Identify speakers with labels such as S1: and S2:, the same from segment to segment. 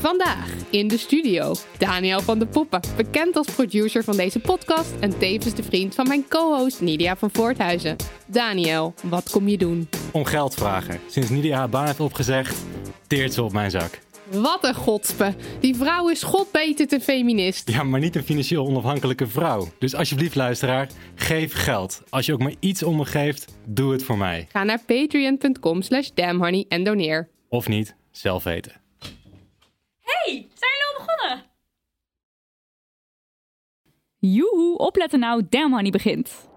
S1: Vandaag in de studio Daniel van de Poppen, bekend als producer van deze podcast en tevens de vriend van mijn co-host Nidia van Voorthuizen. Daniel, wat kom je doen?
S2: Om geld vragen. Sinds Nidia haar baan heeft opgezegd, teert ze op mijn zak.
S1: Wat een godspe. Die vrouw is godbeter te feminist.
S2: Ja, maar niet een financieel onafhankelijke vrouw. Dus alsjeblieft, luisteraar, geef geld. Als je ook maar iets om me geeft, doe het voor mij.
S1: Ga naar patreon.com slash damnhoney en doneer.
S2: Of niet, zelf weten.
S3: Hey, zijn jullie al begonnen? Joehoe, opletten nou, Damn begint.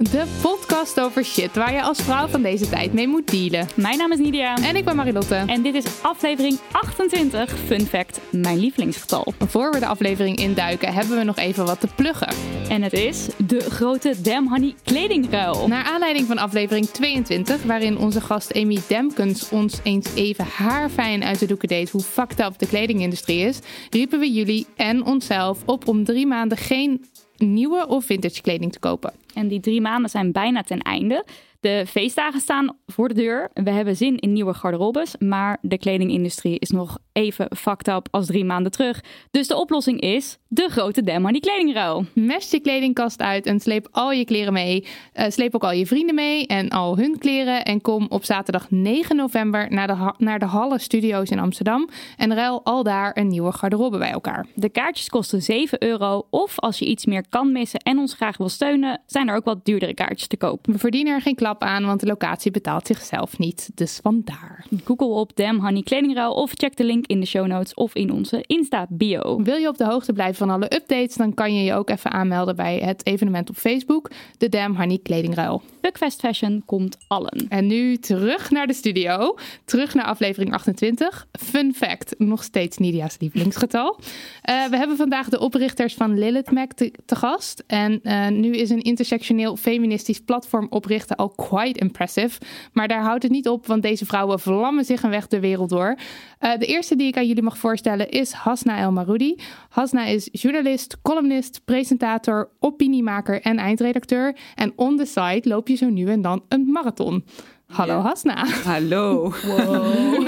S1: De podcast over shit waar je als vrouw van deze tijd mee moet dealen.
S3: Mijn naam is Nidia.
S1: En ik ben Marilotte.
S3: En dit is aflevering 28, fun fact, mijn lievelingsgetal.
S1: Voor we de aflevering induiken, hebben we nog even wat te pluggen.
S3: En het is de grote Damn Honey kledingruil.
S1: Naar aanleiding van aflevering 22, waarin onze gast Amy Demkens ons eens even haarfijn uit de doeken deed hoe fucked up de kledingindustrie is, riepen we jullie en onszelf op om drie maanden geen nieuwe of vintage kleding te kopen.
S3: En die drie maanden zijn bijna ten einde. De feestdagen staan voor de deur. We hebben zin in nieuwe garderobes, maar de kledingindustrie is nog even fucked up als drie maanden terug. Dus de oplossing is de grote Dem Honey kledingruil.
S1: Mest je kledingkast uit en sleep al je kleren mee. Uh, sleep ook al je vrienden mee en al hun kleren. En kom op zaterdag 9 november naar de, naar de Halle Studio's in Amsterdam. En ruil al daar een nieuwe garderobe bij elkaar.
S3: De kaartjes kosten 7 euro. Of als je iets meer kan missen en ons graag wil steunen, zijn er ook wat duurdere kaartjes te koop.
S1: We verdienen er geen klap aan, want de locatie betaalt zichzelf niet. Dus vandaar.
S3: Google op Dem Honey kledingruil of check de link in de show notes of in onze Insta-bio.
S1: Wil je op de hoogte blijven van alle updates, dan kan je je ook even aanmelden bij het evenement op Facebook, de Damn Honey Kledingruil.
S3: Fuckfest Fashion komt allen.
S1: En nu terug naar de studio, terug naar aflevering 28. Fun fact, nog steeds Nidia's lievelingsgetal. Uh, we hebben vandaag de oprichters van Lilith Mac te, gast. En uh, nu is een intersectioneel feministisch platform oprichten al quite impressive. Maar daar houdt het niet op, want deze vrouwen vlammen zich een weg de wereld door. Uh, de eerste die ik aan jullie mag voorstellen is Hasna El Maroudi. Hasna is journalist, columnist, presentator, opiniemaker en eindredacteur. En on the side loop je zo nu en dan een marathon. Hallo. Hasna.
S4: Hallo. Wow.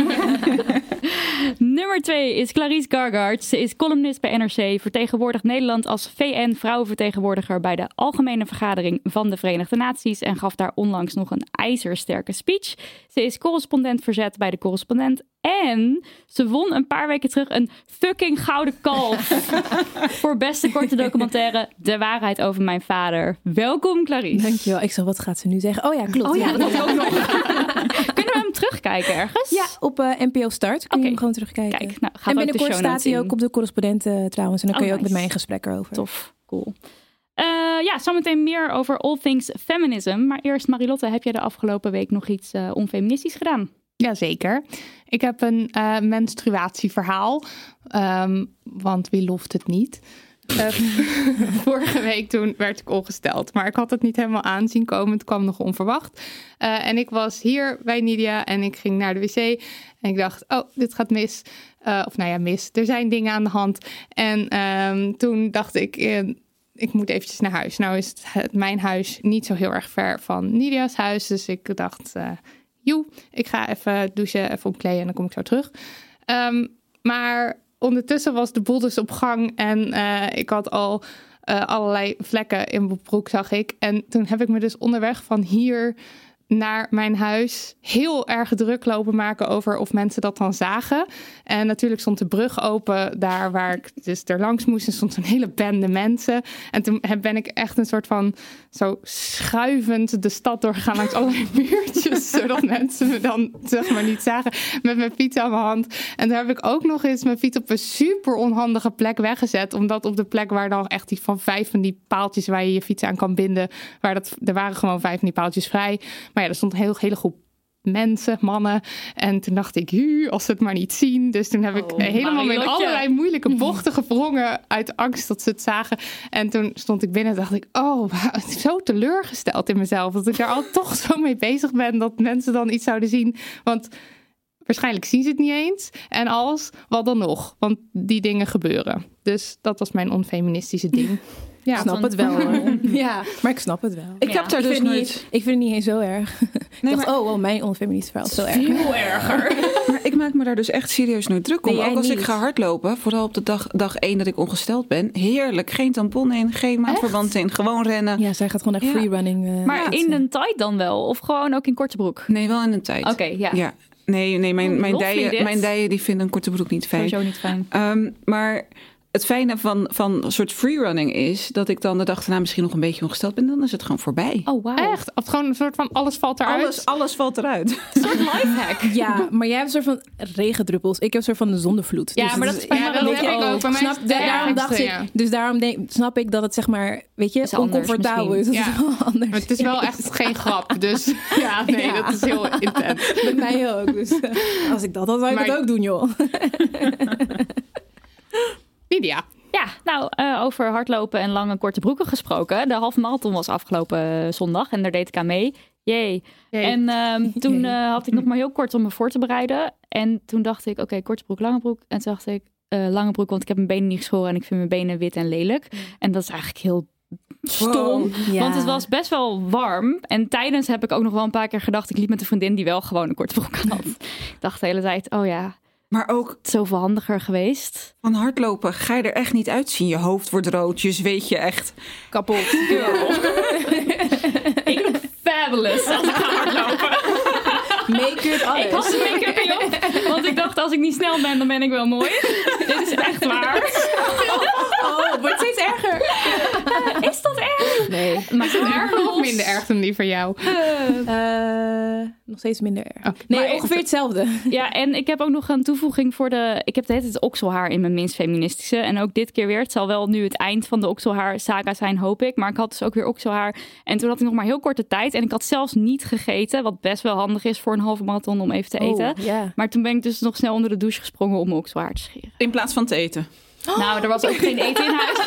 S3: Nummer 2 is Clarice Gargaard. Ze is columnist bij NRC, vertegenwoordigt Nederland als VN-vrouwenvertegenwoordiger bij de Algemene Vergadering van de Verenigde Naties en gaf daar onlangs nog een ijzersterke speech. Ze is correspondent verzet bij de correspondent en ze won een paar weken terug een fucking gouden kalf voor beste korte documentaire De waarheid over mijn vader. Welkom Clarice.
S4: Dankjewel. Ik zeg, wat gaat ze nu zeggen? Oh ja, klopt.
S3: Oh ja,
S4: ja.
S3: dat ook nog. Kunnen we hem terugkijken ergens?
S4: Ja, op uh, NPO Start kun je hem gewoon terugkijken.
S3: Kijk, nou,
S4: en binnenkort staat hij ook op de correspondenten trouwens. En dan kun je
S3: oh,
S4: ook met mij in gesprek erover.
S3: Tof, cool. Uh, ja, zometeen meer over all things feminism. Maar eerst Marilotte, heb jij de afgelopen week nog iets uh, onfeministisch gedaan?
S1: Jazeker. Ik heb een uh, menstruatieverhaal. Um, want wie loft het niet? Uh, vorige week toen werd ik ongesteld, maar ik had het niet helemaal aanzien komen. Het kwam nog onverwacht. Uh, en ik was hier bij Nidia en ik ging naar de wc en ik dacht, oh, dit gaat mis. Uh, of nou ja, mis. Er zijn dingen aan de hand. En um, toen dacht ik, ik moet eventjes naar huis. Nou is het, mijn huis niet zo heel erg ver van Nidia's huis. Dus ik dacht, joe, ik ga even douchen, even omkleden en dan kom ik zo terug. Um, maar ondertussen was de boel dus op gang en uh, ik had al uh, allerlei vlekken in mijn broek, zag ik. En toen heb ik me dus onderweg van hier naar mijn huis heel erg druk lopen maken over of mensen dat dan zagen. En natuurlijk stond de brug open daar waar ik dus er langs moest. En stond een hele bende mensen. En toen ben ik echt een soort van zo schuivend de stad doorgegaan langs allerlei muurtjes. zodat mensen me dan zeg maar niet zagen met mijn fiets aan mijn hand. En daar heb ik ook nog eens mijn fiets op een super onhandige plek weggezet. Omdat op de plek waar dan echt die van vijf van die paaltjes waar je je fiets aan kan binden. Waar dat, er waren gewoon vijf van die paaltjes vrij. Maar ja, er stond een heel, hele groep mensen, mannen. En toen dacht ik, hu, als ze het maar niet zien. Dus toen heb ik oh, helemaal in allerlei moeilijke bochten gevrongen uit angst dat ze het zagen. En toen stond ik binnen en dacht ik, oh, zo teleurgesteld in mezelf. Dat ik daar al toch zo mee bezig ben dat mensen dan iets zouden zien. Want waarschijnlijk zien ze het niet eens. En als, wat dan nog? Want die dingen gebeuren. Dus dat was mijn onfeministische ding.
S4: Ja, ik snap het wel. ja, maar ik snap het wel.
S5: Ik heb daar dus nooit... Niet,
S4: ik vind het niet eens zo erg. Nee, ik dacht, oh, oh, mijn onfeminist verhaal is zo erg.
S1: Veel erger.
S5: maar ik maak me daar dus echt serieus nooit druk om. Ook als ik ga hardlopen, vooral op de dag, dag één dat ik ongesteld ben. Heerlijk, geen tampon in, geen maandverband in, gewoon rennen.
S4: Ja, zij gaat gewoon echt freerunning. Uh,
S3: maar in een tijd dan wel? Of gewoon ook in korte broek?
S5: Nee, wel in een tijd.
S3: Oké, ja.
S5: ja. Nee, nee mijn, mijn, dijen, mijn dijen die vinden een korte broek niet fijn.
S3: Sowieso niet fijn.
S5: Um, maar het fijne van, van een soort freerunning is dat ik dan de dag daarna misschien nog een beetje ongesteld ben. Dan is het gewoon voorbij.
S3: Oh, wow.
S1: Echt? Of gewoon een soort van alles valt eruit?
S5: Alles, alles valt eruit.
S3: Een soort lifehack.
S4: Ja, maar jij hebt een soort van regendruppels. Ik heb een soort van de zonnevloed.
S1: Ja, dus maar dat is ja, dat heb ik ook. Bij
S4: snap, daarom dacht ik, dus daarom denk, snap ik dat het zeg maar, weet je, oncomfortabel is.
S1: Ja. anders. Maar het is wel echt geen grap. Dus ja, nee, dat is heel intens.
S4: Met mij ook. Dus uh, als ik dat had, zou ik het ook doen, joh.
S1: Lydia.
S3: Ja, nou, uh, over hardlopen en lange korte broeken gesproken. De halve marathon was afgelopen uh, zondag en daar deed ik aan mee. Jee. En um, toen uh, had ik nog maar heel kort om me voor te bereiden. En toen dacht ik, oké, okay, korte broek, lange broek. En toen dacht ik, lange broek, want ik heb mijn benen niet geschoren en ik vind mijn benen wit en lelijk. En dat is eigenlijk heel stom. Ja. Want het was best wel warm. En tijdens heb ik ook nog wel een paar keer gedacht... ik liep met een vriendin die wel gewoon een korte broek aan had. ik dacht de hele tijd, oh ja,
S5: maar ook
S3: zoveel handiger geweest.
S5: Van hardlopen ga je er echt niet uitzien. Je hoofd wordt rood, je zweet je echt
S3: kapot. ik look fabulous als ik ga hardlopen.
S4: Make-up, alles.
S3: Ik had make-up op, want ik dacht als ik niet snel ben, dan ben ik wel mooi. Dit is echt waar.
S4: Oh, wordt steeds erger.
S3: is dat erg?
S4: Nee.
S1: Maar is het erger of minder erg dan die voor jou?
S4: Uh, nog steeds minder erg. Oh, nee, maar ongeveer hetzelfde.
S3: Ja, en ik heb ook nog een toevoeging voor de... Ik heb het okselhaar in mijn minst feministische. En ook dit keer weer. Het zal wel nu het eind van de okselhaar saga zijn, hoop ik. Maar ik had dus ook weer okselhaar. En toen had ik nog maar heel korte tijd. En ik had zelfs niet gegeten. Wat best wel handig is voor een halve marathon om even te oh, eten.
S4: Oh,
S3: Maar toen ben ik dus nog snel onder de douche gesprongen om mijn okselhaar te scheren.
S5: In plaats van te eten?
S3: Nou, er was ook geen eten in huis.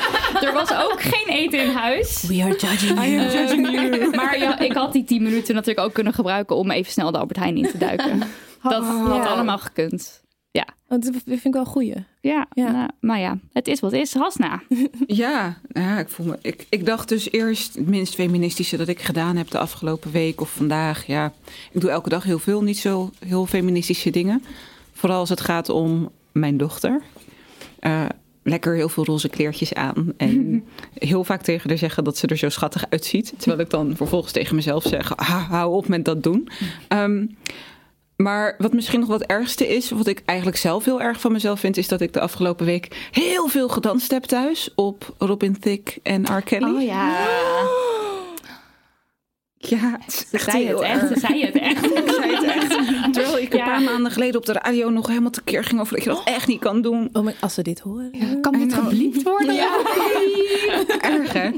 S3: Er was ook geen eten in huis.
S4: We are judging you.
S3: I am judging you. Maar ja, ik had die 10 minuten natuurlijk ook kunnen gebruiken om even snel de Albert Heijn in te duiken. Dat had allemaal gekund. Ja.
S4: Dat vind ik wel een goeie.
S3: Ja, ja. Nou, maar ja, het is wat het is. Hasna.
S5: Ja, ja ik, voel me, ik, ik dacht dus eerst het minst feministische dat ik gedaan heb de afgelopen week of vandaag. Ja, ik doe elke dag heel veel, niet zo heel feministische dingen. Vooral als het gaat om mijn dochter. Uh, lekker heel veel roze kleertjes aan. En heel vaak tegen haar zeggen dat ze er zo schattig uitziet. Terwijl ik dan vervolgens tegen mezelf zeg: hou op met dat doen. Um, maar wat misschien nog wat ergste is, wat ik eigenlijk zelf heel erg van mezelf vind, is dat ik de afgelopen week heel veel gedanst heb thuis op Robin Thicke en R. Kelly.
S3: Oh ja.
S5: Ja,
S3: ze zei het echt. Ze zei het echt.
S5: ik zei het echt. Terwijl ik een paar maanden geleden op de radio nog helemaal tekeer ging over dat je dat echt niet kan doen.
S4: Oh, maar als ze dit horen.
S1: Ja, kan dit gebliept worden?
S5: Ja. Erg hè?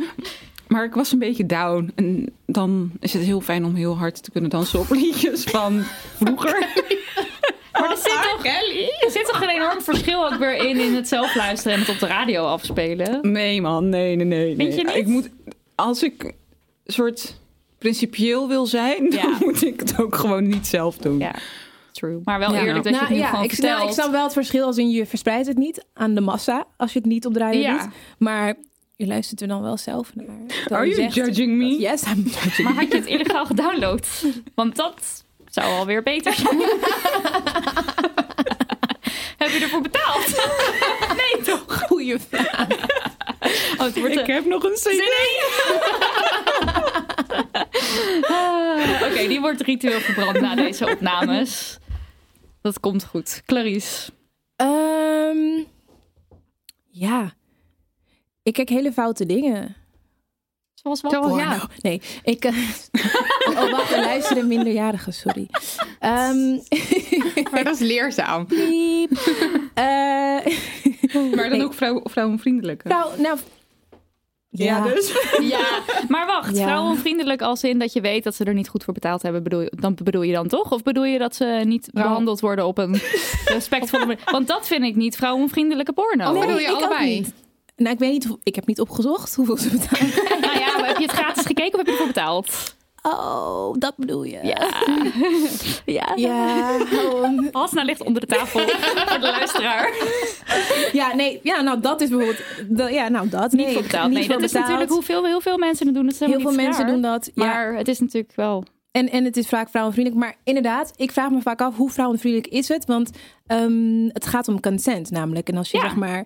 S5: Maar ik was een beetje down. En dan is het heel fijn om heel hard te kunnen dansen op liedjes van vroeger.
S3: Maar er zit, toch, er zit toch een enorm verschil ook weer in, in het zelf luisteren en het op de radio afspelen?
S5: Nee man, nee, nee, nee.
S3: Vind je niet?
S5: Ik moet, als ik soort principieel wil zijn, dan moet ik het ook gewoon niet zelf doen.
S3: Ja. True. Maar wel eerlijk dat je het nu nou, gewoon
S4: ik,
S3: vertelt.
S4: ik snap wel het verschil als in je verspreidt het niet aan de massa als je het niet op de radio doet. Maar je luistert er dan wel zelf naar.
S5: Are you judging me?
S4: Yes, I'm judging
S3: Maar had je het illegaal gedownload? Want dat zou alweer beter zijn. Heb je ervoor betaald? nee, toch?
S4: Goeie vraag.
S3: Oh, het wordt
S5: Ik heb nog een CD.
S3: Ah, Oké, die wordt ritueel verbrand na deze opnames. Dat komt goed. Clarice.
S4: Ehm, ja. Ik kijk hele foute dingen.
S3: Zoals wat?
S4: Porno.
S3: ja.
S4: Nee, ik... eh, oh, wacht, er luisteren minderjarigen, sorry. Ehm
S1: Maar dat is leerzaam.
S4: piep. Eh,
S5: Maar dan ook vrouw, vrouwenvriendelijk. hè?
S4: nou, nou... Ja,
S5: dus.
S3: Ja, maar wacht.
S4: Ja.
S3: Vrouwenvriendelijk als in dat je weet dat ze er niet goed voor betaald hebben. Bedoel je, dan bedoel je dan toch? Of bedoel je dat ze niet behandeld worden op een respectvolle manier? Want dat vind ik niet vrouwenvriendelijke porno.
S1: Of bedoel je allebei?
S4: niet. Nou, ik weet niet, ik heb niet opgezocht hoeveel ze betalen.
S3: Nou ja, maar heb je het gratis gekeken of heb je ervoor betaald?
S4: Oh, dat bedoel je.
S3: Ja. Ja.
S4: Ja,
S3: Hasna ligt onder de tafel voor de luisteraar.
S4: ja, nee, ja, nou dat is bijvoorbeeld, dat- ja, nou dat.
S3: Niet
S4: nee,
S3: voor betaald. Nee,
S4: voor
S3: dat is
S4: betaald.
S3: natuurlijk hoeveel heel veel mensen het doen. Dat is
S4: Heel veel
S3: niet
S4: mensen
S3: raar.
S4: doen dat. Ja.
S3: Maar het is natuurlijk wel...
S4: En, en het is vaak vrouwenvriendelijk. Maar inderdaad, ik vraag me vaak af hoe vrouwenvriendelijk is het? Want ehm, het gaat om consent namelijk. En als je
S3: Ja.
S4: zeg maar...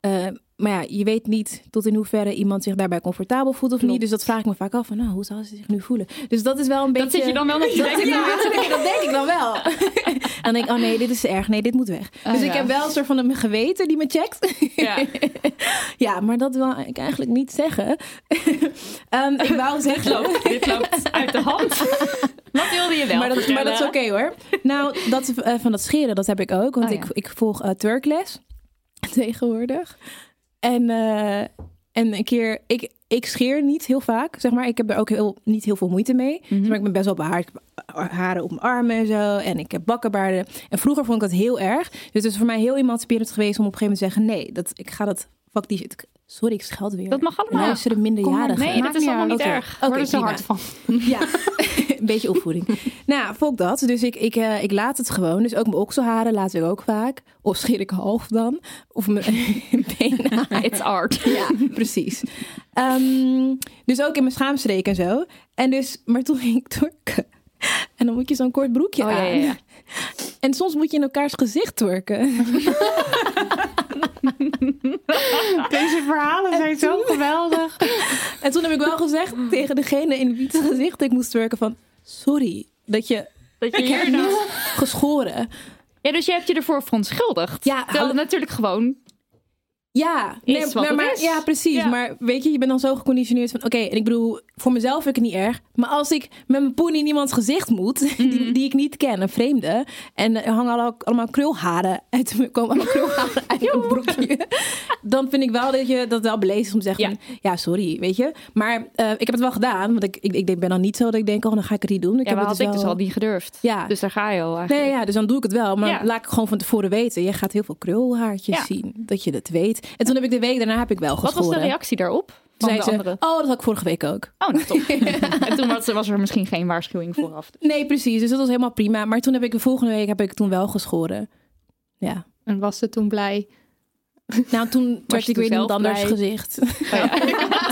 S4: eh, maar ja, je weet niet tot in hoeverre iemand zich daarbij comfortabel voelt of
S3: Klopt.
S4: niet. Dus dat vraag ik me vaak af. Van, nou, hoe zou ze zich nu voelen? Dus dat is wel een beetje...
S3: Dat zit je dan wel denken.
S4: Ja, dat, denk ik- dat denk ik dan wel. en dan denk ik, oh nee, dit is erg. Nee, dit moet weg.
S3: Oh,
S4: dus ik heb wel een soort van een geweten die me checkt.
S3: Ja.
S4: ja, maar dat wil ik eigenlijk niet zeggen. Ehm, ik wou zeggen...
S3: loopt, dit loopt uit de hand. Wat wilde je wel
S4: maar, dat, maar dat is oké hoor. Nou, dat, eh, van dat scheren, dat heb ik ook. Want
S3: Oh,
S4: ik, ik volg Turkles tegenwoordig. En, eh, en een keer, ik, ik scheer niet heel vaak, zeg maar. Ik heb er ook heel, niet heel veel moeite mee. Zeg maar ik ben best wel behaard. Haren op mijn armen en zo. En ik heb bakkenbaarden. En vroeger vond ik dat heel erg. Dus het is voor mij heel emanciperend geweest om op een gegeven moment te zeggen... nee, dat, ik ga dat... Fuck die shit. Sorry, ik scheld weer.
S3: Dat mag allemaal.
S4: Luisteren minderjarigen.
S3: Nee, dat is allemaal niet erg.
S4: Oké,
S1: Word er zo hard van.
S4: Ja, een beetje opvoeding. nou, volk dat. Dus ik, ik, eh, ik laat het gewoon. Dus ook mijn okselharen laat ik ook vaak. Of scheer ik half dan. Of mijn benen.
S3: It's art.
S4: Ja, precies. Ehm, dus ook in mijn schaamstreek en zo. En dus, maar toen ging ik turken. En dan moet je zo'n kort broekje
S3: Oh, ja,
S4: aan.
S3: ja, ja.
S4: En soms moet je in elkaars gezicht turken.
S1: Deze verhalen zijn zo geweldig.
S4: En toen heb ik wel gezegd tegen degene in wie het gezicht ik moest turken van... Sorry, dat je...
S3: Dat je
S4: Ik heb
S3: hier nou...
S4: niet geschoren.
S3: Ja, dus je hebt je ervoor verontschuldigd.
S4: Ja,
S3: Terwijl het natuurlijk gewoon...
S4: Ja, nee, maar, ja, precies.
S3: Ja.
S4: Maar weet je, je bent dan zo geconditioneerd van... Oké, en ik bedoel, voor mezelf vind ik het niet erg. Maar als ik met mijn poen in iemands gezicht moet...
S3: Mhm.
S4: Die, die ik niet ken, een vreemde... En er hangen allemaal, allemaal krulharen uit... Komen allemaal krulharen uit mijn broekje. Dan vind ik wel dat je dat wel beleefd is om te zeggen...
S3: Ja.
S4: van, ja, sorry, weet je. Maar eh, ik heb het wel gedaan. Want ik, ik, ik ben dan niet zo dat ik denk... Oh, dan ga ik het niet doen. Ik
S3: Ja,
S4: heb
S3: maar
S4: het
S3: had ik dus
S4: wel-
S3: al niet gedurfd.
S4: Ja.
S3: Dus daar ga je al eigenlijk.
S4: Nee, ja, dus dan doe ik het wel. Maar laat ik gewoon van tevoren weten. Je gaat heel veel krulhaartjes zien. Dat je dat weet. En toen heb ik de week daarna heb ik wel
S3: Wat
S4: geschoren.
S3: was de reactie daarop? Van
S4: Zei
S3: de
S4: ze,
S3: andere?
S4: oh, dat had ik vorige week ook.
S3: Oh, nou top. en toen was, was er misschien geen waarschuwing vooraf.
S4: Nee, precies. Dus dat was helemaal prima. Maar toen heb ik de volgende week heb ik toen wel geschoren. Ja.
S1: En was ze toen blij?
S4: Nou, toen
S3: je
S4: ik weer iemand
S3: zelf
S4: anders
S3: blij?
S4: gezicht.
S3: Oh, ja.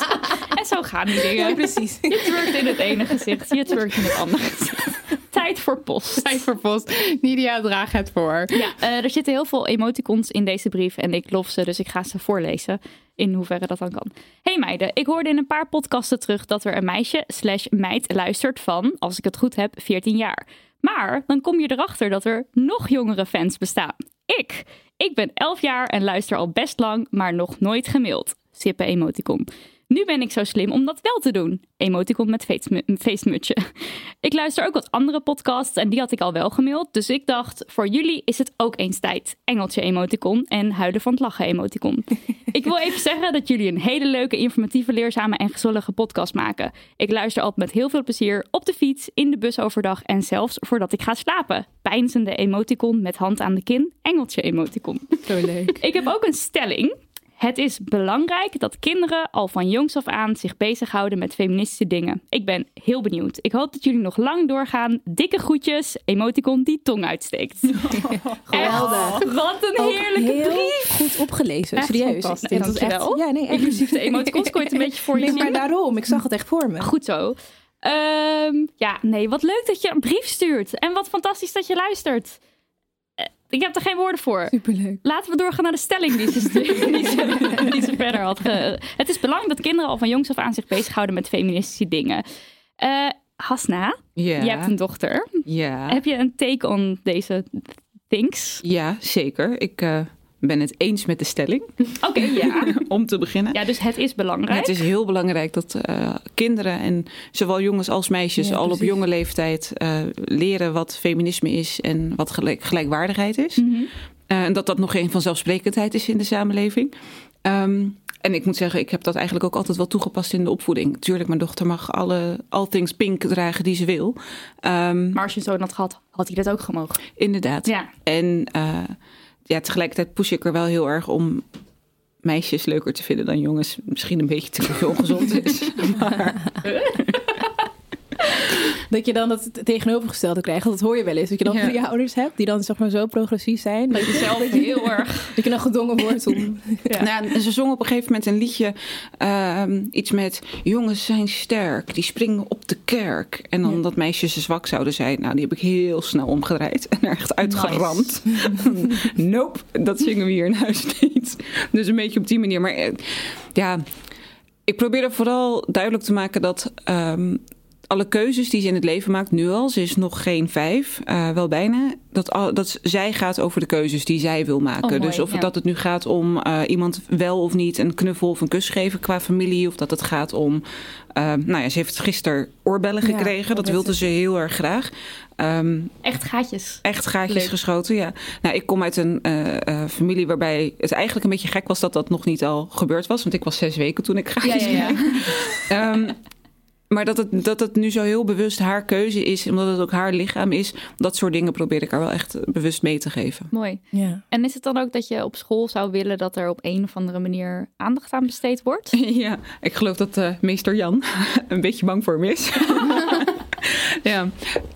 S3: en zo gaan die dingen.
S4: Ja, precies.
S3: Je twerkt in het ene gezicht, je twerkt in het andere gezicht. Tijd voor post.
S1: Tijd voor post. Nidia, draag het voor.
S3: Ja, eh, er zitten heel veel emoticons in deze brief en ik lof ze, dus ik ga ze voorlezen. In hoeverre dat dan kan. Hey meiden, ik hoorde in een paar podcasten terug dat er een meisje slash meid luistert van, als ik het goed heb, 14 jaar. Maar dan kom je erachter dat er nog jongere fans bestaan. Ik. Ik ben 11 jaar en luister al best lang, maar nog nooit gemaild. Sippe emoticon. Nu ben ik zo slim om dat wel te doen. Emoticon met feestmu- feestmutsje. Ik luister ook wat andere podcasts en die had ik al wel gemaild. Dus ik dacht, voor jullie is het ook eens tijd. Engeltje emoticon en huilen van het lachen emoticon. Ik wil even zeggen dat jullie een hele leuke, informatieve, leerzame en gezellige podcast maken. Ik luister altijd met heel veel plezier op de fiets, in de bus overdag en zelfs voordat ik ga slapen. Pijnzende emoticon met hand aan de kin, engeltje emoticon.
S4: Zo leuk.
S3: Ik heb ook een stelling. Het is belangrijk dat kinderen al van jongs af aan zich bezighouden met feministische dingen. Ik ben heel benieuwd. Ik hoop dat jullie nog lang doorgaan. Dikke groetjes, emoticon die tong uitsteekt.
S4: Geweldig.
S3: Echt, wat een heerlijke
S4: heel
S3: brief.
S4: goed opgelezen.
S3: Echt
S4: Serieus.
S3: fantastisch.
S4: Was
S3: Dankjewel.
S4: Ja, nee, echt.
S3: Inclusief de emoticons kon je het een beetje voor je
S4: Nee, maar daarom. Ik zag het echt voor me.
S3: Goed zo. Ehm, ja, nee, wat leuk dat je een brief stuurt. En wat fantastisch dat je luistert. Eh, Ik heb er geen woorden voor.
S4: Superleuk.
S3: Laten we doorgaan naar de stelling die ze, die ze, die ze verder had. Ge... Het is belangrijk dat kinderen al van jongs af aan zich bezighouden met feministische dingen. Eh Hasna,
S5: Ja.
S3: je hebt een dochter.
S5: Ja.
S3: Heb je een take on deze things?
S5: ja, zeker. Ik eh, ben het eens met de stelling,
S3: Oké, ja.
S5: om te beginnen.
S3: Ja, dus het is belangrijk.
S5: Het is heel belangrijk dat eh, kinderen en zowel jongens als meisjes
S4: Ja,
S5: al op jonge leeftijd eh, leren wat feminisme is en wat gelijk, gelijkwaardigheid is.
S3: Mhm.
S5: Eh, en dat dat nog geen vanzelfsprekendheid is in de samenleving. Ehm, en ik moet zeggen, ik heb dat eigenlijk ook altijd wel toegepast in de opvoeding. Tuurlijk, mijn dochter mag alle all things pink dragen die ze wil. Ehm,
S3: Maar als je zo'n had gehad, had hij dat ook gemogen.
S5: inderdaad.
S3: Ja.
S5: En ja, tegelijkertijd push ik er wel heel erg om meisjes leuker te vinden dan jongens. Misschien een beetje te veel ongezond is. Maar
S4: Dat je dan het tegenovergestelde krijgt. Dat hoor je wel eens. Dat je dan
S5: Ja.
S4: je ouders hebt die dan zeg maar zo progressief zijn. Dat je
S3: Zelf heel erg.
S4: Dat je dan gedwongen wordt om...
S5: Nou, ze zong op een gegeven moment een liedje. ehm, iets met jongens zijn sterk, die springen op de kerk. En dan dat meisjes zwak zouden zijn. Nou, die heb ik heel snel omgedraaid en er echt uitgeramd. nope, dat zingen we hier in huis niet. Dus een beetje op die manier. Maar eh, ja, ik probeer er vooral duidelijk te maken dat... ehm, alle keuzes die ze in het leven maakt, nu al, ze is nog geen vijf, eh, wel bijna, dat, al, dat zij gaat over de keuzes die zij wil maken.
S3: Oh, mooi,
S5: dus of
S3: ja.
S5: dat het nu gaat om eh, iemand wel of niet een knuffel of een kus geven qua familie, of dat het gaat om, eh, nou ja, ze heeft gisteren oorbellen gekregen, dat
S4: dat
S5: wilde ze heel erg graag. Ehm,
S3: Echt gaatjes.
S5: echt gaatjes
S3: Leuk.
S5: geschoten, ja. Nou, ik kom uit een familie waarbij het eigenlijk een beetje gek was dat dat nog niet al gebeurd was, want ik was zes weken toen ik gaatjes
S3: Ja, ja, ja.
S5: kreeg. Ehm, maar dat het, dat het nu zo heel bewust haar keuze is, omdat het ook haar lichaam is, dat soort dingen probeer ik haar wel echt bewust mee te geven.
S3: Mooi.
S4: Ja.
S3: En is het dan ook dat je op school zou willen dat er op een of andere manier aandacht aan besteed wordt?
S5: Ja, ik geloof dat eh, meester Jan een beetje bang voor me is. ja,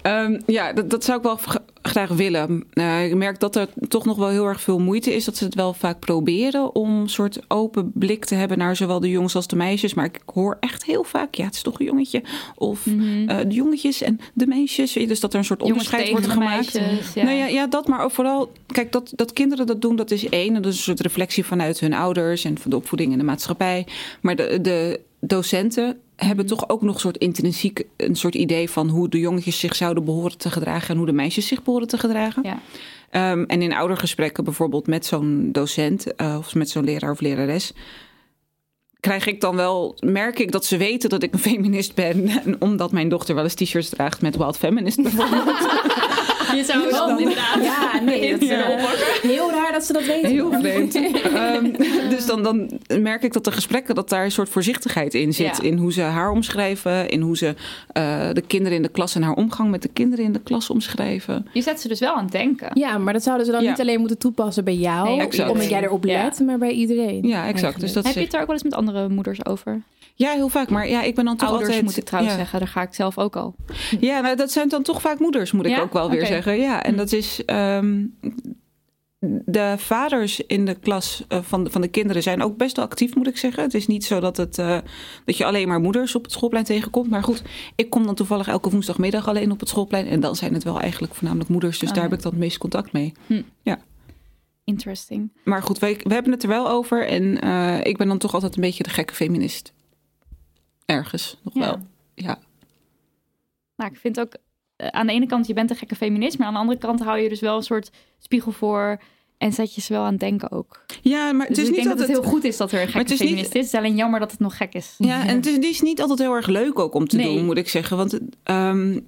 S5: Ehm, ja dat, dat zou ik wel graag willen. Eh, ik merk dat er toch nog wel heel erg veel moeite is. Dat ze het wel vaak proberen om een soort open blik te hebben naar zowel de jongens als de meisjes. Maar ik hoor echt heel vaak, ja, het is toch een jongetje. Of eh, de jongetjes en de meisjes. Dus dat er een soort
S3: Mhm.
S5: Onderscheid wordt gemaakt.
S3: meisjes, ja.
S5: Nou ja, ja, dat, maar ook vooral, kijk, dat, dat kinderen dat doen, dat is één. En dat is een soort reflectie vanuit hun ouders en van de opvoeding in de maatschappij. Maar de, de docenten hebben
S3: Mhm.
S5: toch ook nog een soort intrinsiek een soort idee van hoe de jongetjes zich zouden behoren te gedragen en hoe de meisjes zich behoren te gedragen.
S3: Ja.
S5: Ehm, en in oudergesprekken bijvoorbeeld met zo'n docent eh, of met zo'n leraar of lerares. Krijg ik dan wel, merk ik dat ze weten dat ik een feminist ben. En omdat mijn dochter wel eens t-shirts draagt met Wild Feminist bijvoorbeeld.
S3: Je zou het dan inderdaad...
S4: Ja, nee, dat is
S5: Ja.
S4: heel raar dat ze dat weten.
S5: Heel vreemd. Ehm, dus dan, dan merk ik dat de gesprekken, dat daar een soort voorzichtigheid in zit.
S3: Ja.
S5: In hoe ze haar omschrijven, in hoe ze eh, de kinderen in de klas en haar omgang met de kinderen in de klas omschrijven.
S3: Je zet ze dus wel aan het denken.
S4: Ja, maar dat zouden ze dan
S5: Ja.
S4: niet alleen moeten toepassen bij jou,
S3: Nee,
S4: omdat jij erop
S3: Ja.
S4: let, maar bij iedereen.
S5: Ja, exact. Dus dat
S3: Heb je het er ook wel eens met andere moeders over?
S5: Ja, heel vaak. Maar ja, ik ben dan toch
S3: Ouders
S5: altijd...
S3: moet ik trouwens
S5: ja.
S3: zeggen, daar ga ik zelf ook al.
S5: Ja, nou, dat zijn dan toch vaak moeders, moet ik
S3: Ja?
S5: ook wel weer zeggen. Ja, en dat is. ehm, de vaders in de klas eh, van, de, van de kinderen zijn ook best wel actief, moet ik zeggen. Het is niet zo dat, het, eh, dat je alleen maar moeders op het schoolplein tegenkomt. Maar goed, ik kom dan toevallig elke woensdagmiddag alleen op het schoolplein. En dan zijn het wel eigenlijk voornamelijk moeders. Dus
S3: Oh,
S5: daar
S3: ja.
S5: heb ik dan het meest contact mee.
S3: Interesting.
S5: Maar goed, we, we hebben het er wel over. En eh, ik ben dan toch altijd een beetje de gekke feminist. Ergens, nog
S3: Ja.
S5: wel. Ja.
S3: Nou, ik vind ook eh, aan de ene kant, je bent een gekke feminist, maar aan de andere kant hou je dus wel een soort spiegel voor en zet je ze wel aan het denken ook.
S5: ja, maar het
S3: Dus
S5: is
S3: ik
S5: niet
S3: denk dat
S5: altijd...
S3: het heel goed is dat er een gekke
S5: niet-
S3: feminist is. Het is alleen jammer dat het nog gek is.
S5: Ja, en het is, die is niet altijd heel erg leuk ook om te
S3: Nee.
S5: doen, moet ik zeggen. Want ehm,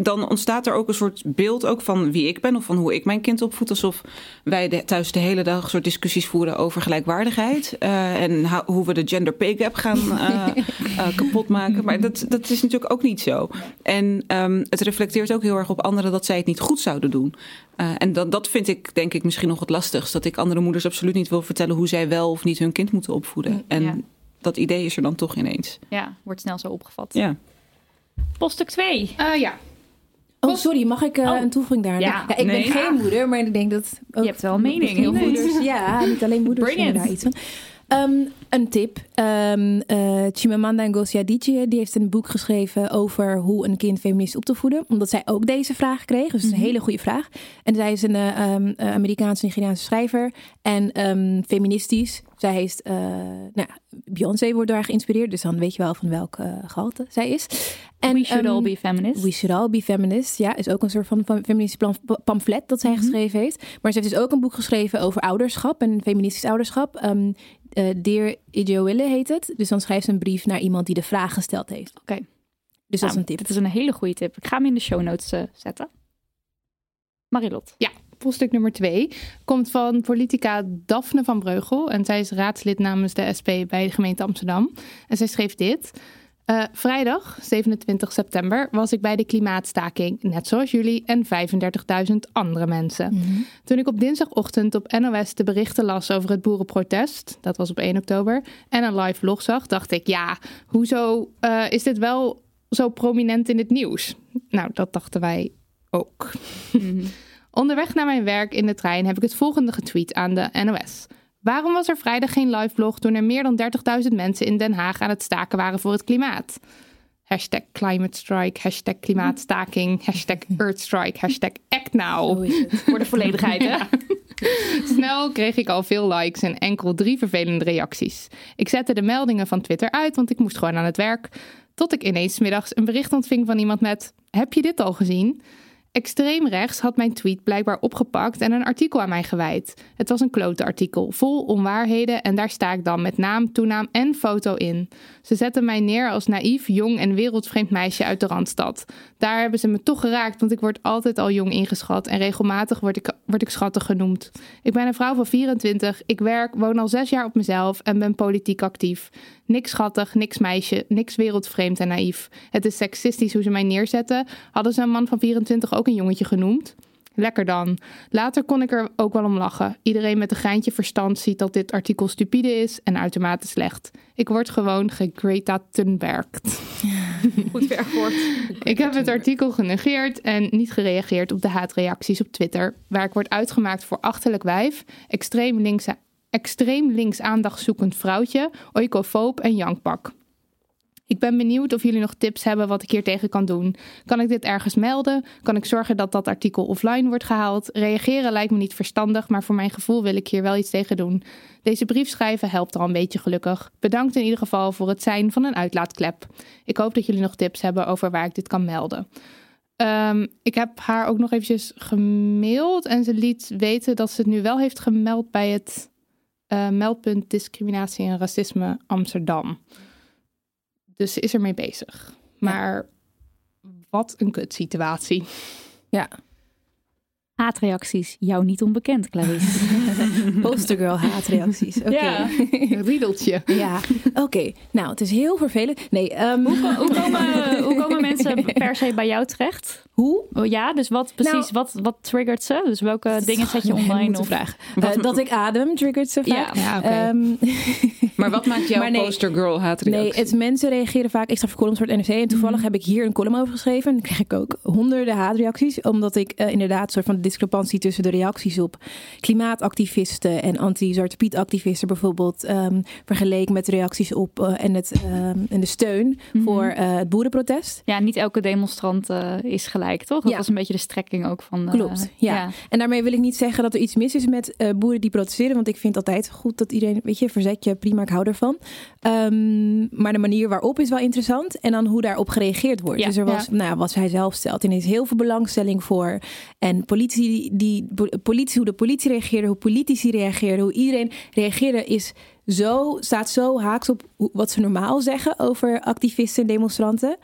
S5: dan ontstaat er ook een soort beeld ook van wie ik ben of van hoe ik mijn kind opvoed. Alsof wij de, thuis de hele dag soort discussies voeren over gelijkwaardigheid. eh, en ho- hoe we de gender pay gap gaan eh, eh, kapot maken. Maar dat, dat is natuurlijk ook niet zo. En ehm, het reflecteert ook heel erg op anderen dat zij het niet goed zouden doen. Eh, en dat, dat vind ik denk ik misschien nog het lastigst. Dat ik andere moeders absoluut niet wil vertellen hoe zij wel of niet hun kind moeten opvoeden. En
S3: Ja.
S5: dat idee is er dan toch ineens.
S3: Ja, wordt snel zo opgevat.
S5: Ja.
S3: Poststuk 2.
S1: Eh, ja,
S4: Oh, sorry, mag ik
S3: Oh.
S4: een toevoeging daar?
S3: Ja.
S4: ik
S5: Nee.
S4: ben geen moeder, maar ik denk dat ook
S3: Je hebt wel een mening, heel goed.
S4: moeders, ja, niet alleen moeders
S3: Bring
S4: vinden daar iets van. Ehm, een tip. Ehm eh, Chimamanda Ngozi Adichie die heeft een boek geschreven over hoe een kind feminist op te voeden. Omdat zij ook deze vraag kreeg. Dus het is een hele goede vraag. En zij is een ehm, eh, Amerikaanse-Nigeriaanse schrijver. En feministisch. Zij heeft, nou, ja, Beyoncé wordt door haar geïnspireerd. Dus dan weet je wel van welk eh, gehalte zij is. En,
S3: We should all be feminists.
S4: We Should All Be Feminist. Ja, is ook een soort van, feministisch pamflet dat zij geschreven heeft. Maar ze heeft dus ook een boek geschreven over ouderschap en feministisch ouderschap. Eh, Dear Ijoelle heet het. Dus dan schrijft ze een brief naar iemand die de vraag gesteld heeft.
S3: Oké.
S4: Dus dat is een tip.
S3: Dit is een hele goede tip. Ik ga hem in de show notes eh, zetten. Marilot.
S1: poststuk nummer twee komt van politica Daphne van Breugel. En zij is raadslid namens de SP bij de gemeente Amsterdam. En zij schreef dit. Eh, vrijdag, 27 september, was ik bij de klimaatstaking, net zoals jullie en 35.000 andere mensen. Toen ik op dinsdagochtend op NOS de berichten las over het boerenprotest, dat was op 1 oktober, en een live vlog zag, dacht ik, ja, hoezo eh, is dit wel zo prominent in het nieuws? Nou, dat dachten wij ook. Onderweg naar mijn werk in de trein heb ik het volgende getweet aan de NOS. Waarom was er vrijdag geen live vlog toen er meer dan 30.000 mensen in Den Haag aan het staken waren voor het klimaat? Hashtag climate strike, hashtag klimaatstaking, hashtag earthstrike, hashtag act now.
S3: Voor de volledigheid, hè?
S1: Snel kreeg ik al veel likes en enkel drie vervelende reacties. Ik zette de meldingen van Twitter uit, want ik moest gewoon aan het werk. Tot ik ineens middags een bericht ontving van iemand met: Heb je dit al gezien? Extreem rechts had mijn tweet blijkbaar opgepakt en een artikel aan mij gewijd. Het was een klote artikel, vol onwaarheden en daar sta ik dan met naam, toenaam en foto in. Ze zetten mij neer als naïef, jong en wereldvreemd meisje uit de Randstad. Daar hebben ze me toch geraakt, want ik word altijd al jong ingeschat en regelmatig word ik, word ik schattig genoemd. Ik ben een vrouw van 24, ik werk, woon al zes jaar op mezelf en ben politiek actief. Niks schattig, niks meisje, niks wereldvreemd en naïef. Het is seksistisch hoe ze mij neerzetten. Hadden ze een man van 24 ook een jongetje genoemd? Lekker dan. Later kon ik er ook wel om lachen. Iedereen met een geintje verstand ziet dat dit artikel stupide is en uitermate slecht. Ik word gewoon gegreta Thunbergd.
S3: Goed verwoord.
S1: Ik heb het artikel genegeerd en niet gereageerd op de haatreacties op Twitter, waar ik word uitgemaakt voor achterlijk wijf, extreem links, extreem links aandachtzoekend vrouwtje, oikofoob en jankpak. Ik ben benieuwd of jullie nog tips hebben wat ik hier tegen kan doen. Kan ik dit ergens melden? Kan ik zorgen dat dat artikel offline wordt gehaald? Reageren lijkt me niet verstandig, maar voor mijn gevoel wil ik hier wel iets tegen doen. Deze brief schrijven helpt al een beetje gelukkig. Bedankt in ieder geval voor het zijn van een uitlaatklep. Ik hoop dat jullie nog tips hebben over waar ik dit kan melden. Ehm, ik heb haar ook nog eventjes gemaild en ze liet weten dat ze het nu wel heeft gemeld bij het eh, meldpunt discriminatie en racisme Amsterdam. Dus ze is ermee bezig. Maar wat een kutsituatie.
S4: Ja.
S3: Haatreacties, jou niet onbekend, Clarice.
S4: Postergirl haatreacties. Oké.
S3: Ja.
S1: Een riedeltje.
S4: Ja, oké. Nou, het is heel vervelend. Nee, ehm,
S3: hoe, komen, hoe komen mensen per se bij jou terecht?
S4: hoe?
S3: Oh, Ja, dus wat precies,
S4: Nou-
S3: wat, wat triggert ze? Dus welke dingen zet je online? Of,
S4: vragen. Eh, dat ik adem triggert ze vaak.
S3: Ja.
S4: Ehm,
S5: Maar wat maakt jouw
S4: nee.
S5: postergirl haatreactie?
S4: Nee, het, mensen reageren vaak. Ik sta voor columns voor het NRC. En toevallig heb ik hier een column over geschreven. En dan krijg ik ook honderden haatreacties. Omdat ik eh, inderdaad een soort van discrepantie tussen de reacties op klimaatactivisten en anti-Zwarte Piet activisten bijvoorbeeld ehm, vergeleken met reacties op eh, en, het, ehm, en de steun voor eh, het boerenprotest.
S3: Ja, niet elke demonstrant eh, is gelijk, toch? Dat
S4: Ja.
S3: was een beetje de strekking ook van...
S4: Klopt, ja. En daarmee wil ik niet zeggen dat er iets mis is met boeren die protesteren. Want ik vind altijd goed dat iedereen, weet je, verzet je, prima, ik hou ervan. Ehm, maar de manier waarop is wel interessant. En dan hoe daarop gereageerd wordt.
S3: Ja,
S4: dus er was,
S1: ja.
S4: nou ja, wat zij zelf stelt, ineens heel veel belangstelling voor. En politie, die, po- politie, hoe de politie reageerde, hoe politici reageerden, hoe iedereen reageerde, is zo, staat zo haaks op hoe- wat ze normaal zeggen over activisten en demonstranten.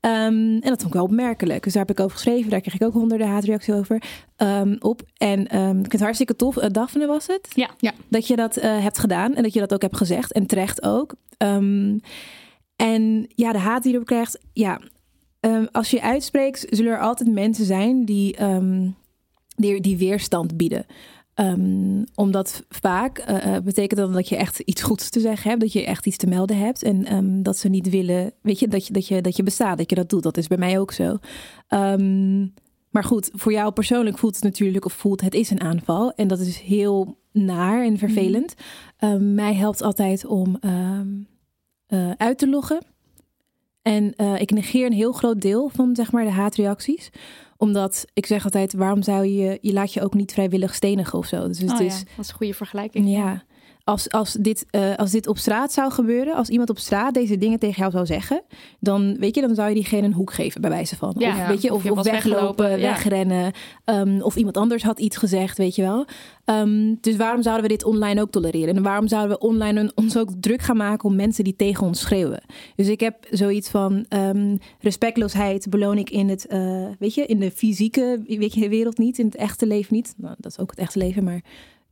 S4: Ehm, en dat vond ik wel opmerkelijk. Dus daar heb ik over geschreven. Daar kreeg ik ook honderden haatreacties over ehm, op. En ehm, ik vind het hartstikke tof. Eh, Daphne was het?
S3: Ja.
S1: Ja.
S4: Dat je dat eh, hebt gedaan en dat je dat ook hebt gezegd. En terecht ook. Ehm, en ja, de haat die je erop krijgt. Ja, ehm, als je je uitspreekt, zullen er altijd mensen zijn die, ehm, die, die weerstand bieden. Ehm, omdat vaak eh, eh, betekent dat dat je echt iets goeds te zeggen hebt, dat je echt iets te melden hebt en ehm, dat ze niet willen, weet je, dat je, dat je, dat je bestaat, dat je dat doet. Dat is bij mij ook zo. Ehm, maar goed, voor jou persoonlijk voelt het natuurlijk of voelt het is een aanval en dat is heel naar en vervelend. Ehm, mij helpt altijd om eh, uit te loggen. En ik negeer een heel groot deel van zeg maar de haatreacties omdat ik zeg altijd, waarom zou je, je laat je ook niet vrijwillig stenigen of zo. Dus het
S3: Oh ja,
S4: is,
S3: dat is een goede vergelijking.
S4: ja, als, als, dit, eh, als dit op straat zou gebeuren, als iemand op straat deze dingen tegen jou zou zeggen, dan weet je, dan zou je diegene een hoek geven, bij wijze van.
S3: Ja,
S4: of, weet je,
S3: of
S4: weglopen,
S3: ja.
S4: wegrennen. ehm, of iemand anders had iets gezegd, weet je wel. Ehm, dus waarom zouden we dit online ook tolereren? En waarom zouden we online ons ook druk gaan maken om mensen die tegen ons schreeuwen? Dus ik heb zoiets van ehm, respectloosheid beloon ik in het, eh, weet je, in de fysieke weet je, wereld niet, in het echte leven niet. Nou, dat is ook het echte leven, maar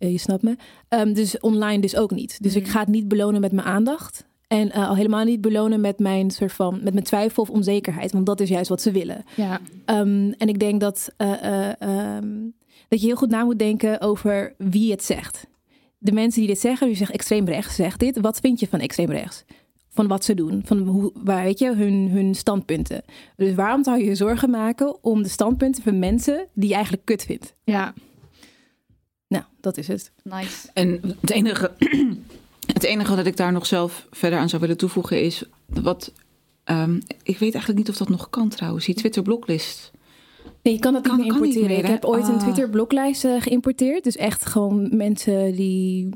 S4: je snapt me. Ehm, dus online dus ook niet. Dus ik ga het niet belonen met mijn aandacht. En eh, al helemaal niet belonen met mijn soort van met mijn twijfel of onzekerheid. Want dat is juist wat ze willen.
S1: Ja.
S4: Ehm, en ik denk dat, eh, eh, ehm, dat je heel goed na moet denken over wie het zegt. De mensen die dit zeggen, die zeggen extreem rechts, zegt dit. Wat vind je van extreem rechts? Van wat ze doen, van hoe, waar, weet je, hun, hun standpunten. Dus waarom zou je je zorgen maken om de standpunten van mensen die je eigenlijk kut vindt?
S1: Ja.
S4: Nou, dat is het.
S3: Nice.
S5: En het enige, het enige dat ik daar nog zelf verder aan zou willen toevoegen is wat. ehm, ik weet eigenlijk niet of dat nog kan trouwens. Die Twitter blocklist.
S4: Nee, je kan dat
S5: Kan-
S4: niet meer
S5: niet
S4: importeren.
S5: meer,
S4: ik heb ooit een
S5: Ah.
S4: Twitter bloklijst eh, geïmporteerd. Dus echt gewoon mensen die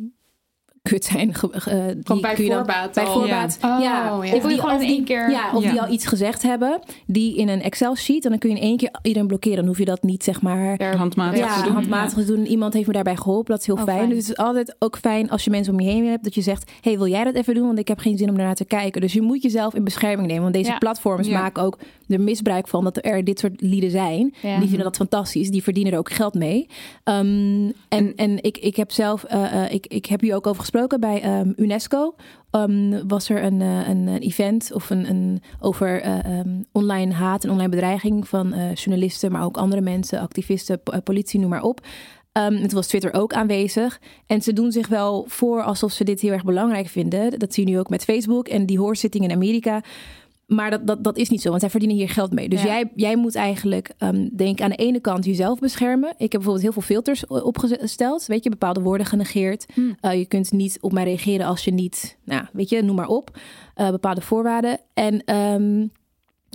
S4: kut zijn. ge- die
S1: bij
S4: kun je dan-
S1: voorbaat
S4: Bij voorbaat.
S1: Ja. Oh, ja.
S4: Of die,
S3: gewoon in één keer-
S4: Ja, of
S5: Ja.
S4: die al iets gezegd hebben. Die in een Excel sheet. En dan kun je in één keer iedereen blokkeren. Dan hoef je dat niet zeg maar...
S3: Per-
S5: Handmatig
S3: Ja,
S5: te doen.
S4: handmatig te doen. Iemand heeft me daarbij geholpen. Dat is heel
S3: Oh,
S4: fijn.
S3: fijn.
S4: Dus het is altijd ook fijn als je mensen om je heen hebt. Dat je zegt, hey, wil jij dat even doen? Want ik heb geen zin om daarnaar te kijken. Dus je moet jezelf in bescherming nemen. Want deze
S3: Ja.
S4: platforms
S5: Ja.
S4: maken ook er misbruik van. Dat er dit soort lieden zijn.
S3: Ja.
S4: Die vinden dat fantastisch. Die verdienen er ook geld mee. Ehm, en en ik, ik heb zelf, eh, eh, ik, ik heb hier ook over gesproken bij ehm, UNESCO. Ehm, was er een, eh, een, een event of een, een over online haat en online bedreiging van journalisten, maar ook andere mensen, activisten, po- politie, noem maar op. Het was Twitter ook aanwezig. En ze doen zich wel voor alsof ze dit heel erg belangrijk vinden. Dat zie je nu ook met Facebook en die hoorzitting in Amerika. Maar dat, dat, dat is niet zo, want zij verdienen hier geld mee. Dus
S3: Ja.
S4: jij, jij moet eigenlijk, ehm, denk aan de ene kant jezelf beschermen. Ik heb bijvoorbeeld heel veel filters opgesteld. Weet je, bepaalde woorden genegeerd.
S3: Hm.
S4: Eh, je kunt niet op mij reageren als je niet, nou, weet je, noem maar op. Eh, bepaalde voorwaarden. En, ehm,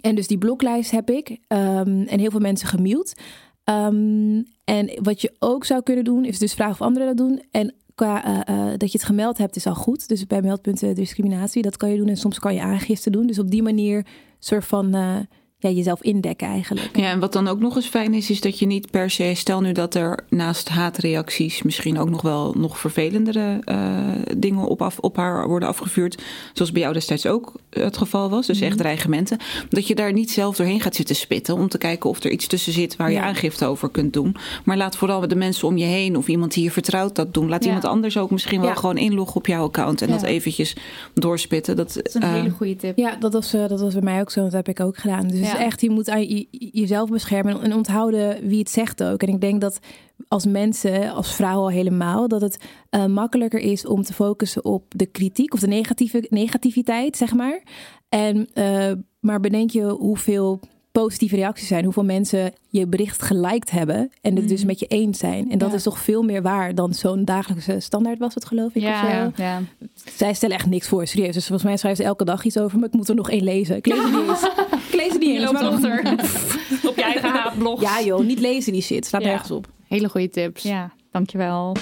S4: en dus die bloklijst heb ik. ehm, en heel veel mensen gemute. En wat je ook zou kunnen doen, is dus vragen of anderen dat doen. En eh, eh, dat je het gemeld hebt, is al goed. Dus bij meldpunten discriminatie, dat kan je doen. En soms kan je aangifte doen. Dus op die manier soort van eh, ja, jezelf indekken eigenlijk.
S5: Ja, en wat dan ook nog eens fijn is, is dat je niet per se, stel nu dat er naast haatreacties misschien ook nog wel nog vervelendere eh, dingen op, af, op haar worden afgevuurd, zoals bij jou destijds ook het geval was, dus echt dreigementen, dat je daar niet zelf doorheen gaat zitten spitten om te kijken of er iets tussen zit waar je
S4: Ja.
S5: aangifte over kunt doen. Maar laat vooral de mensen om je heen of iemand die je vertrouwt dat doen. Laat
S3: Ja.
S5: iemand anders ook misschien wel
S4: Ja.
S5: gewoon inloggen op jouw account en
S3: Ja.
S5: dat eventjes doorspitten. Dat,
S3: Dat is een
S5: eh,
S3: hele goede tip.
S4: Ja, dat was, eh, dat was bij mij ook zo. Dat heb ik ook gedaan. Dus. Is echt, je moet jezelf beschermen en onthouden wie het zegt ook. En ik denk dat als mensen, als vrouwen al helemaal, dat het eh, makkelijker is om te focussen op de kritiek of de negatieve, negativiteit, zeg maar. En, eh, maar bedenk je hoeveel positieve reacties zijn, hoeveel mensen je bericht geliked hebben en het dus
S3: Mhm.
S4: met je eens zijn. En dat
S3: Ja.
S4: is toch veel meer waar dan zo'n dagelijkse standaard was het, geloof ik. of zo.
S3: Ja, ja.
S4: Zij stellen echt niks voor, serieus. Dus volgens mij schrijven ze elke dag iets over, maar ik moet er nog één lezen. Ik lees het niet eens. Ik lees het niet eens.
S3: achter op je eigen haatblog.
S4: Ja joh, niet lezen die shit. Staat
S3: Ja.
S4: nergens op.
S1: Hele goede tips.
S3: Ja, dankjewel.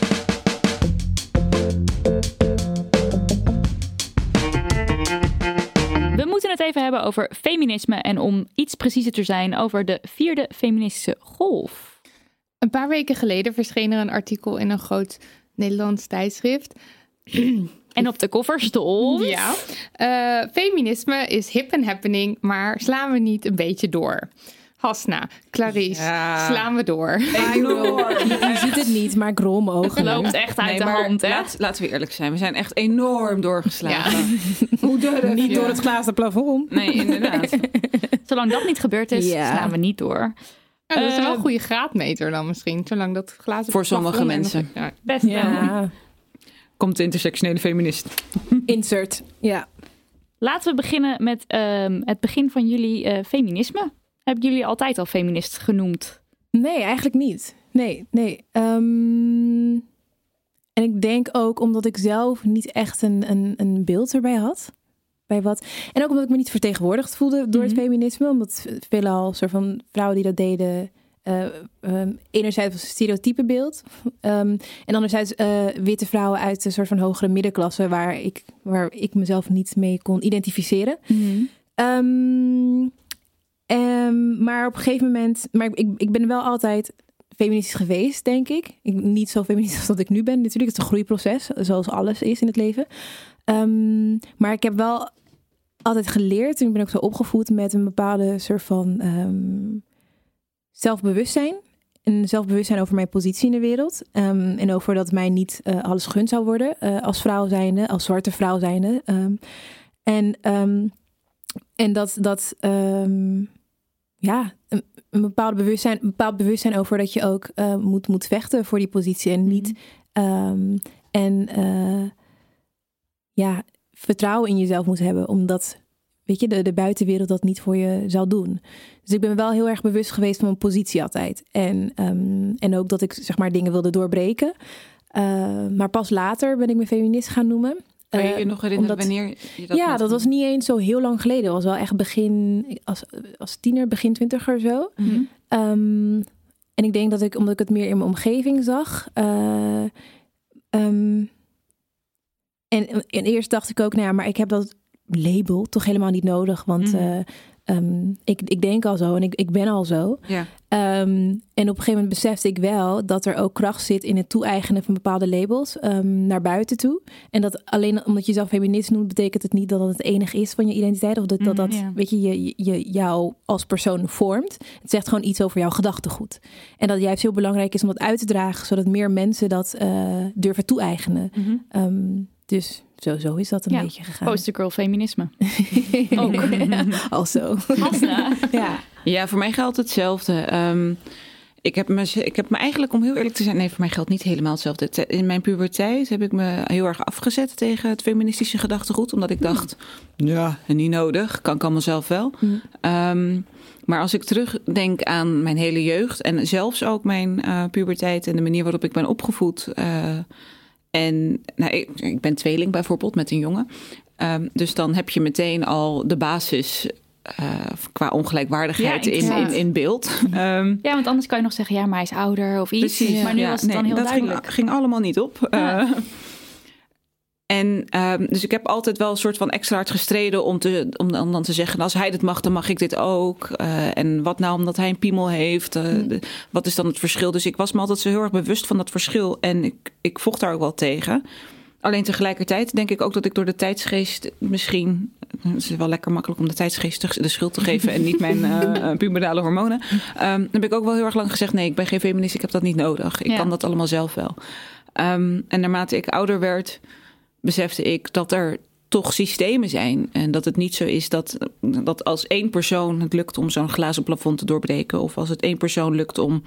S3: Het even hebben over feminisme en om iets preciezer te zijn over de vierde feministische golf.
S1: Een paar weken geleden verscheen er een artikel in een groot Nederlands tijdschrift.
S3: En op de koffer stond...
S1: Ja. Eh, feminisme is hip en happening, maar slaan we niet een beetje door? Hasna, Clarice,
S5: Ja.
S1: slaan we door?
S4: Je ziet het niet, maar ogen.
S3: loopt echt uit
S5: Nee,
S3: de hand, hè?
S5: laat- laten we eerlijk zijn. We zijn echt enorm doorgeslagen. Hoe durf
S4: Niet door het glazen plafond.
S5: Nee, inderdaad.
S3: Zolang dat niet gebeurd is,
S4: Ja.
S3: slaan we niet door.
S1: Ja, dat is wel een goede graadmeter dan misschien, zolang dat glazen
S5: Voor sommige
S1: plafond en-
S5: mensen.
S1: Ja.
S3: Best wel.
S4: Ja,
S5: Komt de intersectionele feminist.
S4: insert. Ja.
S3: Laten we beginnen met ehm, het begin van jullie eh, feminisme. Hebben jullie altijd al feminist genoemd?
S4: Nee, eigenlijk niet. Nee, nee. Ehm, en ik denk ook omdat ik zelf niet echt een, een, een beeld erbij had. Bij wat. En ook omdat ik me niet vertegenwoordigd voelde door het
S3: Mhm.
S4: feminisme. Omdat veelal soort van vrouwen die dat deden. eh, ehm, enerzijds was een stereotypebeeld. Ehm, en anderzijds eh, witte vrouwen uit een soort van hogere middenklasse. Waar ik, waar ik mezelf niet mee kon identificeren. Ehm, ehm, maar op een gegeven moment, maar ik, ik ben wel altijd feministisch geweest, denk ik. ik. Niet zo feministisch als dat ik nu ben. Natuurlijk, het is een groeiproces, zoals alles is in het leven. Ehm, maar ik heb wel altijd geleerd, en ik ben ook zo opgevoed met een bepaalde soort van ehm, zelfbewustzijn. Een zelfbewustzijn over mijn positie in de wereld. En over dat mij niet eh, alles gegund zou worden. eh, als vrouw zijnde, als zwarte vrouw zijnde. En, en dat, dat ja, een, een bepaald bewustzijn, een bepaald bewustzijn over dat je ook eh, moet, moet vechten voor die positie. En niet. ehm, en eh, ja, vertrouwen in jezelf moet hebben. Omdat, weet je, de, de buitenwereld dat niet voor je zal doen. Dus ik ben wel heel erg bewust geweest van mijn positie altijd. En, ehm, en ook dat ik zeg maar dingen wilde doorbreken. Uh, maar pas later ben ik me feminist gaan noemen.
S5: Kan je
S4: Uh,
S5: je nog herinneren
S4: omdat-
S5: wanneer je dat
S4: ja, dat was niet eens zo heel lang geleden. Dat was wel echt begin, als, als tiener, begin twintiger zo.
S5: Mhm.
S4: Ehm, en ik denk dat ik, omdat ik het meer in mijn omgeving zag. eh, ehm, en, en eerst dacht ik ook, nou ja, maar ik heb dat label toch helemaal niet nodig. Want
S5: Mhm.
S4: eh, ehm, ik, ik denk al zo en ik, ik ben al zo.
S5: Ja.
S4: Ehm, en op een gegeven moment besefte ik wel dat er ook kracht zit in het toe-eigenen van bepaalde labels ehm, naar buiten toe. En dat alleen omdat je jezelf feminist noemt, betekent het niet dat dat het enige is van je identiteit. Of dat dat, dat
S3: Mhm, ja.
S4: weet je, je, je, jou als persoon vormt. Het zegt gewoon iets over jouw gedachtegoed. En dat het juist heel belangrijk is om dat uit te dragen, zodat meer mensen dat eh, durven toe-eigenen.
S3: Mhm.
S4: Dus zo, zo is dat een
S3: Ja,
S4: beetje gegaan.
S3: Postergirl feminisme. Ook.
S4: also. Ja.
S5: Ja, voor mij geldt hetzelfde. Ehm, ik, heb me, ik heb me eigenlijk, om heel eerlijk te zijn, nee, voor mij geldt niet helemaal hetzelfde. In mijn puberteit heb ik me heel erg afgezet tegen het feministische gedachtegoed. Omdat ik dacht, ja, niet nodig, kan ik allemaal zelf wel.
S4: Hmm.
S5: Ehm, maar als ik terugdenk aan mijn hele jeugd en zelfs ook mijn eh, puberteit en de manier waarop ik ben opgevoed. eh, en nou, ik, ik ben tweeling bijvoorbeeld met een jongen. Ehm, dus dan heb je meteen al de basis eh, qua ongelijkwaardigheid
S3: Ja,
S5: in, in, in beeld. Ehm,
S3: Ja, want anders kan je nog zeggen, ja, maar hij is ouder of iets.
S5: Precies.
S3: Maar nu
S5: Ja,
S3: was het
S5: nee,
S3: dan heel
S5: dat
S3: duidelijk.
S5: Ging, ging allemaal niet op.
S3: Ja.
S5: Eh, en ehm, dus ik heb altijd wel een soort van extra hard gestreden om, te, om, om dan te zeggen: als hij dit mag, dan mag ik dit ook. Eh, en wat nou omdat hij een piemel heeft? eh, de- wat is dan het verschil? Dus ik was me altijd zo heel erg bewust van dat verschil. En ik, ik vocht daar ook wel tegen. Alleen tegelijkertijd denk ik ook dat ik door de tijdsgeest misschien. Het is wel lekker makkelijk om de tijdsgeest de- schuld te geven en niet mijn eh, puberale hormonen. Ehm, dan heb ik ook wel heel erg lang gezegd: nee, ik ben geen feminist, ik heb dat niet nodig. Ik
S3: Ja.
S5: kan dat allemaal zelf wel. Ehm, en naarmate ik ouder werd, besefte ik dat er toch systemen zijn. En dat het niet zo is dat, dat als één persoon het lukt om zo'n glazen plafond te doorbreken. Of als het één persoon lukt om,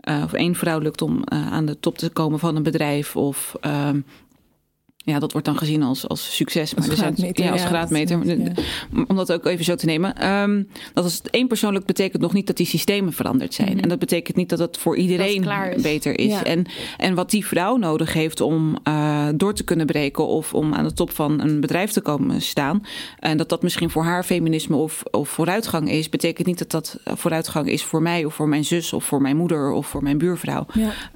S5: eh, of één vrouw lukt om eh, aan de top te komen van een bedrijf. Of ehm, ja, dat wordt dan gezien als, als succes. Maar
S4: Als
S5: zijn-
S4: graadmeter,
S5: Ja, als
S4: ja,
S5: graadmeter.
S4: dat is- ja.
S5: Om dat ook even zo te nemen. Ehm, dat als het één persoon lukt, betekent nog niet dat die systemen veranderd zijn.
S3: Mhm.
S5: En dat betekent niet dat het voor iedereen
S3: is.
S5: beter is.
S4: Ja.
S5: En, en wat die vrouw nodig heeft om eh, door te kunnen breken of om aan de top van een bedrijf te komen staan. En dat dat misschien voor haar feminisme of, of vooruitgang is, betekent niet dat dat vooruitgang is voor mij of voor mijn zus of voor mijn moeder of voor mijn buurvrouw.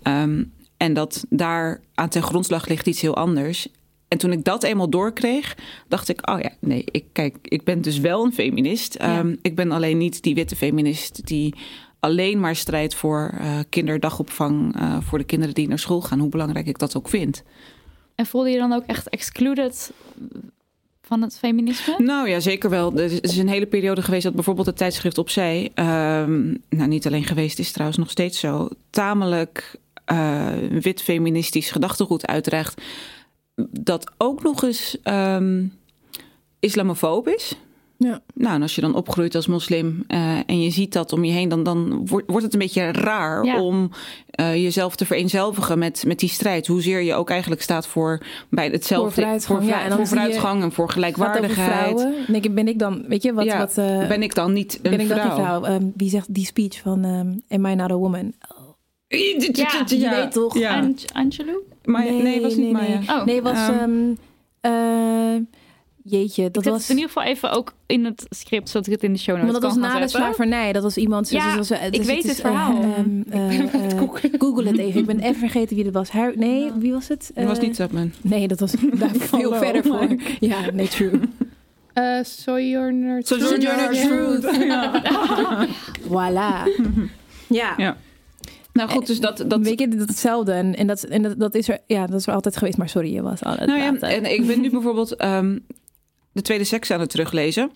S5: Ehm, en dat daar aan ten grondslag ligt iets heel anders. En toen ik dat eenmaal doorkreeg, dacht ik: oh ja, nee, ik, kijk, ik ben dus wel een feminist. Ehm, Ik ben alleen niet die witte feminist die alleen maar strijdt voor eh, kinderdagopvang eh, voor de kinderen die naar school gaan, hoe belangrijk ik dat ook vind.
S3: En voelde je dan ook echt excluded van het feminisme?
S5: Nou ja, zeker wel. Er is een hele periode geweest dat bijvoorbeeld het tijdschrift Opzij... ehm nou, niet alleen geweest, is trouwens nog steeds zo... tamelijk eh, wit feministisch gedachtegoed uitdraagt... dat ook nog eens ehm islamofoob is.
S4: Ja.
S5: Nou, en als je dan opgroeit als moslim eh, en je ziet dat om je heen... dan, dan wordt, wordt het een beetje raar
S3: Ja.
S5: om eh, jezelf te vereenzelvigen met, met die strijd. Hoezeer je ook eigenlijk staat voor bij hetzelfde...
S4: Voor vooruitgang,
S5: voor,
S4: ja, en dan
S5: voor vooruitgang en voor gelijkwaardigheid.
S4: vrouwen. Dan denk ik, ben ik dan, weet je, wat...
S5: Ja,
S4: wat eh,
S5: ben ik dan niet een
S4: ben ik
S5: vrouw?
S4: vrouw? Ehm, wie zegt die speech van ehm, Am I not a woman?
S3: Ja,
S4: je weet toch?
S5: Ja. Maya, nee, was niet
S4: nee,
S5: Maya.
S4: Nee,
S3: Oh.
S4: nee was...
S5: Ehm,
S4: ehm, eh, jeetje, dat
S3: Dat was in ieder geval even ook in het script, zodat ik het in de show notes
S4: Want dat was na de slavernij. Dat was iemand...
S3: Ja,
S4: dus, dus,
S3: ik weet het verhaal.
S4: eh, ehm, eh, eh, Google het even. Ik ben even vergeten wie dat was. Haar, nee, wie was het?
S5: Dat was
S4: Eh,
S5: niet Tubman.
S4: Nee, dat was daar veel verder voor.
S5: Mike.
S4: Ja, nee, true.
S1: Eh Sojourner
S5: Sojourner Truth. Ja.
S4: Voilà. Ja.
S5: Ja. Nou goed, dus dat... dat
S4: Weet je, dat hetzelfde. En, en, dat, en dat, dat, is er, ja, dat is er altijd geweest. Maar sorry, je was al
S5: nou ja, en ik ben nu bijvoorbeeld ehm, de tweede seks aan het teruglezen.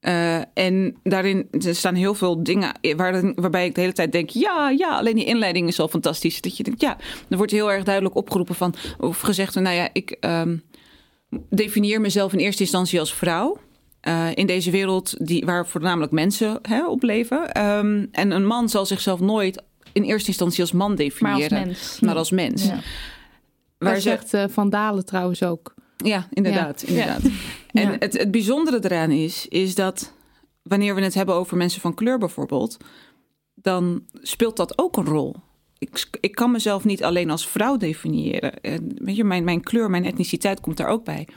S5: Eh, en daarin er staan heel veel dingen waar, waarbij ik de hele tijd denk: ja, ja, alleen die inleiding is al fantastisch. Dat je denkt, ja, er wordt heel erg duidelijk opgeroepen van, of gezegd: nou ja, ik ehm, definieer mezelf in eerste instantie als vrouw. eh, in deze wereld die, waar voornamelijk mensen hè, op leven. Ehm, en een man zal zichzelf nooit in eerste instantie als man
S3: Maar
S5: definiëren,
S3: als mens.
S5: maar als mens.
S3: Ja.
S5: Waar
S1: zegt eh, Van Dalen trouwens ook.
S5: ja, inderdaad.
S1: Ja.
S5: inderdaad. En het, het bijzondere eraan is, is dat wanneer we het hebben over mensen van kleur bijvoorbeeld, dan speelt dat ook een rol. Ik, ik kan mezelf niet alleen als vrouw definiëren. En Weet je, mijn, mijn kleur, mijn etniciteit komt daar ook bij.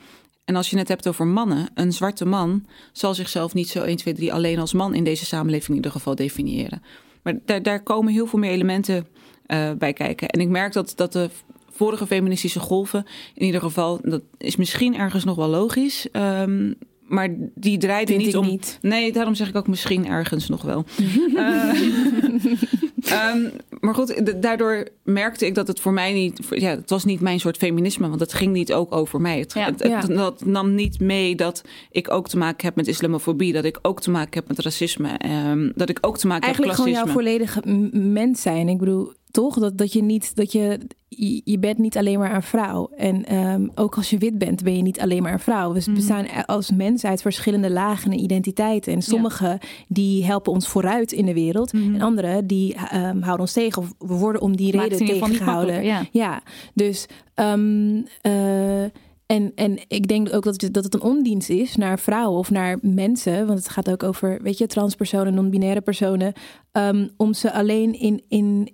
S5: En als je het hebt over mannen, een zwarte man zal zichzelf niet zo 1, 2, 3 alleen als man in deze samenleving in ieder geval definiëren. Maar daar, daar komen heel veel meer elementen eh, bij kijken. En ik merk dat, dat de vorige feministische golven, in ieder geval, dat is misschien ergens nog wel logisch. ehm, maar die draaiden
S4: Vind
S5: niet
S4: ik
S5: om.
S4: niet.
S5: Nee, daarom zeg ik ook misschien ergens nog wel. Eh, ehm, maar goed, daardoor merkte ik dat het voor mij niet... Ja, het was niet mijn soort feminisme, want het ging niet ook over mij. Het,
S3: Ja.
S5: het, het-
S4: Ja.
S5: dat nam niet mee dat ik ook te maken heb met islamofobie. Dat ik ook te maken heb met racisme. ehm, dat ik ook te maken
S4: Eigenlijk
S5: heb
S4: gewoon
S5: met
S4: jouw
S5: klassisme.
S4: volledige m- mens zijn. Ik bedoel, toch? Dat, dat je niet, dat je, je bent niet alleen maar een vrouw. En ehm, ook als je wit bent, ben je niet alleen maar een vrouw. We
S5: Mhm.
S4: bestaan als mens uit verschillende lagen en identiteiten. En sommige die helpen ons vooruit in de wereld.
S5: Mhm.
S4: En andere die ehm, houden ons tegen. Of we worden om die
S3: Maakt
S4: reden tegengehouden.
S3: Ja.
S4: Ja, dus ehm, eh, en, en ik denk ook dat het, dat het een ondienst is naar vrouwen of naar mensen, want het gaat ook over, weet je, transpersonen, non-binaire personen, om ze alleen in, in,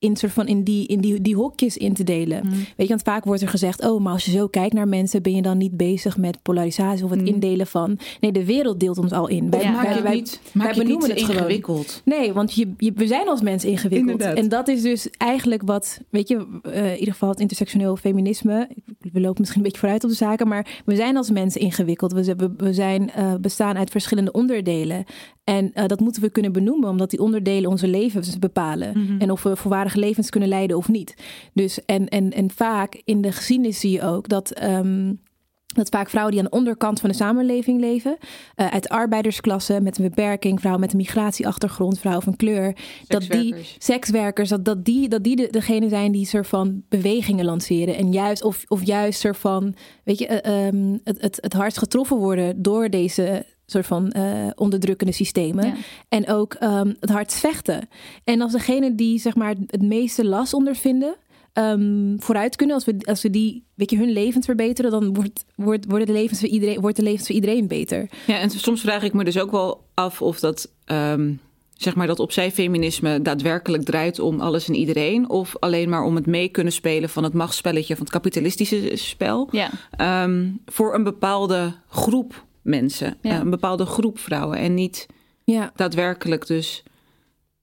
S4: in, soort van in, die, in die, die hokjes in te delen.
S5: Mhm.
S4: Weet je, want vaak wordt er gezegd, oh, maar als je zo kijkt naar mensen, ben je dan niet bezig met polarisatie of het
S5: Mhm.
S4: indelen van. Nee, de wereld deelt ons al in. Wij,
S3: Ja.
S5: Maak
S4: wij,
S5: niet,
S4: wij
S5: maak je niet
S4: het gewoon.
S5: ingewikkeld.
S4: Nee, want je, je, we zijn als mensen ingewikkeld.
S5: Inderdaad.
S4: En dat is dus eigenlijk wat, weet je, eh, in ieder geval het intersectioneel feminisme. We lopen misschien een beetje vooruit op de zaken, maar we zijn als mensen ingewikkeld. We, we, we zijn, eh, bestaan uit verschillende onderdelen. En eh, dat moeten we kunnen benoemen, omdat die onderdelen onze levens bepalen.
S5: Mhm.
S4: En of we volwaardige levens kunnen leiden of niet. Dus en, en, en vaak in de geschiedenis zie je ook dat. ehm, dat vaak vrouwen die aan de onderkant van de samenleving leven, eh, uit arbeidersklasse met een beperking, vrouwen met een migratieachtergrond, vrouwen van kleur, dat die
S5: Sekswerkers.
S4: sekswerkers, dat, dat die, dat die de, degene zijn die soort van bewegingen lanceren. En juist, of, of juist soort van, weet je, eh, ehm, het, het, het hardst getroffen worden door deze soort van eh, onderdrukkende systemen.
S3: Ja.
S4: En ook ehm, het hardst vechten. En als degene die zeg maar het meeste last ondervinden, ehm, vooruit kunnen, als we, als we die, weet je, hun levens verbeteren, dan wordt, wordt, worden de levens voor iedereen, wordt de levens voor iedereen beter.
S5: Ja, en soms vraag ik me dus ook wel af of dat, ehm, zeg maar, dat opzij feminisme daadwerkelijk draait om alles en iedereen. Of alleen maar om het mee kunnen spelen van het machtsspelletje, van het kapitalistische spel.
S3: Ja.
S5: voor een bepaalde groep mensen,
S3: Ja.
S5: eh, een bepaalde groep vrouwen. En niet
S4: Ja,
S5: daadwerkelijk dus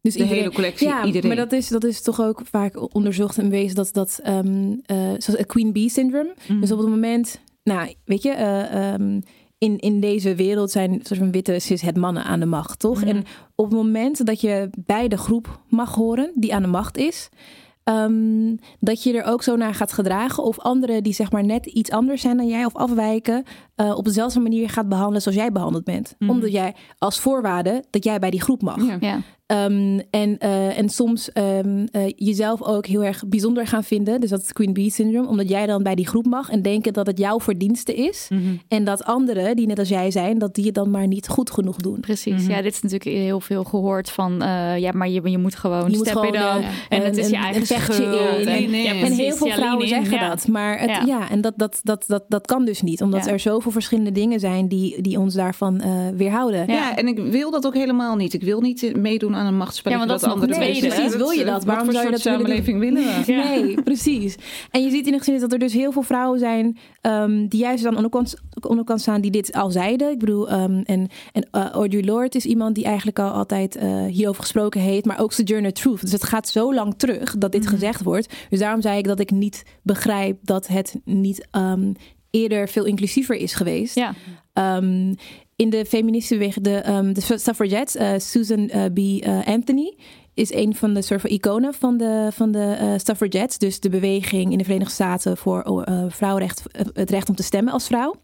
S4: dus
S5: de hele collectie,
S4: Ja,
S5: iedereen.
S4: maar dat is, dat is toch ook vaak onderzocht en bewezen dat dat, ehm, eh, zoals het Queen Bee syndrome.
S5: Mhm.
S4: Dus op het moment, nou, weet je, eh, ehm, in, in deze wereld zijn soort van witte cis het mannen aan de macht, toch?
S5: Mhm.
S4: En op het moment dat je bij de groep mag horen die aan de macht is, ehm, dat je er ook zo naar gaat gedragen. Of anderen die zeg maar net iets anders zijn dan jij of afwijken, uh, op dezelfde manier gaat behandelen zoals jij behandeld bent.
S3: Mhm.
S4: Omdat jij als voorwaarde dat jij bij die groep mag.
S5: Ja.
S4: Um, en, uh, en soms um, uh, jezelf ook heel erg bijzonder gaan vinden. Dus dat is Queen Bee syndroom. Omdat jij dan bij die groep mag en denken dat het jouw verdienste is.
S3: Mhm.
S4: En dat anderen, die net als jij zijn, dat die het dan maar niet goed genoeg doen.
S3: Precies. Ja, dit is natuurlijk heel veel gehoord van... Uh, ja, maar je, je moet gewoon
S4: je moet gewoon,
S3: up.
S4: En,
S3: het is je eigen
S4: schuld. En,
S3: ja,
S4: heel veel vrouwen zeggen
S3: ja.
S4: dat. Maar het,
S3: Ja.
S4: ja. en dat, dat, dat, dat, dat kan dus niet. Omdat
S3: Ja.
S4: er zoveel verschillende dingen zijn die, die ons daarvan uh, weerhouden.
S5: Ja. en ik wil dat ook helemaal niet. Ik wil niet meedoen aan een machtsspelletje
S3: Ja, want
S5: dat,
S3: dat
S5: andere
S3: tweede,
S4: precies. Wil je dat? Waarom
S5: voor
S4: zou je
S5: soort
S4: dat willen
S5: samenleving willen?
S3: Ja.
S4: Nee, precies. En je ziet in de geschiedenis dat er dus heel veel vrouwen zijn um, die juist aan de onderkant, onderkant staan die dit al zeiden. Ik bedoel, um, en, en uh, Audre Lorde is iemand die eigenlijk al altijd uh, hierover gesproken heeft, maar ook Sojourner Truth. Dus het gaat zo lang terug dat dit
S3: Mhm.
S4: gezegd wordt. Dus daarom zei ik dat ik niet begrijp dat het niet um, eerder veel inclusiever is geweest.
S3: Ja.
S4: Um, in de feministische de, um, de suffragettes, uh, Susan uh, B. Uh, Anthony is een van de soort van iconen van de, van de suffragettes. Dus de beweging in de Verenigde Staten voor vrouwenrecht, het recht om te stemmen als vrouw.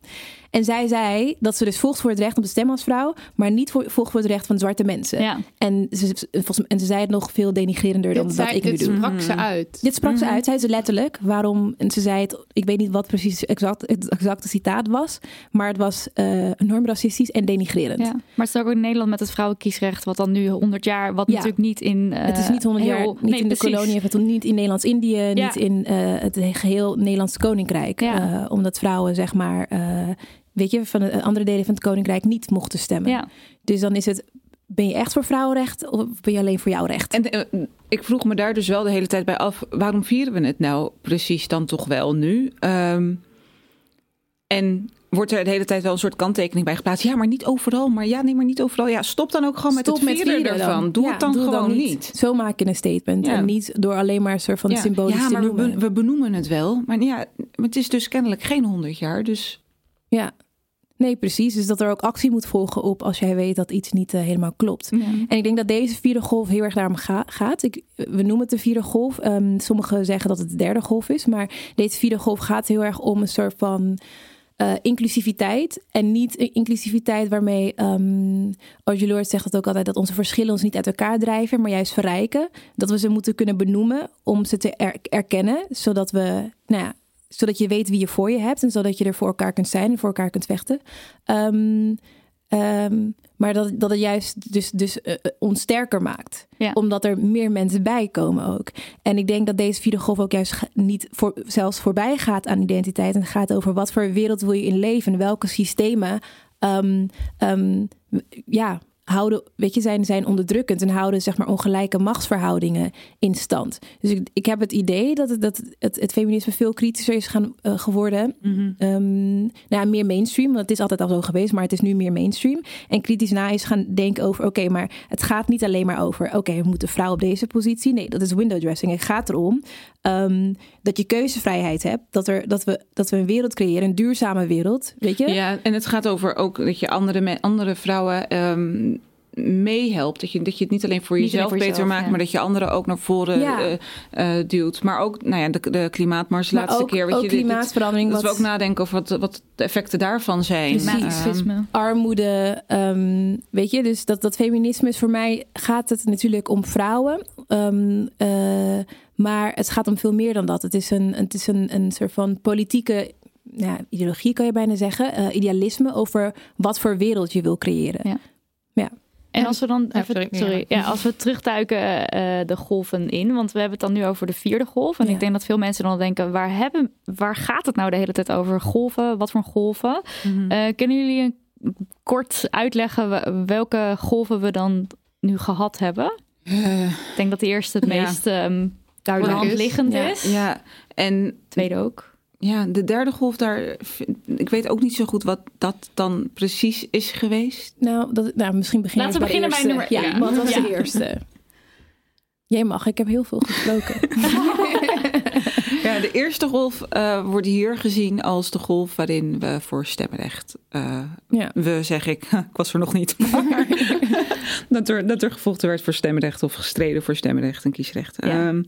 S4: En zij zei dat ze dus volgt voor het recht om te stemmen als vrouw, maar niet voor, volgt voor het recht van zwarte mensen.
S3: Ja.
S4: En, ze, en ze zei het nog veel denigrerender dan
S1: dit
S4: dat
S1: zei,
S4: ik nu
S1: dit
S4: doe.
S1: sprak ze uit.
S4: Dit sprak
S3: Mhm.
S4: ze uit, zei ze letterlijk. Waarom? En ze zei het, ik weet niet wat precies exact, het exacte citaat was, maar het was uh, enorm racistisch en denigrerend.
S3: Ja. Maar het is ook in Nederland met het vrouwenkiesrecht, wat dan nu 100 jaar, wat
S4: Ja.
S3: natuurlijk niet in. Uh,
S4: het is niet 100 jaar,
S3: heel,
S4: niet
S3: nee,
S4: in de kolonie, het niet in Nederlands-Indië,
S3: Ja.
S4: niet in uh, het geheel Nederlandse koninkrijk.
S3: Ja.
S4: Uh, omdat vrouwen, zeg maar, uh, weet je, van de andere delen van het koninkrijk niet mochten stemmen.
S3: Ja.
S4: Dus dan is het, ben je echt voor vrouwenrecht of ben je alleen voor jouw recht?
S5: En uh, ik vroeg me daar dus wel de hele tijd bij af, waarom vieren we het nou precies dan toch wel nu? Um, en wordt er de hele tijd wel een soort kanttekening bij geplaatst. Ja, maar niet overal. Maar ja, nee, maar niet overal. Ja, stop dan ook gewoon
S4: Stop
S5: met het vieren,
S4: vieren
S5: ervan.
S4: dan.
S5: Doe
S4: ja,
S5: het dan
S4: doe
S5: gewoon
S4: dan
S5: niet.
S4: Zo maak je een statement.
S5: Ja.
S4: En niet door alleen maar een soort van
S5: ja.
S4: symbolisch
S5: ja,
S4: te
S5: maar
S4: noemen.
S5: we, we benoemen het wel. Maar ja, het is dus kennelijk geen honderd jaar. Dus
S4: Ja, nee, precies. Dus dat er ook actie moet volgen op als jij weet dat iets niet uh, helemaal klopt.
S5: ja.
S4: En ik denk dat deze vierde golf heel erg daarom ga gaat. Ik, we noemen het de vierde golf. Um, sommigen zeggen dat het de derde golf is. Maar deze vierde golf gaat heel erg om een soort van... Uh, inclusiviteit. En niet inclusiviteit waarmee um, Audre Lorde zegt dat ook altijd... dat onze verschillen ons niet uit elkaar drijven... maar juist verrijken. Dat we ze moeten kunnen benoemen om ze te er erkennen. Zodat we... Nou ja, zodat je weet wie je voor je hebt en zodat je er voor elkaar kunt zijn en voor elkaar kunt vechten. Um, um, maar dat, dat het juist dus, dus uh, ons sterker maakt.
S3: Ja.
S4: Omdat er meer mensen bij komen ook. En ik denk dat deze vierde golf ook juist niet voor, zelfs voorbij gaat aan identiteit. En het gaat over wat voor wereld wil je in leven. Welke systemen um, ja, houden, weet je, zijn, zijn onderdrukkend en houden zeg maar ongelijke machtsverhoudingen in stand. Dus ik, ik heb het idee dat het, dat het, het feminisme veel kritischer is gaan, uh, geworden. Mm -hmm. um, nou, meer mainstream, want het is altijd al zo geweest, maar het is nu meer mainstream. En kritisch na is gaan denken over, oké, okay, maar het gaat niet alleen maar over, oké, okay, we moeten vrouw op deze positie. Nee, dat is window dressing. Het gaat erom um, dat je keuzevrijheid hebt, dat, er, dat, we, dat we een wereld creëren, een duurzame wereld, weet je?
S5: Ja, en het gaat over ook dat je andere, andere vrouwen um, meehelpt. Dat je, dat je het niet alleen voor
S3: niet
S5: jezelf
S3: voor
S5: beter
S3: jezelf,
S5: maakt,
S3: ja.
S5: maar dat je anderen ook naar voren
S4: Ja.
S5: uh, uh, duwt. Maar ook nou ja, de, de klimaatmars de laatste
S4: ook-
S5: keer. Weet
S4: ook
S5: je, dit- dit-
S4: klimaatverandering,
S5: Dat we ook nadenken over wat, wat de effecten daarvan zijn.
S4: Precies.
S5: Ehm,
S4: armoede, um, weet je, dus dat, dat feminisme is voor mij gaat het natuurlijk om vrouwen, um, uh, maar het gaat om veel meer dan dat. Het is een, het is een, een soort van politieke ja, ideologie, kan je bijna zeggen, uh, idealisme over wat voor wereld je wil creëren.
S3: Ja.
S4: Ja.
S3: En als we dan
S1: Ja,
S3: even,
S1: sorry,
S3: sorry,
S1: ja.
S3: ja, als we terugduiken uh, de golven in, want we hebben het dan nu over de vierde golf. En
S4: Ja.
S3: ik denk dat veel mensen dan denken, waar, hebben, waar gaat het nou de hele tijd over? Golven, wat voor golven?
S5: mhm.
S3: Uh, kunnen jullie een, kort uitleggen we- welke golven we dan nu gehad hebben?
S5: Eh,
S3: Ik denk dat de eerste het
S5: Ja.
S3: meest um, daar de
S1: Duidelijk
S3: liggend
S4: Ja.
S3: is.
S5: ja, en
S3: Tweede ook.
S5: ja, de derde golf daar, ik weet ook niet zo goed wat dat dan precies is geweest.
S4: Nou, dat, nou, misschien beginnen
S3: Laten we beginnen bij nummer-
S4: Ja,
S3: ja.
S4: wat was
S3: Ja.
S4: de eerste? Jij mag, ik heb heel veel gesproken.
S5: Ja, de eerste golf eh, wordt hier gezien als de golf waarin we voor stemrecht. eh,
S4: ja.
S5: we zeg ik, ik was er nog niet. Maar dat, er, dat er gevochten werd voor stemrecht of gestreden voor stemrecht en kiesrecht.
S3: Ja.
S5: Ehm,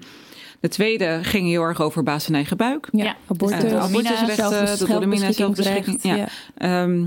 S5: De tweede ging heel erg over baas en eigen buik.
S4: Ja, abortus,
S5: Uh, abortusrechten,
S4: zelfbes-
S5: de
S4: zelfbeschikkingsrecht,
S5: zelfbeschikking, ja. Ehm,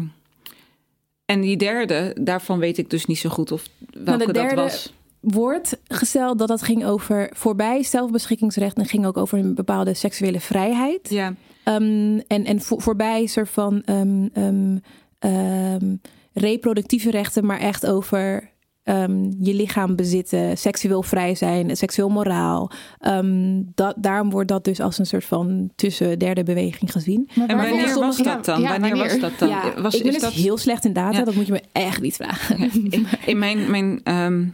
S5: en die derde, daarvan weet ik dus niet zo goed of welke
S4: Nou, de derde-
S5: dat was.
S4: wordt gesteld dat dat ging over voorbij zelfbeschikkingsrecht en ging ook over een bepaalde seksuele vrijheid.
S5: Ja,
S4: Ehm, en, en voor, voorbij soort van ehm, ehm, ehm, reproductieve rechten, maar echt over ehm, je lichaam bezitten, seksueel vrij zijn, seksueel moraal. Ehm, dat, daarom wordt dat dus als een soort van tussen derde beweging gezien.
S5: en
S4: waar
S5: wanneer was dat dan?
S1: Ja,
S5: wanneer, was dat dan?
S4: ja,
S5: was,
S4: ik ben
S5: is
S4: dus
S5: dat,
S4: heel slecht in data,
S5: Ja.
S4: dat moet je me echt niet vragen.
S5: in, in mijn, mijn ehm,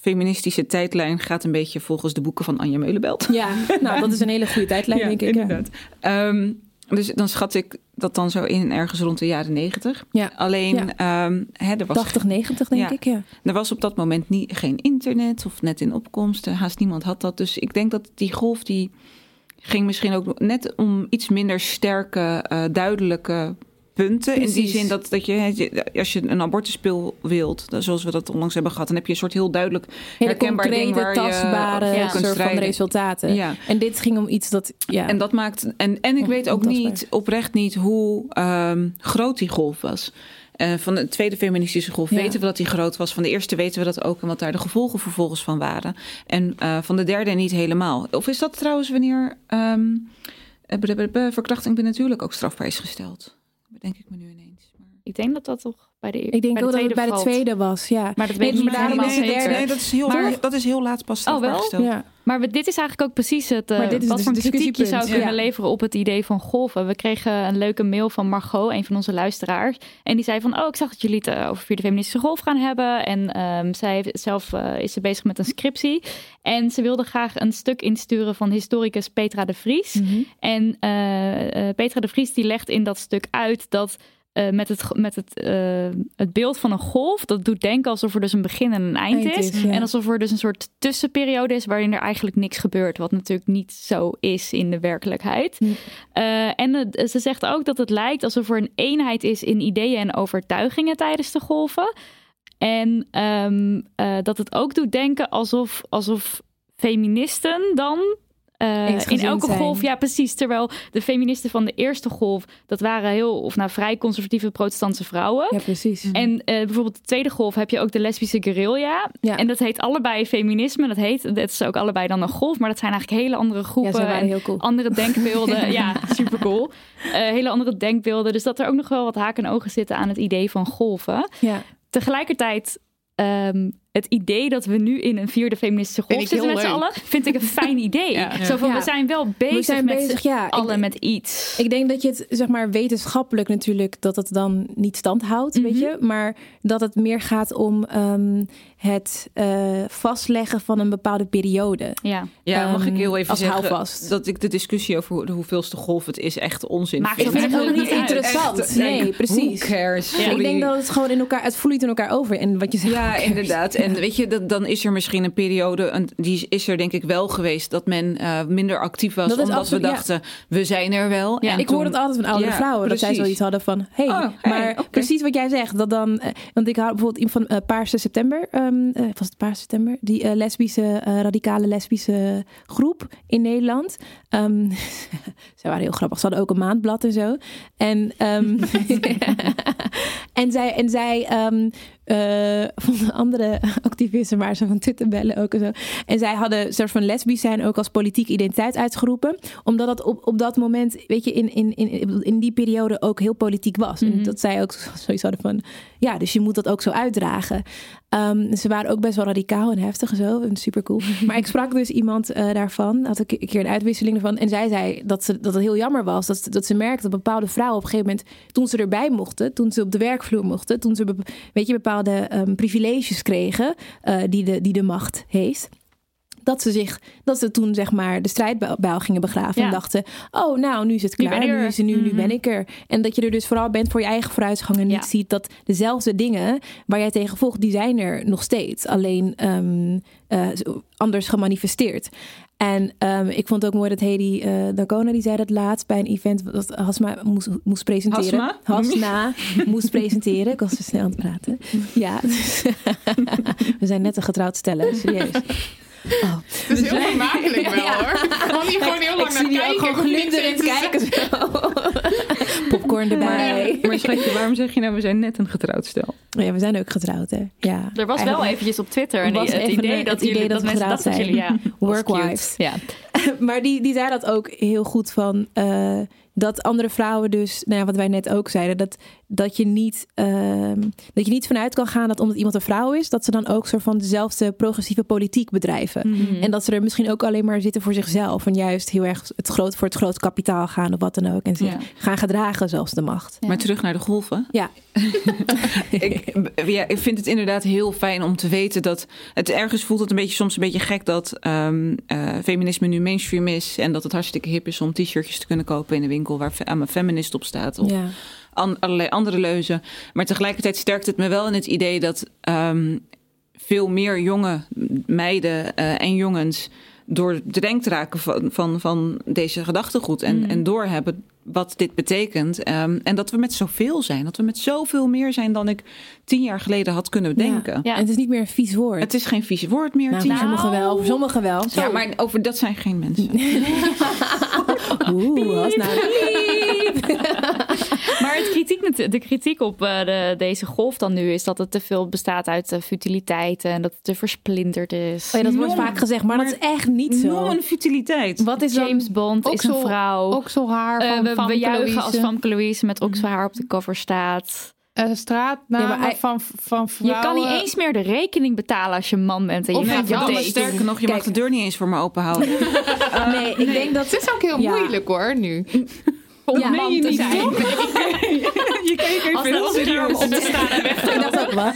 S5: feministische tijdlijn gaat een beetje volgens de boeken van Anja Meulenbelt.
S4: Ja, nou dat is een hele goede tijdlijn, denk ik. ja.
S5: Dus dan schat ik dat dan zo in ergens rond de jaren negentig.
S4: Ja.
S5: Alleen,
S4: Ja.
S5: ehm, hè, er, was,
S4: 80, 90 denk
S5: Ja.
S4: ik, ja.
S5: er was op dat moment niet, geen internet of net in opkomst. Eh, Haast niemand had dat. Dus ik denk dat die golf die ging misschien ook net om iets minder sterke, eh, duidelijke punten. In die zin dat, dat je, als je een abortuspil wilt, zoals we dat onlangs hebben gehad, dan heb je een soort heel duidelijk
S4: Hele
S5: herkenbaar ding
S4: concrete,
S5: waar je
S4: tastbare
S3: Ja.
S4: soort van resultaten.
S5: Ja.
S4: En dit ging om iets dat, ja.
S5: En dat maakt. En, en ik weet ook
S4: Ontastbaar.
S5: niet, oprecht niet, hoe ehm, groot die golf was. Eh, van de tweede feministische golf
S4: Ja.
S5: weten we dat die groot was. Van de eerste weten we dat ook en wat daar de gevolgen vervolgens van waren. En eh, van de derde niet helemaal. Of is dat trouwens wanneer eh, b- verkrachting natuurlijk ook strafbaar is gesteld? Bedenk ik me nu ineens. Maar...
S3: Ik denk dat dat toch bij de,
S4: ik denk
S3: bij de
S4: ook dat het bij de tweede was, ja.
S3: Maar dat weet
S4: Nee,
S3: ik niet
S5: nee, dat is heel,
S3: Maar-
S5: dat is heel laat pas strafbaar
S3: wel?
S5: gesteld.
S4: ja.
S3: Maar we- dit is eigenlijk ook precies het. eh,
S4: Maar dit is
S3: wat
S4: dus
S3: voor
S4: een
S3: kritiek je zou kunnen
S4: Ja.
S3: leveren op het idee van golven. We kregen een leuke mail van Margot, een van onze luisteraars. En die zei van: Oh, ik zag dat jullie het eh, over vierde feministische golf gaan hebben. En ehm, zij heeft zelf eh, is ze bezig met een scriptie. En ze wilde graag een stuk insturen van historicus Petra de Vries.
S4: Mhm.
S3: En Petra de Vries die legt in dat stuk uit dat eh, met, het, met het, eh, het beeld van een golf, dat doet denken alsof er dus een begin en een eind,
S4: Eind
S3: is.
S4: is, ja.
S3: En alsof er dus een soort tussenperiode is waarin er eigenlijk niks gebeurt. Wat natuurlijk niet zo is in de werkelijkheid. Eh, en het- ze zegt ook dat het lijkt alsof er een eenheid is in ideeën en overtuigingen tijdens de golven. En ehm, eh, dat het ook doet denken alsof, alsof feministen dan eh, in elke
S4: zijn.
S3: golf, ja precies. Terwijl de feministen van de eerste golf, dat waren heel, of nou vrij conservatieve protestantse vrouwen.
S4: Ja, precies.
S3: En eh, bijvoorbeeld de tweede golf heb je ook de lesbische guerrilla.
S4: Ja.
S3: En dat heet allebei feminisme. Dat heet, dat is ook allebei dan een golf. Maar dat zijn eigenlijk hele andere groepen. en
S4: heel cool.
S3: andere denkbeelden. ja, super cool. hele andere denkbeelden. Dus dat er ook nog wel wat haken en ogen zitten aan het idee van golven.
S4: Ja.
S3: Tegelijkertijd, ehm, het idee dat we nu in een vierde feministische golf zitten met z'n allen, vind ik een fijn idee.
S1: Ja.
S3: Zo van,
S4: Ja.
S3: we zijn wel bezig
S4: zijn
S3: met
S4: bezig,
S3: z'n
S4: ja. Ik-
S3: allen met iets.
S4: Ik denk dat je het, zeg maar, wetenschappelijk natuurlijk, dat het dan niet stand houdt, weet
S3: Mhm.
S4: je. Maar dat het meer gaat om ehm, het eh, vastleggen van een bepaalde periode.
S3: ja.
S5: Ja, mag ik
S4: Ehm,
S5: heel even
S4: als
S5: zeggen
S4: houvast.
S5: dat ik de discussie over de hoeveelste golf het is echt onzin
S3: Maakt
S4: Ik
S5: vind.
S4: het ook
S3: Echt,
S4: niet interessant.
S5: echt,
S4: nee, precies.
S5: Who cares?
S3: Ja.
S4: Ik denk dat het gewoon in elkaar, het vloeit in elkaar over. En wat je zegt.
S5: Ja, inderdaad. En weet je, dat, dan is er misschien een periode, een, die is er denk ik wel geweest, dat men eh, minder actief was.
S4: Dat
S5: omdat
S4: absoluut-
S5: we
S4: ja.
S5: dachten, we zijn er wel.
S3: Ja,
S5: En
S4: Ik hoor het altijd van oudere
S5: Ja,
S4: vrouwen. Dat zij zoiets hadden van... Hey,
S5: Oh, hey,
S4: maar precies wat jij zegt. Dat dan, eh, want ik had bijvoorbeeld iemand van eh, Paarse September. eh, was het Paarse September? Die lesbische, radicale lesbische groep in Nederland. Ehm zij waren heel grappig. Ze hadden ook een maandblad en zo. En, ehm, en zij, en zij eh, vonden andere activisten maar zo van Twitter bellen ook en zo. En zij hadden een soort van lesbisch zijn ook als politieke identiteit uitgeroepen. Omdat dat op, op dat moment, weet je, in, in, in, in die periode ook heel politiek was.
S3: Mhm.
S4: En dat zij ook zoiets hadden van, ja, dus je moet dat ook zo uitdragen. Ehm, ze waren ook best wel radicaal en heftig en zo. En super cool. Maar ik sprak dus iemand eh, daarvan. Had ik een keer een uitwisseling ervan. En zij zei dat, ze, dat het heel jammer was. Dat, ze- dat ze merkte dat bepaalde vrouwen op een gegeven moment... toen ze erbij mochten, toen ze op de werkvloer mochten... toen ze weet je, bepaalde ehm, privileges kregen eh, die, de, die de macht heeft... Dat ze, zich, dat ze toen zeg maar de strijdbijl gingen begraven.
S3: Ja.
S4: En dachten, oh nou, nu is het
S3: Nu
S4: klaar. Nu,
S3: er.
S4: is het, nu, nu
S3: Mhm.
S4: ben ik er. En dat je er dus vooral bent voor je eigen vooruitgang. En
S3: Ja.
S4: niet ziet dat dezelfde dingen waar jij tegen vocht, die zijn er nog steeds. Alleen ehm, eh, anders gemanifesteerd. En ehm, ik vond het ook mooi dat Hedy eh Dacona, die zei dat laatst bij een event dat Hasma moest, moest presenteren.
S5: Hasma?
S4: Hasna moest presenteren. Ik was te snel aan het praten. Ja, we zijn net een getrouwd stellen, serieus.
S1: Het is heel vermakelijk wel hoor. Gewoon hier gewoon heel lang
S4: ik
S1: naar
S4: ook
S1: kijken.
S4: gewoon
S1: Ik
S4: glunderend kijken zo. Popcorn erbij.
S5: Maar schatje, waarom zeg je nou, we zijn net een getrouwd stel?
S4: Ja, we zijn ook getrouwd, hè? Ja.
S3: Er was wel eventjes op Twitter en
S4: Was
S3: het
S4: even
S3: idee
S4: een-
S3: dat,
S4: het idee dat
S3: mensen
S4: getrouwd
S3: dat jullie, ja,
S4: Workwives.
S3: Ja.
S4: maar die, die zei dat ook heel goed van eh, dat andere vrouwen dus, nou ja, wat wij net ook zeiden, dat, dat, je niet, ehm, dat je niet vanuit kan gaan dat omdat iemand een vrouw is, dat ze dan ook soort van dezelfde progressieve politiek bedrijven.
S3: Mhm.
S4: En dat ze er misschien ook alleen maar zitten voor zichzelf en juist heel erg het groot, voor het groot kapitaal gaan of wat dan ook. En zich
S5: Ja.
S4: gaan gedragen zoals de macht.
S3: Ja.
S5: Maar terug naar de golven.
S4: Ja.
S5: ik, ja, ik vind het inderdaad heel fijn om te weten dat het ergens voelt het een beetje soms een beetje gek dat eh, feminisme nu mainstream is en dat het hartstikke hip is om t-shirtjes te kunnen kopen in de winkel waar aan feminist op staat of
S4: Ja.
S5: an- allerlei andere leuzen. Maar tegelijkertijd sterkt het me wel in het idee dat ehm, veel meer jonge meiden eh, en jongens doordrenkt raken van, van, van deze gedachtegoed en,
S3: Mhm.
S5: en doorhebben wat dit betekent. Ehm, en dat we met zoveel zijn. Dat we met zoveel meer zijn dan ik tien jaar geleden had kunnen denken.
S3: Ja.
S4: En het is niet meer een vies woord.
S5: Het is geen vies woord meer.
S4: nou,
S5: tien
S4: sommigen wel, sommigen wel.
S5: Ja, maar over dat zijn geen mensen.
S4: Oeh, was nou
S3: Maar het kritiek, de kritiek op eh, de, deze golf dan nu is dat het te veel bestaat uit eh, futiliteiten en dat het te versplinterd is.
S4: Oh ja, dat wordt vaak gezegd, maar, dat is echt niet zo.
S5: Non een futiliteit.
S4: Wat is dan-
S3: James Bond is een vrouw.
S1: Okselhaar
S3: Eh,
S1: van
S3: we,
S1: Famke
S3: we juichen
S1: Louise.
S3: als Famke Louise met okselhaar op de cover staat.
S1: Eh, straatnamen
S4: Ja, maar hij-
S1: van, van
S3: Je
S1: vrouwen.
S3: kan niet eens meer de rekening betalen als je man bent en je
S1: Of
S3: gaat date.
S5: Sterker nog, je mag de deur niet eens voor me openhouden.
S4: nee, ik denk dat...
S1: Het is ook heel
S4: Ja.
S1: moeilijk hoor, nu.
S4: Ja,
S3: man te zijn.
S5: je keek even heel
S3: dat
S5: serieus.
S3: op te staan en weg
S4: Ik dacht ook, wat?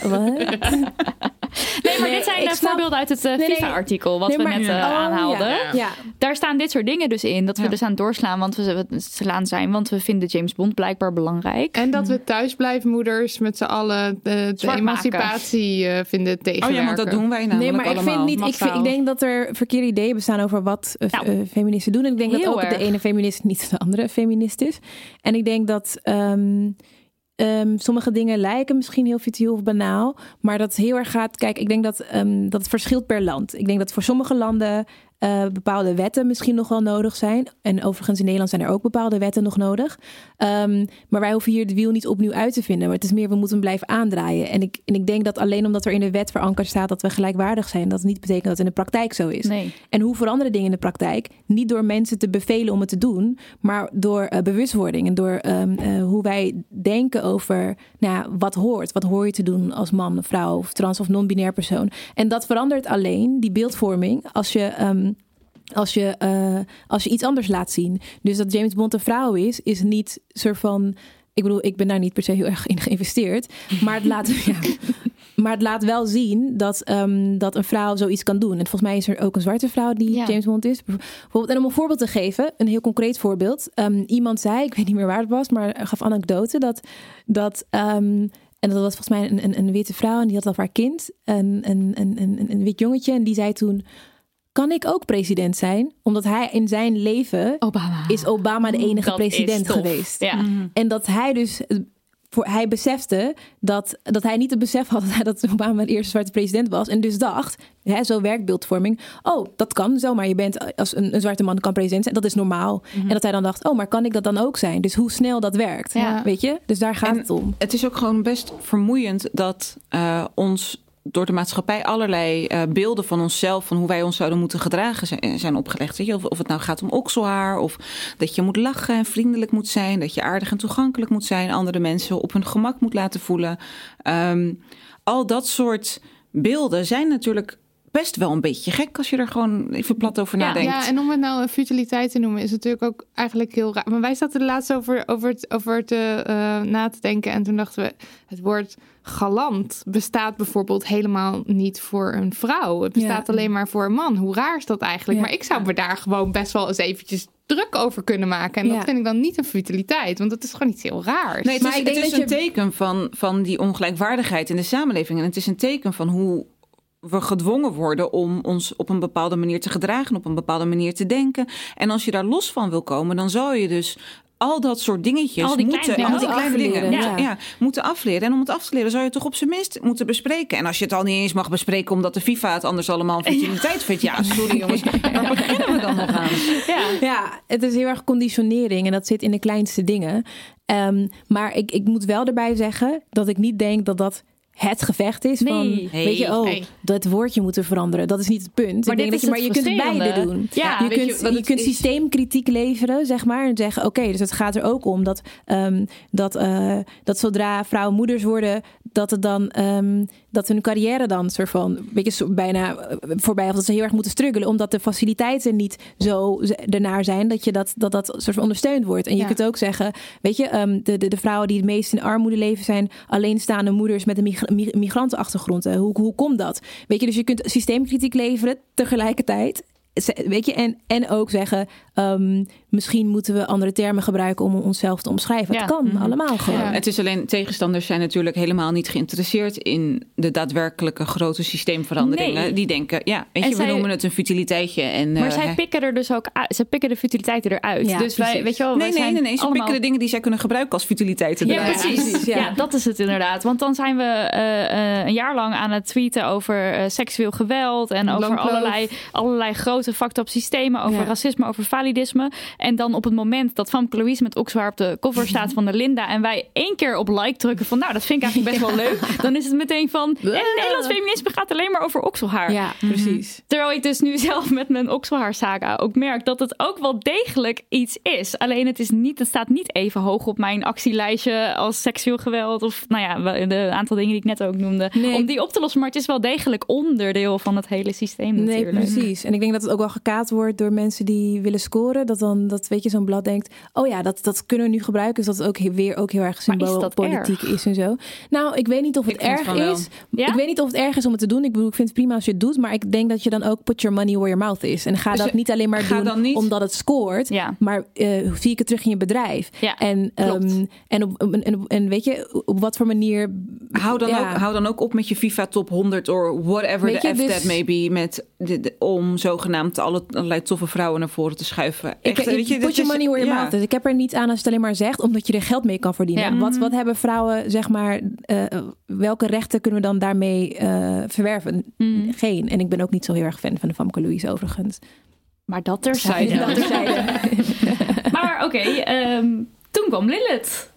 S3: Nee, maar
S4: Nee,
S3: dit zijn
S4: snap-
S3: voorbeelden uit het eh,
S4: Nee, nee.
S3: FIFA-artikel wat
S4: Nee,
S3: we net eh,
S4: Oh,
S3: aanhaalden.
S4: Ja. ja.
S3: Daar staan dit soort dingen dus in. Dat we
S5: Ja.
S3: dus aan het doorslaan, want we slaan zijn, want we vinden James Bond blijkbaar belangrijk.
S1: En dat we thuisblijfmoeders met z'n allen de, de emancipatie eh, vinden
S5: Oh
S1: tegenwerken.
S5: ja, want dat doen wij namelijk
S4: Nee, maar ik vind niet. Ik, vind, ik denk dat er verkeerde ideeën bestaan over wat eh,
S3: Nou,
S4: eh, feministen doen. En ik denk dat ook de ene feminist niet de andere feminist is. En ik denk dat ehm, ehm, sommige dingen lijken misschien heel futiel of banaal, maar dat heel erg gaat. Kijk, ik denk dat ehm, dat verschilt per land. Ik denk dat voor sommige landen eh, bepaalde wetten misschien nog wel nodig zijn. En overigens in Nederland zijn er ook bepaalde wetten nog nodig. Ehm, maar wij hoeven hier de wiel niet opnieuw uit te vinden. Maar het is meer, we moeten hem blijven aandraaien. En ik, en ik denk dat alleen omdat er in de wet verankerd staat dat we gelijkwaardig zijn, dat niet betekent dat het in de praktijk zo is.
S3: Nee.
S4: En hoe veranderen dingen in de praktijk? Niet door mensen te bevelen om het te doen, maar door eh, bewustwording en door ehm, eh, hoe wij denken over nou wat hoort. Wat hoor je te doen als man, vrouw of trans of non-binair persoon? En dat verandert alleen, die beeldvorming, als je. ehm, als je, eh, als je iets anders laat zien. Dus dat James Bond een vrouw is, is niet soort van. Ik bedoel, ik ben daar niet per se heel erg in geïnvesteerd. Maar het laat, ja, maar het laat wel zien dat, ehm, dat een vrouw zoiets kan doen. En volgens mij is er ook een zwarte vrouw die
S3: Ja.
S4: James Bond is. Bijvoorbeeld, en om een voorbeeld te geven, een heel concreet voorbeeld. Ehm, iemand zei, ik weet niet meer waar het was, maar gaf anekdote dat. dat ehm, en dat was volgens mij een, een, een witte vrouw en die had al haar kind. Een, een, een, een, een wit jongetje. En die zei toen: Kan ik ook president zijn? Omdat hij in zijn leven
S3: Obama.
S4: is Obama de enige
S3: Dat
S4: president geweest.
S3: Ja.
S4: En dat hij dus. eh, Voor, hij besefte dat, dat hij niet het besef had dat, Obama de eerste zwarte president was. En dus dacht, hè, zo werkt beeldvorming. Oh, dat kan zomaar. Je bent als een, een zwarte man kan president zijn. Dat is normaal. En dat hij dan dacht, oh, maar kan ik dat dan ook zijn? Dus hoe snel dat werkt.
S3: Ja.
S4: Weet je? Dus daar gaat
S5: En
S4: het om.
S5: Het is ook gewoon best vermoeiend dat eh, ons door de maatschappij allerlei eh, beelden van onszelf, van hoe wij ons zouden moeten gedragen, zijn, opgelegd. Je? Of, of het nou gaat om okselhaar, of dat je moet lachen en vriendelijk moet zijn, dat je aardig en toegankelijk moet zijn, andere mensen op hun gemak moet laten voelen. Ehm, al dat soort beelden zijn natuurlijk best wel een beetje gek als je er gewoon even plat over
S3: Ja,
S5: nadenkt.
S1: Ja, en om het nou een futiliteit te noemen, is het natuurlijk ook eigenlijk heel raar. Maar wij zaten er laatst over, over, het, over het eh, na te denken. En toen dachten we, het woord galant bestaat bijvoorbeeld helemaal niet voor een vrouw. Het bestaat
S4: Ja.
S1: alleen maar voor een man. Hoe raar is dat eigenlijk?
S4: Ja.
S1: Maar ik zou me daar gewoon best wel eens eventjes druk over kunnen maken. En
S4: Ja.
S1: dat vind ik dan niet een futiliteit, want dat is gewoon iets heel raars.
S5: Nee, het
S4: Maar
S5: is,
S4: ik denk
S5: het is
S4: dat
S5: een
S4: je-
S5: teken van, van die ongelijkwaardigheid in de samenleving. En het is een teken van hoe we gedwongen worden om ons op een bepaalde manier te gedragen, op een bepaalde manier te denken. En als je daar los van wil komen, dan zou je dus al dat soort dingetjes
S3: Al die
S5: moeten,
S3: kleine
S5: al die
S3: dingen
S5: kleine dingen moeten,
S3: ja.
S5: ja, moeten afleren. En om het af te leren zou je het toch op zijn minst moeten bespreken. En als je het al niet eens mag bespreken omdat de FIFA het anders allemaal een futiliteit vindt. Ja, sorry jongens, waar beginnen we dan nog aan?
S3: Ja.
S4: Ja, het is heel erg conditionering en dat zit in de kleinste dingen. Ehm, maar ik, ik moet wel erbij zeggen dat ik niet denk dat dat het gevecht is
S3: Nee.
S4: van,
S5: Nee.
S4: weet je, oh,
S1: Nee.
S4: dat woordje moeten veranderen. Dat is niet het punt.
S3: Maar
S4: ik denk dat je,
S3: is
S4: maar je
S3: het
S4: kunt beide doen.
S3: Ja,
S4: je kunt, je, kunt
S5: is?
S4: systeemkritiek leveren, zeg maar. En zeggen, oké, dus het gaat er ook om dat, ehm, dat, eh, dat zodra vrouwen moeders worden, dat het dan ehm, dat hun carrière dan soort van, weet je, zo- bijna eh, voorbij, of dat ze heel erg moeten struggelen, omdat de faciliteiten niet zo ernaar zijn dat je dat, dat, dat soort van ondersteund wordt. En je
S5: Ja.
S4: kunt ook zeggen, weet je, ehm, de, de, de vrouwen die het meest in armoede leven zijn alleenstaande moeders met een migra- mi- migrantenachtergrond. Eh, Hoe, hoe komt dat? Weet je, dus je kunt systeemkritiek leveren tegelijkertijd. Weet je, en, en ook zeggen, ehm, misschien moeten we andere termen gebruiken om onszelf te omschrijven.
S3: Ja.
S4: Het kan
S5: Mhm.
S4: allemaal gewoon.
S1: Ja.
S5: Het is alleen, tegenstanders zijn natuurlijk helemaal niet geïnteresseerd in de daadwerkelijke grote systeemveranderingen.
S3: Nee.
S5: Die denken, ja, weet
S3: En
S5: je, we
S3: zij-
S5: noemen het een futiliteitje. En,
S3: Maar
S5: eh,
S3: zij pikken er dus ook uit. Ze pikken de futiliteiten eruit.
S4: Ja,
S3: dus wij, weet je wel,
S5: Nee,
S3: wij
S5: nee,
S3: zijn
S5: nee, nee. Ze
S3: allemaal...
S5: pikken de dingen die zij kunnen gebruiken als futiliteiten.
S3: Ja,
S5: eruit.
S3: precies. ja.
S4: ja.
S3: dat is het inderdaad. Want dan zijn we eh, eh, een jaar lang aan het tweeten over seksueel geweld en over allerlei, allerlei grote fucked-up systemen, over
S4: Ja.
S3: racisme, over validisme. En dan op het moment dat Famke Louise met Oxwaar op de cover staat van de Linda en wij één keer op like drukken van nou, dat vind ik eigenlijk best wel leuk, dan is het meteen van en Nederlands feminisme gaat alleen maar over okselhaar.
S4: Ja, precies.
S3: Terwijl ik dus nu zelf met mijn okselhaarsaga ook merk dat het ook wel degelijk iets is. Alleen het, is niet, het staat niet even hoog op mijn actielijstje als seksueel geweld. Of nou ja, de aantal dingen die ik net ook noemde.
S4: Nee.
S3: Om die op te lossen. Maar het is wel degelijk onderdeel van het hele systeem
S4: Nee,
S3: natuurlijk.
S4: precies. En ik denk dat het ook wel gekaat wordt door mensen die willen scoren. Dat dan, dat weet je, zo'n blad denkt, oh ja, dat, dat kunnen we nu gebruiken. Dus dat het ook weer ook heel erg
S3: is
S4: symboolpolitiek
S3: erg?
S4: is en zo. Nou, ik weet niet of het
S5: Ik
S4: erg is.
S3: Ja?
S4: Ik weet niet of het erg is om het te doen. Ik bedoel, ik vind het prima als je het doet. Maar ik denk dat je dan ook put your money where your mouth is. En ga
S5: Dus
S4: dat niet alleen maar doen
S5: niet-
S4: omdat het scoort.
S3: Ja.
S4: Maar eh, zie ik het terug in je bedrijf.
S3: Ja,
S4: en, ehm, en, op, en, en, weet je, op wat voor manier...
S5: Hou dan, ook, hou dan ook op met je FIFA top 100 or whatever the F
S4: dus-
S5: that may be. Met de, de- om zogenaamd alle, allerlei toffe vrouwen naar voren te schuiven.
S4: Ik,
S5: Echt,
S4: ik,
S5: weet je,
S4: put your
S5: is-
S4: money where your
S5: ja.
S4: mouth is. Ik heb er niets aan als je het alleen maar zegt, omdat je er geld mee kan verdienen.
S3: Ja.
S4: Wat, wat hebben vrouwen, zeg maar, eh, welke rechten kunnen we dan daarmee eh, verwerven?
S3: Mm.
S4: Geen. En ik ben ook niet zo heel erg fan van de Famke Louise overigens.
S3: Maar dat terzijde.
S4: Dat terzijde.
S3: maar oké, ehm, toen kwam Lilith.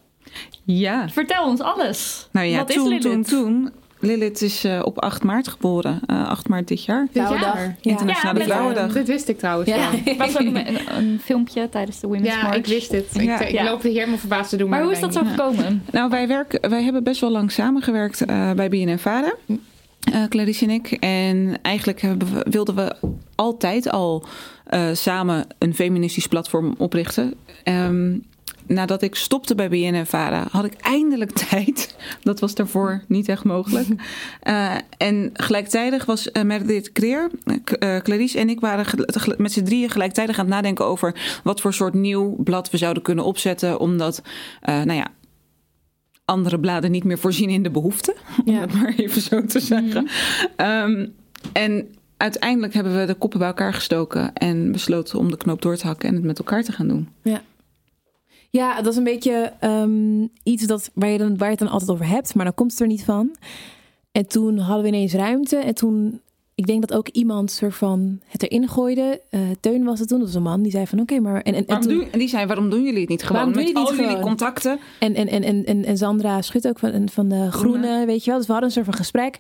S5: Ja.
S3: Vertel ons alles.
S5: Nou ja,
S3: Wat is Lilith?
S5: toen, toen. Lilith is eh, op 8 maart geboren. Eh 8 maart dit jaar.
S4: Vrouwendag.
S1: jaar?
S4: Ja.
S5: Internationale
S3: Ja,
S5: Vrouwendag.
S1: Dat wist ik trouwens.
S4: Ja.
S1: Ja,
S3: Er was ook een, een filmpje tijdens de Women's
S1: ja
S3: March.
S1: ik wist het. Ik,
S5: Ja.
S1: ik
S3: Ja.
S1: loop er helemaal verbaasd te doen.
S3: Maar hoe is
S1: ik
S3: dat zo gekomen?
S5: Nou, wij, werken, wij hebben best wel lang samengewerkt eh, bij BNN-Vara. eh Clarice en ik. En eigenlijk hebben we, wilden we altijd al eh, samen een feministisch platform oprichten. Ehm, nadat ik stopte bij BNN-Vara had ik eindelijk tijd. Dat was daarvoor niet echt mogelijk. Eh, en gelijktijdig was uh, Meredith Creer, uh, Clarice en ik waren met z'n drieën gelijktijdig aan het nadenken over wat voor soort nieuw blad we zouden kunnen opzetten. Omdat, nou ja, andere bladen niet meer voorzien in de behoeften. Om
S4: Ja.
S5: het maar even zo te zeggen. Ehm, en uiteindelijk hebben we de koppen bij elkaar gestoken en besloten om de knoop door te hakken en het met elkaar te gaan doen.
S4: Ja. Ja, dat is een beetje ehm, iets dat, waar, je dan, waar je het dan altijd over hebt, maar dan komt het er niet van. En toen hadden we ineens ruimte. En toen, ik denk dat ook iemand soort van het erin gooide. Uh, Teun was het toen, dat was een man, die zei van oké, maar... En, en, en, toen,
S5: doen, die zei, waarom doen jullie het niet gewoon?
S4: Waarom doen
S5: met
S4: jullie
S5: al
S4: niet
S5: jullie
S4: gewoon?
S5: contacten.
S4: en, en, en, en, en, en Sandra Schut ook van, van de Groene,
S5: Groene.
S4: weet je wel. Dus we hadden een soort van gesprek.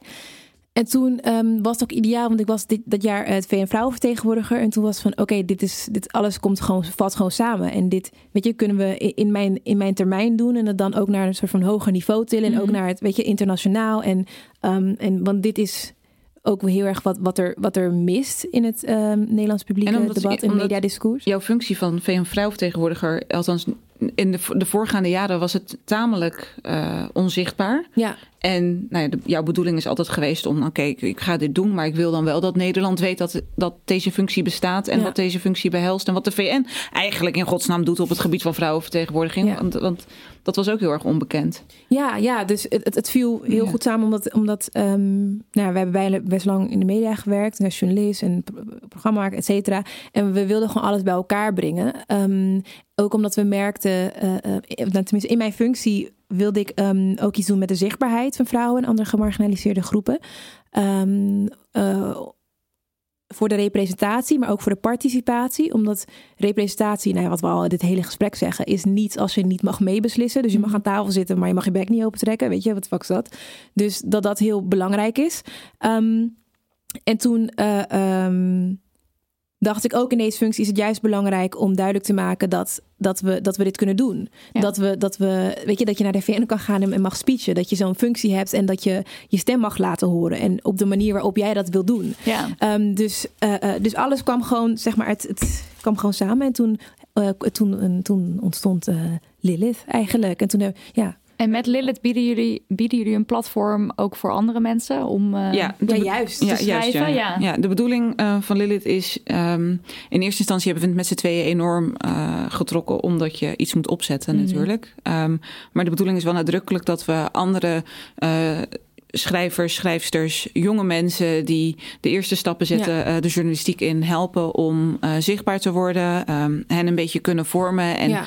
S4: En toen ehm, was het ook ideaal, want ik was dit, dat jaar het VN Vrouwenvertegenwoordiger. En toen was het van, oké, dit is dit alles komt gewoon, valt gewoon samen. En dit, weet je, kunnen we in- mijn, in mijn termijn doen. En het dan ook naar een soort van hoger niveau tillen. En ook
S3: Mhm.
S4: naar het, weet je, internationaal. En, ehm, en want dit is ook wel heel erg wat, wat, er, wat er mist in het ehm, Nederlands publieke
S5: En
S4: debat en mediadiscours.
S5: Jouw functie van VN-vrouwvertegenwoordiger, althans in de, de voorgaande jaren was het tamelijk eh, onzichtbaar.
S4: Ja,
S5: En nou ja, de- jouw bedoeling is altijd geweest om, oké, ik, ik ga dit doen, maar ik wil dan wel dat Nederland weet dat, dat deze functie bestaat en
S4: Ja.
S5: wat deze functie behelst en wat de VN eigenlijk in godsnaam doet op het gebied van vrouwenvertegenwoordiging.
S4: Ja.
S5: Want, want dat was ook heel erg onbekend.
S4: Ja, ja dus het, het, het viel heel
S5: Ja.
S4: goed samen omdat, omdat ehm, nou, we hebben bijna best lang in de media gewerkt, als journalist en pro- programma et cetera. En we wilden gewoon alles bij elkaar brengen. Ehm, ook omdat we merkten, uh, uh, tenminste in mijn functie wilde ik um, ook iets doen met de zichtbaarheid van vrouwen en andere gemarginaliseerde groepen. Um, uh, voor de representatie, maar ook voor de participatie. Omdat representatie, nou ja, wat we al in dit hele gesprek zeggen, is niet als je niet mag meebeslissen. Dus je mag aan tafel zitten, maar je mag je bek niet opentrekken. Weet je, wat fuck is dat? Dus dat dat heel belangrijk is. Um, en toen uh, um, dacht ik ook in deze functie is het juist belangrijk om duidelijk te maken dat, dat, we, dat we dit kunnen doen. Ja. Dat, we, dat we, weet je, dat je naar de VN kan gaan en mag speechen. Dat je zo'n functie hebt en dat je je stem mag laten horen. En op de manier waarop jij dat wil doen.
S3: Ja.
S4: Um, dus, uh, uh, dus alles kwam gewoon, zeg maar, het, het kwam gewoon samen. En toen, uh, toen, toen ontstond Lilith eigenlijk. En toen, ja,
S3: en met Lilith bieden jullie, bieden jullie een platform ook voor andere mensen om uh,
S5: ja,
S4: ja, juist
S3: te
S5: ja,
S3: schrijven?
S5: Juist, ja.
S3: Ja.
S5: ja, de bedoeling uh, van Lilith is... Um, in eerste instantie hebben we het met z'n tweeën enorm uh, getrokken... omdat je iets moet opzetten
S3: Mhm.
S5: mm -hmm. natuurlijk. Um, maar de bedoeling is wel nadrukkelijk dat we andere schrijvers, schrijfsters, jonge mensen die de eerste stappen zetten ja. uh, de journalistiek in helpen om uh, zichtbaar te worden, um, hen een beetje kunnen vormen en ja.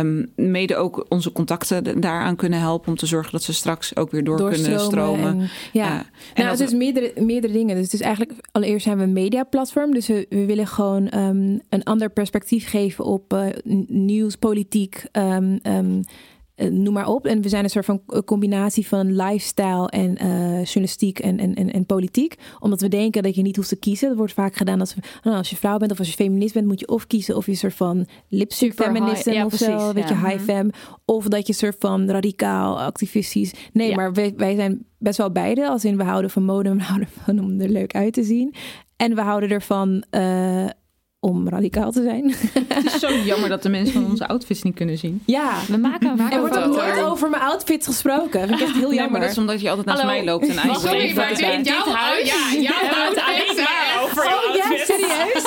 S5: um, mede ook onze contacten daaraan kunnen helpen om te zorgen dat ze straks ook weer door kunnen stromen.
S4: En, ja, uh, nou, het is meerdere, meerdere dingen. Dus het is eigenlijk allereerst zijn we een mediaplatform, dus we, we willen gewoon um, een ander perspectief geven op uh, nieuws, politiek. Um, noem maar op. En we zijn een soort van combinatie van lifestyle en uh, journalistiek en, en, en, en, politiek. Omdat we denken dat je niet hoeft te kiezen. Dat wordt vaak gedaan als, nou, als je vrouw bent of als je feminist bent, moet je of kiezen of je een soort van lipstick feminist
S3: ja,
S4: of
S3: precies,
S4: zo, weet
S3: ja.
S4: je, high fem. Of dat je een soort van radicaal, activistisch. Nee, ja. maar wij, wij zijn best wel beide. Als in we houden van mode, we houden van om er leuk uit te zien. En we houden ervan. Uh, om radicaal te zijn.
S5: Het is zo jammer dat de mensen van onze outfits niet kunnen zien.
S4: Ja,
S3: we maken een
S4: Er wordt ook nooit over mijn outfits gesproken. Dat vind ik echt heel jammer.
S5: Nee, maar dat is omdat je altijd naast
S3: Hallo.
S5: mij loopt en eigenlijk.
S1: Sorry, maar in jouw huis? Ja, jouw
S3: maar over
S4: Oh ja, serieus?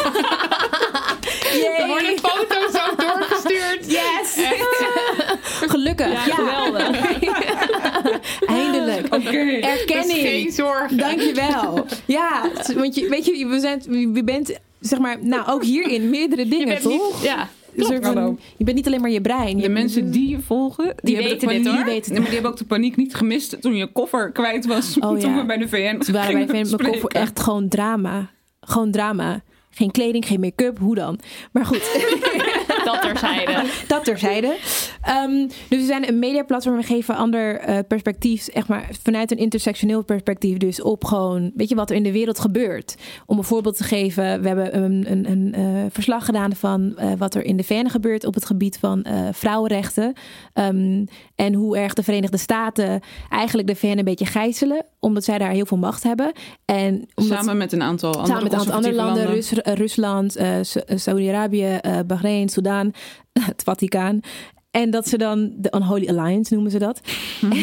S1: Er worden foto's ook doorgestuurd.
S4: Yes. Gelukkig.
S3: Ja, ja. geweldig.
S4: Eindelijk.
S5: Okay.
S4: Erkenning.
S1: Geen zorgen.
S4: Dankjewel. Ja, want je, weet je, we zijn, je bent zeg maar, nou ook hierin meerdere dingen, toch?
S3: Niet, ja.
S4: Klopt, van, je bent niet alleen maar je brein.
S5: De mensen die je volgen, die,
S3: weten
S5: paniek,
S3: dit, hoor.
S5: Die weten nee, maar die hebben ook de paniek niet gemist toen je koffer kwijt was.
S4: Oh,
S5: toen
S4: ja.
S5: we bij de VN
S4: Toen waren wij bij de mijn koffer echt gewoon drama. Gewoon drama. Geen kleding, geen make-up, hoe dan? Maar goed.
S3: Dat terzijde.
S4: Dat terzijde. Um, dus we zijn een mediaplatform. We geven ander uh, perspectief, echt maar vanuit een intersectioneel perspectief. Dus op gewoon, weet je, wat er in de wereld gebeurt. Om een voorbeeld te geven, we hebben een, een, een uh, verslag gedaan van uh, wat er in de VN gebeurt op het gebied van vrouwenrechten. Um, en hoe erg de Verenigde Staten eigenlijk de VN een beetje gijzelen, omdat zij daar heel veel macht hebben. En omdat,
S5: samen met een aantal andere,
S4: samen met een aantal andere landen,
S5: landen.
S4: Rus, Rusland, Saudi-Arabië, Bahrein, Soudaan, het Vaticaan. En dat ze dan de Unholy Alliance noemen ze dat.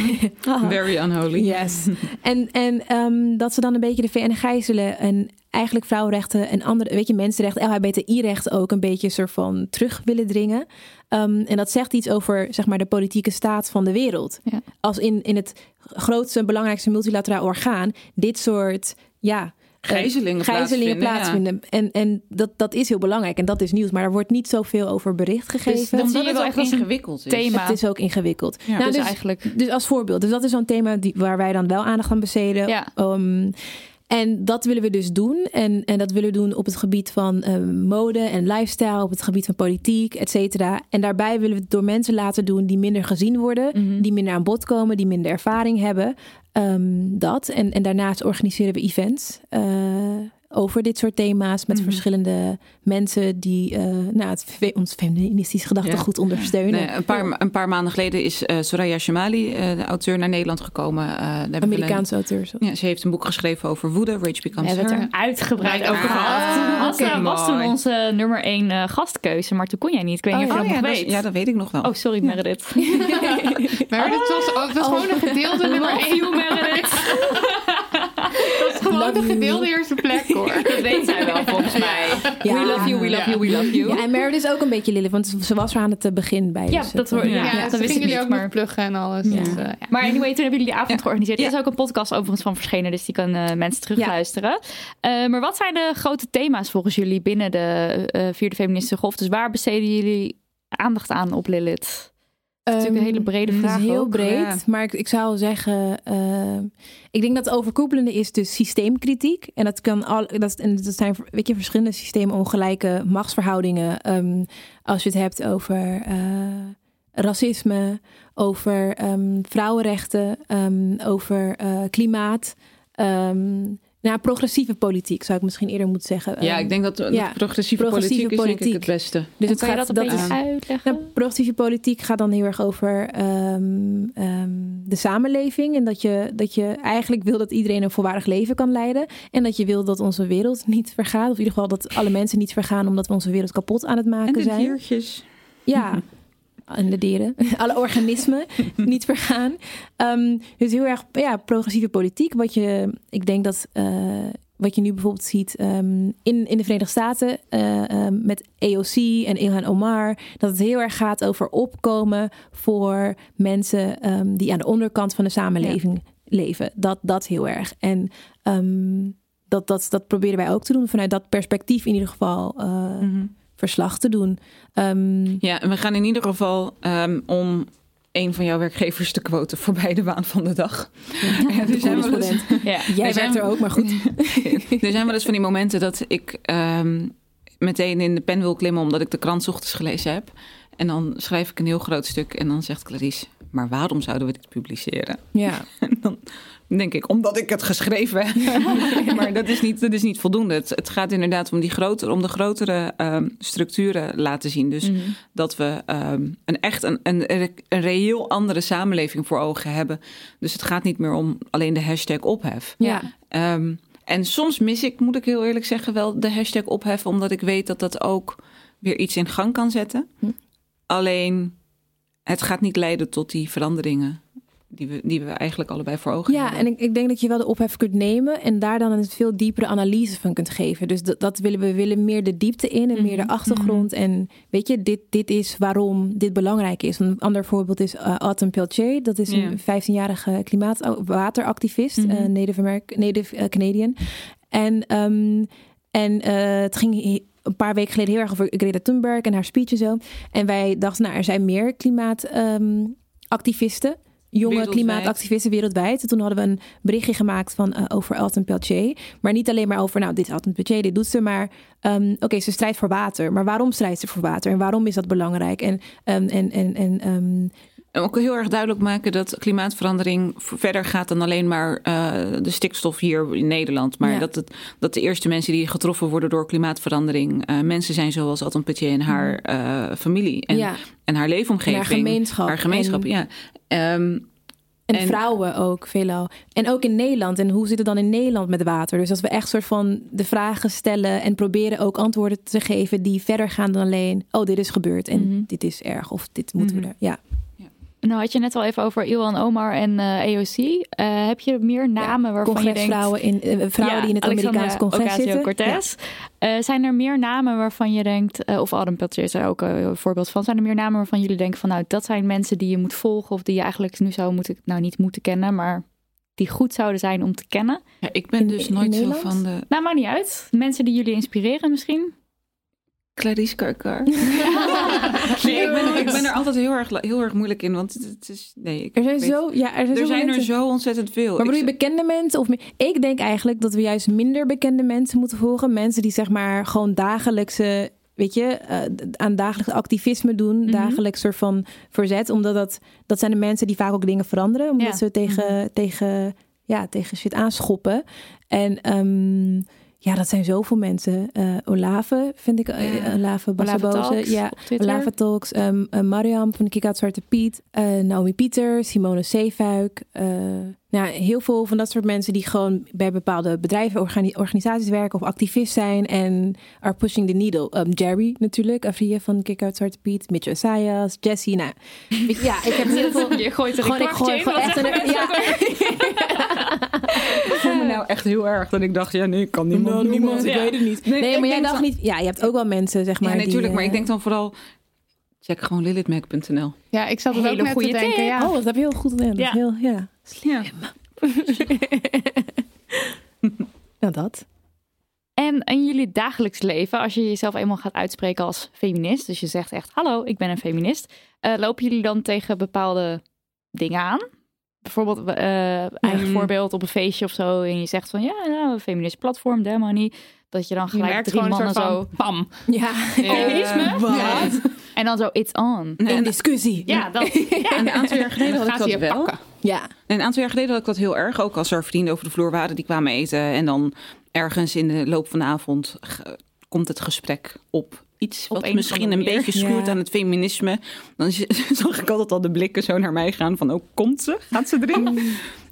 S5: Very unholy.
S4: Yes. en en um, dat ze dan een beetje de VN gijzelen en eigenlijk vrouwenrechten en andere, weet je, mensenrechten, LHBTI-rechten ook een beetje soort van terug willen dringen. Um, en dat zegt iets over, zeg maar, de politieke staat van de wereld.
S3: Ja.
S4: Als in, in het grootste, belangrijkste multilateraal orgaan dit soort, ja,
S5: gijzelingen,
S4: gijzelingen
S5: plaatsvinden.
S4: plaatsvinden. Ja. En, en dat, dat is heel belangrijk en dat is nieuws. Maar er wordt niet zoveel over bericht gegeven.
S5: Dus dat zie je wel echt ingewikkeld is.
S3: Thema.
S4: Het is ook ingewikkeld.
S3: Ja,
S4: nou,
S3: dus,
S4: dus,
S3: eigenlijk...
S4: dus als voorbeeld. Dus dat is zo'n thema die, waar wij dan wel aandacht aan besteden.
S3: Ja.
S4: Um, en dat willen we dus doen. En, en dat willen we doen op het gebied van uh, mode en lifestyle, op het gebied van politiek, et cetera. En daarbij willen we het door mensen laten doen die minder gezien worden,
S3: Mhm.
S4: mm -hmm. die minder aan bod komen, die minder ervaring hebben. Um, dat. En, en daarnaast organiseren we events. Uh, over dit soort thema's met mm -hmm. verschillende mensen die uh, nou, het, ons feministisch gedachtegoed ja. ondersteunen.
S5: Nee, een, paar, een paar maanden geleden is uh, Soraya Shamali, uh, de auteur, naar Nederland gekomen. Uh,
S4: Amerikaanse een, auteur.
S5: Ja, ze heeft een boek geschreven over woede, Rage Becomes
S3: We hebben
S5: Her.
S3: het er uitgebreid over gehad. Ah, okay, was toen onze nummer één uh, gastkeuze, maar toen kon jij niet. Ik weet niet
S5: oh,
S3: of je
S5: ja,
S3: dat nog weet.
S5: Ja, dat weet ik nog wel.
S3: Oh, sorry Meredith.
S1: maar het was, het was oh. gewoon een gedeelde nummer één.
S3: You, Meredith.
S1: dat is gewoon de gedeelde eerste plek hoor.
S3: dat weet zij wel volgens mij.
S4: Ja.
S3: We love you, we love you, we love you.
S4: Ja, en Meredith is ook een beetje Lilith, want ze was er aan het begin bij.
S3: Ja,
S4: dus
S3: dat hoor
S1: ja,
S3: ja,
S1: ja,
S3: dat
S1: wist
S3: wist
S1: jullie
S3: niet,
S1: ook
S3: maar...
S1: pluggen en alles.
S4: Ja.
S1: Dus, uh, ja.
S3: Maar anyway, toen hebben jullie die avond georganiseerd. Er is ook een podcast overigens van verschenen, dus die kan uh, mensen terugluisteren. Uh, maar wat zijn de grote thema's volgens jullie binnen de vierde feministische golf? Dus waar besteden jullie aandacht aan op Lilith? Het is natuurlijk een hele brede
S4: Het
S3: vraag
S4: heel
S3: ook.
S4: breed,
S5: Ja.
S4: maar ik, ik zou zeggen, eh, ik denk dat het overkoepelende is dus systeemkritiek. En dat kan al, dat, en dat zijn weet je, verschillende systemen, ongelijke machtsverhoudingen. Ehm, als je het hebt over eh, racisme, over ehm, vrouwenrechten, ehm, over eh, klimaat. ehm, nou, progressieve politiek zou ik misschien eerder moeten zeggen.
S5: Ja,
S4: Ehm,
S5: ik denk dat, dat
S4: ja,
S5: progressieve,
S4: progressieve
S5: politiek is denk ik het beste.
S4: dus het
S3: kan je
S4: gaat
S3: dat een beetje uitleggen?
S4: nou, progressieve politiek gaat dan heel erg over ehm, ehm, de samenleving. En dat je, dat je eigenlijk wil dat iedereen een volwaardig leven kan leiden. En dat je wil dat onze wereld niet vergaat. Of in ieder geval dat alle mensen niet vergaan omdat we onze wereld kapot aan het maken
S5: En de
S4: zijn.
S5: diertjes.
S4: Ja. En de dieren, alle organismen niet vergaan. Ehm, dus heel erg ja, progressieve politiek. Wat je, ik denk dat eh, wat je nu bijvoorbeeld ziet ehm, in, in de Verenigde Staten eh, ehm, met AOC en Ilhan Omar, dat het heel erg gaat over opkomen voor mensen die aan de onderkant van de samenleving leven. Dat, dat heel erg. En dat, dat, dat proberen wij ook te doen vanuit dat perspectief in ieder geval. eh, Verslag te doen. Ehm,
S5: Ja, en we gaan in ieder geval ehm, om een van jouw werkgevers te quoten voorbij de waan van de dag. Ja, er zijn wel eens-.
S3: Ja.
S4: Jij
S5: Er
S4: werkt er ook, maar goed.
S5: er zijn wel eens van die momenten dat ik ehm, meteen in de pen wil klimmen omdat ik de krant ochtends gelezen heb. En dan schrijf ik een heel groot stuk en dan zegt Clarice, maar waarom zouden we dit publiceren?
S4: Ja.
S5: En dan denk ik, omdat ik het geschreven heb. maar dat is niet, dat is niet voldoende. Het, het gaat inderdaad om, die grotere, om de grotere ehm, structuren laten zien. Dus
S3: Mhm.
S5: dat we ehm, een echt een, een, een reëel andere samenleving voor ogen hebben. Dus het gaat niet meer om alleen de hashtag ophef.
S4: Ja.
S5: Ehm, en soms mis ik, moet ik heel eerlijk zeggen, wel de hashtag opheffen, omdat ik weet dat dat ook weer iets in gang kan zetten.
S4: Hm.
S5: Alleen, het gaat niet leiden tot die veranderingen die we, die we eigenlijk allebei voor ogen
S4: Ja,
S5: hebben.
S4: en ik, ik denk dat je wel de ophef kunt nemen en daar dan een veel diepere analyse van kunt geven. Dus dat, dat willen we willen meer de diepte in en meer de
S3: Mhm.
S4: achtergrond. En weet je, dit, dit is waarom dit belangrijk is. Een ander voorbeeld is uh, Autumn Peltier. Dat is een
S5: Ja.
S4: 15-jarige klimaatwateractivist,
S5: Mhm.
S4: eh, Native, American, Native eh, Canadian. En, ehm, en het ging een paar weken geleden heel erg over Greta Thunberg en haar speech en zo. En wij dachten, nou, er zijn meer klimaatactivisten. Jonge
S5: Wereldwijd.
S4: klimaatactivisten wereldwijd. En toen hadden we een berichtje gemaakt van, eh, over Alton Peltier. Maar niet alleen maar over, nou, dit is Alton Peltier, dit doet ze. Maar ehm, oké, ze strijdt voor water. Maar waarom strijdt ze voor water? En waarom is dat belangrijk? En, ehm, en, en, en ehm,
S5: En ook heel erg duidelijk maken dat klimaatverandering verder gaat dan alleen maar eh, de stikstof hier in Nederland. Maar
S4: Ja.
S5: dat, het, dat de eerste mensen die getroffen worden door klimaatverandering eh, mensen zijn zoals Alton Petje en haar eh, familie. En,
S4: ja,
S5: en haar leefomgeving.
S4: en haar gemeenschap.
S5: Haar gemeenschap,
S4: En-
S5: ja. Ehm,
S4: En,
S5: En-
S4: vrouwen ook veelal. En ook in Nederland. En hoe zit het dan in Nederland met water? Dus als we echt soort van de vragen stellen en proberen ook antwoorden te geven die verder gaan dan alleen, oh, dit is gebeurd en
S3: Mhm.
S4: dit is erg of dit moeten we
S5: Mhm.
S4: er. Ja.
S3: Nou had je net al even over Ilhan Omar en eh AOC. Eh, heb je meer namen waarvan je denkt...
S4: Congresvrouwen in, eh, vrouwen
S3: Ja,
S4: die in het
S3: Alexandria
S4: Amerikaans congres zitten.
S3: Ocasio-Cortez. Eh, zijn er meer namen waarvan je denkt, eh, of Adam Peltier is er ook eh, een voorbeeld van. Zijn er meer namen waarvan jullie denken van, nou, dat zijn mensen die je moet volgen of die je eigenlijk nu zou moeten, nou niet moeten kennen, maar die goed zouden zijn om te kennen?
S5: ja, ik ben
S4: In-
S5: dus nooit zo van de
S3: Nou, maakt niet uit. Mensen die jullie inspireren misschien.
S5: Clarice Karkar. nee, ik ben, ik ben er altijd heel erg, heel erg moeilijk in, want het, is... Nee, ik
S4: Er zijn
S5: weet-
S4: zo, ja, er zijn,
S5: er
S4: zo
S5: zijn er
S4: mensen.
S5: zo ontzettend veel.
S4: Maar bedoel je bekende mensen? Of, ik denk eigenlijk dat we juist minder bekende mensen moeten volgen. Mensen die zeg maar gewoon dagelijkse, weet je, eh, aan dagelijks activisme doen.
S3: Mhm.
S4: Dagelijks soort van verzet. Omdat dat, dat zijn de mensen die vaak ook dingen veranderen. Omdat
S3: Ja.
S4: ze tegen, tegen, ja, tegen shit aanschoppen. En ehm, ja, dat zijn zoveel mensen. Eh Olave vind ik, eh,
S5: Ja.
S4: Olave
S3: Olave
S4: Bassaboze.
S3: Talks
S4: Ja. Lava Talks, eh, Mariam van de Kick Out Zwarte Piet, eh, Naomi Pieter, Simone Zeefuik. eh, nou, heel veel van dat soort mensen die gewoon bij bepaalde bedrijven, organi- organisaties werken of activist zijn en are pushing the needle. Ehm, Jerry natuurlijk, Avria van Kick Out Zwarte Piet, Mitch Isaias, Jessie. Nou, ja, ik heb heel veel...
S3: Je gooit er
S4: Gewoon, gooi echt een... Ja.
S5: Ik voel me nou echt heel erg dat ik dacht, ja, nee, ik kan niemand
S4: Nou, niemand, ik
S5: Ja.
S4: weet het niet.
S5: Nee,
S4: maar jij dacht
S5: dan-
S4: niet... Ja, je hebt ook wel mensen, zeg maar,
S5: Ja,
S4: die,
S5: natuurlijk, maar
S4: eh,
S5: ik denk dan vooral, check gewoon lilithmac.nl.
S1: Ja, ik zat er ook net te denken. Ja.
S4: Oh, dat heb je heel goed gedaan. Dat is
S3: Ja.
S4: Heel, ja.
S5: Ja.
S4: nou, dat.
S3: En in jullie dagelijks leven, als je jezelf eenmaal gaat uitspreken als feminist, dus je zegt echt, hallo, ik ben een feminist, uh, lopen jullie dan tegen bepaalde dingen aan? Bijvoorbeeld, uh, eigen voorbeeld op een feestje of zo, en je zegt van, ja, nou, een feminist platform, demo niet. Dat je dan gelijk
S1: je
S3: drie mannen
S1: van,
S3: zo...
S1: Pam.
S4: Ja.
S3: Feminisme?
S4: Wat?
S3: En dan zo, it's on.
S4: Een discussie.
S3: Ja, dat, ja.
S5: En een aantal jaar geleden had ik dat
S1: je
S5: wel.
S1: pakken.
S4: Ja.
S5: En een aantal jaar geleden had ik dat heel erg. Ook als er vrienden over de vloer waren die kwamen eten. En dan ergens in de loop van de avond komt het gesprek op iets wat misschien een beetje schuurt
S4: Ja.
S5: aan het feminisme. Dan zag ik altijd al de blikken zo naar mij gaan van, oh, komt ze? Gaat ze erin?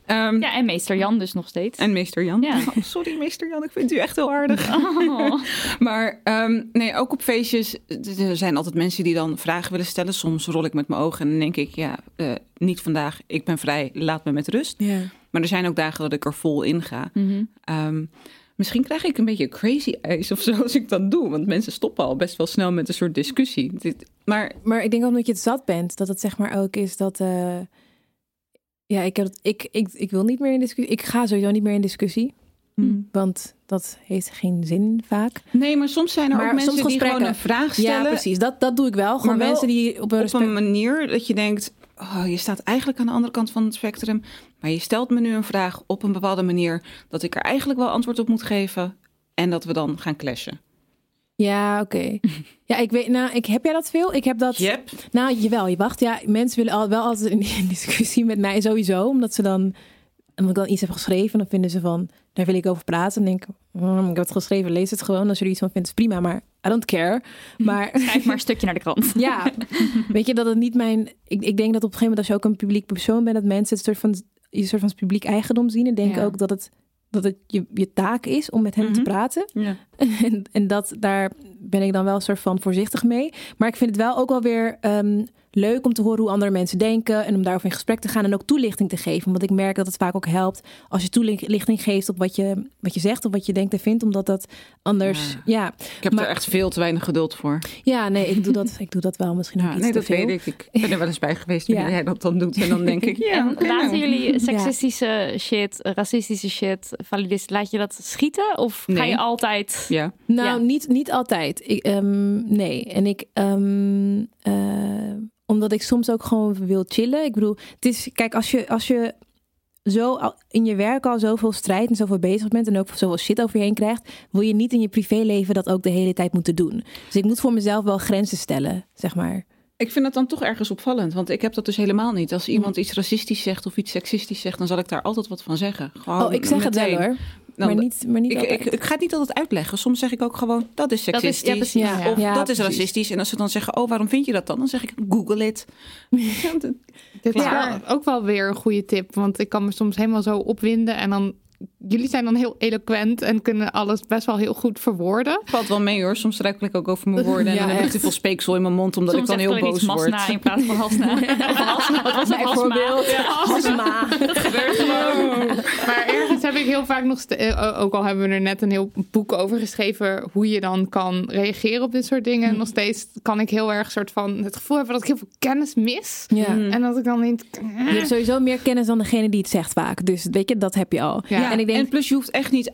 S5: Ehm,
S3: ja, en meester Jan dus nog steeds.
S5: En meester Jan.
S3: Ja.
S5: Oh, sorry, meester Jan, ik vind u echt heel aardig.
S3: Oh.
S5: Maar ehm, nee, ook op feestjes. Er zijn altijd mensen die dan vragen willen stellen. Soms rol ik met mijn ogen en dan denk ik, ja, eh, niet vandaag. Ik ben vrij, laat me met rust. Maar er zijn ook dagen dat ik er vol in ga.
S3: Mhm.
S5: Ehm, misschien krijg ik een beetje crazy eyes of zo als ik dat doe. Want mensen stoppen al best wel snel met een soort discussie. Dit, maar
S4: Maar ik denk ook omdat je het zat bent, dat het zeg maar ook is dat. eh, ja, ik, heb, ik, ik, ik wil niet meer in discussie. Ik ga sowieso niet meer in discussie.
S5: Hmm.
S4: Want dat heeft geen zin vaak.
S5: nee, maar soms zijn er
S4: Maar
S5: ook mensen die gewoon een vraag stellen.
S4: Ja, precies. Dat, dat doe ik wel. Gewoon
S5: wel
S4: mensen die op een
S5: op
S4: respect...
S5: een manier dat je denkt, oh, je staat eigenlijk aan de andere kant van het spectrum, maar je stelt me nu een vraag op een bepaalde manier dat ik er eigenlijk wel antwoord op moet geven en dat we dan gaan clashen.
S4: Ja, oké. Ja, ik weet. Nou, ik, heb jij dat veel? Ik heb dat.
S5: Yep.
S4: Nou, jawel. Je wacht. Ja, mensen willen al, wel altijd in discussie met mij sowieso. Omdat ze dan... Omdat ik dan iets heb geschreven, dan vinden ze van... Daar wil ik over praten. Dan denk ik, "Hmm, ik heb het geschreven, lees het gewoon. Als er iets van vindt, is prima. Maar I don't care. Maar
S3: Schrijf maar een stukje naar de krant.
S4: ja, weet je dat het niet mijn... Ik, ik denk dat op een gegeven moment als je ook een publiek persoon bent... dat mensen het soort van, je soort van publiek eigendom zien. En denk
S3: Ja.
S4: ook dat het, dat het je, je taak is om met hen te
S5: Mhm.
S4: praten.
S5: Ja.
S4: En, en dat, daar ben ik dan wel een soort van voorzichtig mee. Maar ik vind het wel ook wel weer ehm, leuk om te horen hoe andere mensen denken. En om daarover in gesprek te gaan en ook toelichting te geven. Want ik merk dat het vaak ook helpt als je toelichting geeft op wat je, wat je zegt of wat je denkt en vindt. Omdat dat anders.
S5: Ja.
S4: Ja,
S5: Ik heb
S4: Maar-
S5: er echt veel te weinig geduld voor.
S4: ja nee, ik doe dat, ik doe dat wel misschien ook
S5: Ja,
S4: iets
S5: nee,
S4: te
S5: dat
S4: veel.
S5: weet ik. Ik ben er wel eens bij geweest
S4: Ja.
S5: wanneer jij dat dan doet. En dan denk ik, ja,
S3: laten
S5: nou.
S3: jullie seksistische shit, racistische shit, validist, laat je dat schieten? Of ga je altijd...
S5: Ja.
S4: Nou,
S3: Ja.
S4: niet, niet altijd. Ik, ehm, nee. En ik, ehm, eh, omdat ik soms ook gewoon wil chillen. Ik bedoel, het is, kijk, als je, als je zo in je werk al zoveel strijd en zoveel bezig bent en ook zoveel shit over je heen krijgt, wil je niet in je privéleven dat ook de hele tijd moeten doen. Dus ik moet voor mezelf wel grenzen stellen, zeg maar.
S5: Ik vind dat dan toch ergens opvallend, want ik heb dat dus helemaal niet. Als iemand iets racistisch zegt of iets seksistisch zegt, dan zal ik daar altijd wat van zeggen. Gewoon
S4: oh, ik zeg het wel hoor.
S5: Dan-
S4: maar niet, maar niet
S5: Ik, ik, ik ga het niet altijd uitleggen. Soms zeg ik ook gewoon, dat is
S3: Dat is-
S5: seksistisch.
S3: ja, precies.
S4: Ja,
S5: Of
S4: ja,
S5: dat is racistisch. En als ze dan zeggen, oh, waarom vind je dat dan? Dan zeg ik, google it. Ja, dat-
S1: Dit is wel ook wel weer een goede tip. Want ik kan me soms helemaal zo opwinden. En dan. Jullie zijn dan heel eloquent en kunnen alles best wel heel goed verwoorden.
S5: valt wel mee hoor. Soms struikel ik ook over mijn woorden. En
S4: Ja,
S5: dan heb ik te veel speeksel in mijn mond, omdat
S3: Soms
S5: ik dan heel boos word.
S3: Masna in plaats van Hasna. Of Hasna, wat was het? Hasma.
S4: Hasma.
S3: Dat gebeurt gewoon.
S1: Maar ergens heb ik heel vaak nog, ste- eh, ook al hebben we er net een heel boek over geschreven, hoe je dan kan reageren op dit soort dingen. En nog steeds kan ik heel erg soort van het gevoel hebben dat ik heel veel kennis mis.
S4: Ja.
S1: En dat ik dan denk,
S4: Je hebt sowieso meer kennis dan degene die het zegt vaak. Dus weet je, dat heb je al.
S1: Ja.
S4: En ik denk,
S5: en plus je hoeft echt niet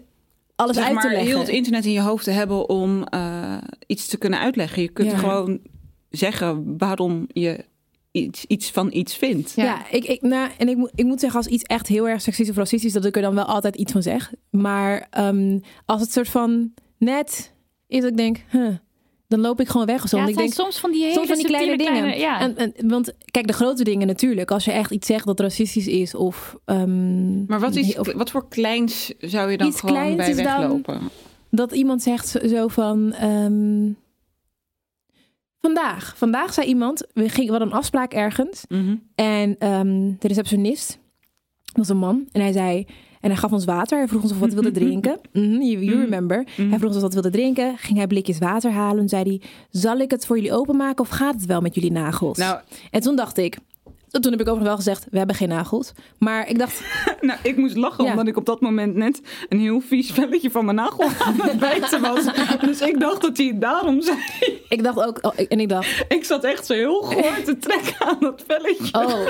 S4: alles
S5: zeg
S4: uit
S5: maar,
S4: te leggen.
S5: heel het internet in je hoofd te hebben om eh, iets te kunnen uitleggen. Je kunt
S4: Ja.
S5: gewoon zeggen waarom je iets, iets van iets vindt.
S1: Ja.
S4: Ja, ik, ik, nou, en ik, moet- ik moet zeggen, als iets echt heel erg seksistisch of racistisch, dat ik er dan wel altijd iets van zeg. Maar ehm, als het soort van net is, dat ik denk, huh, dan loop ik gewoon weg of zo.
S3: Ja,
S4: Want ik
S3: zijn
S4: denk,
S3: soms van die hele
S4: soms van die kleine dingen.
S3: ja.
S4: En, en, want kijk, de grote dingen natuurlijk. Als je echt iets zegt dat racistisch is of... ehm,
S5: Maar wat, is,
S4: of
S5: wat voor kleins zou je dan
S4: Iets
S5: gewoon
S4: kleins
S5: bij weglopen?
S4: dat iemand zegt zo- van... ehm, vandaag, vandaag zei iemand, we, gingen, we hadden een afspraak ergens.
S5: Mhm.
S4: En ehm, de receptionist was een man. En hij zei... En hij gaf ons water. Hij vroeg ons of we wat wilden drinken. Mhm, you, you remember. Hij vroeg ons of we wat wilden drinken. Ging hij blikjes water halen. En zei hij... Zal ik het voor jullie openmaken of gaat het wel met jullie nagels?
S5: Nou,
S4: En toen dacht ik... Toen heb ik ook nog wel gezegd... We hebben geen nagels. Maar ik dacht...
S5: nou, ik moest lachen
S4: Ja.
S5: omdat ik op dat moment net een heel vies velletje van mijn nagel aan het bijten was. Dus ik dacht dat hij het daarom zei.
S4: Ik dacht ook... oh, en ik dacht...
S5: Ik zat echt zo heel goor te trekken aan dat velletje.
S4: Oh.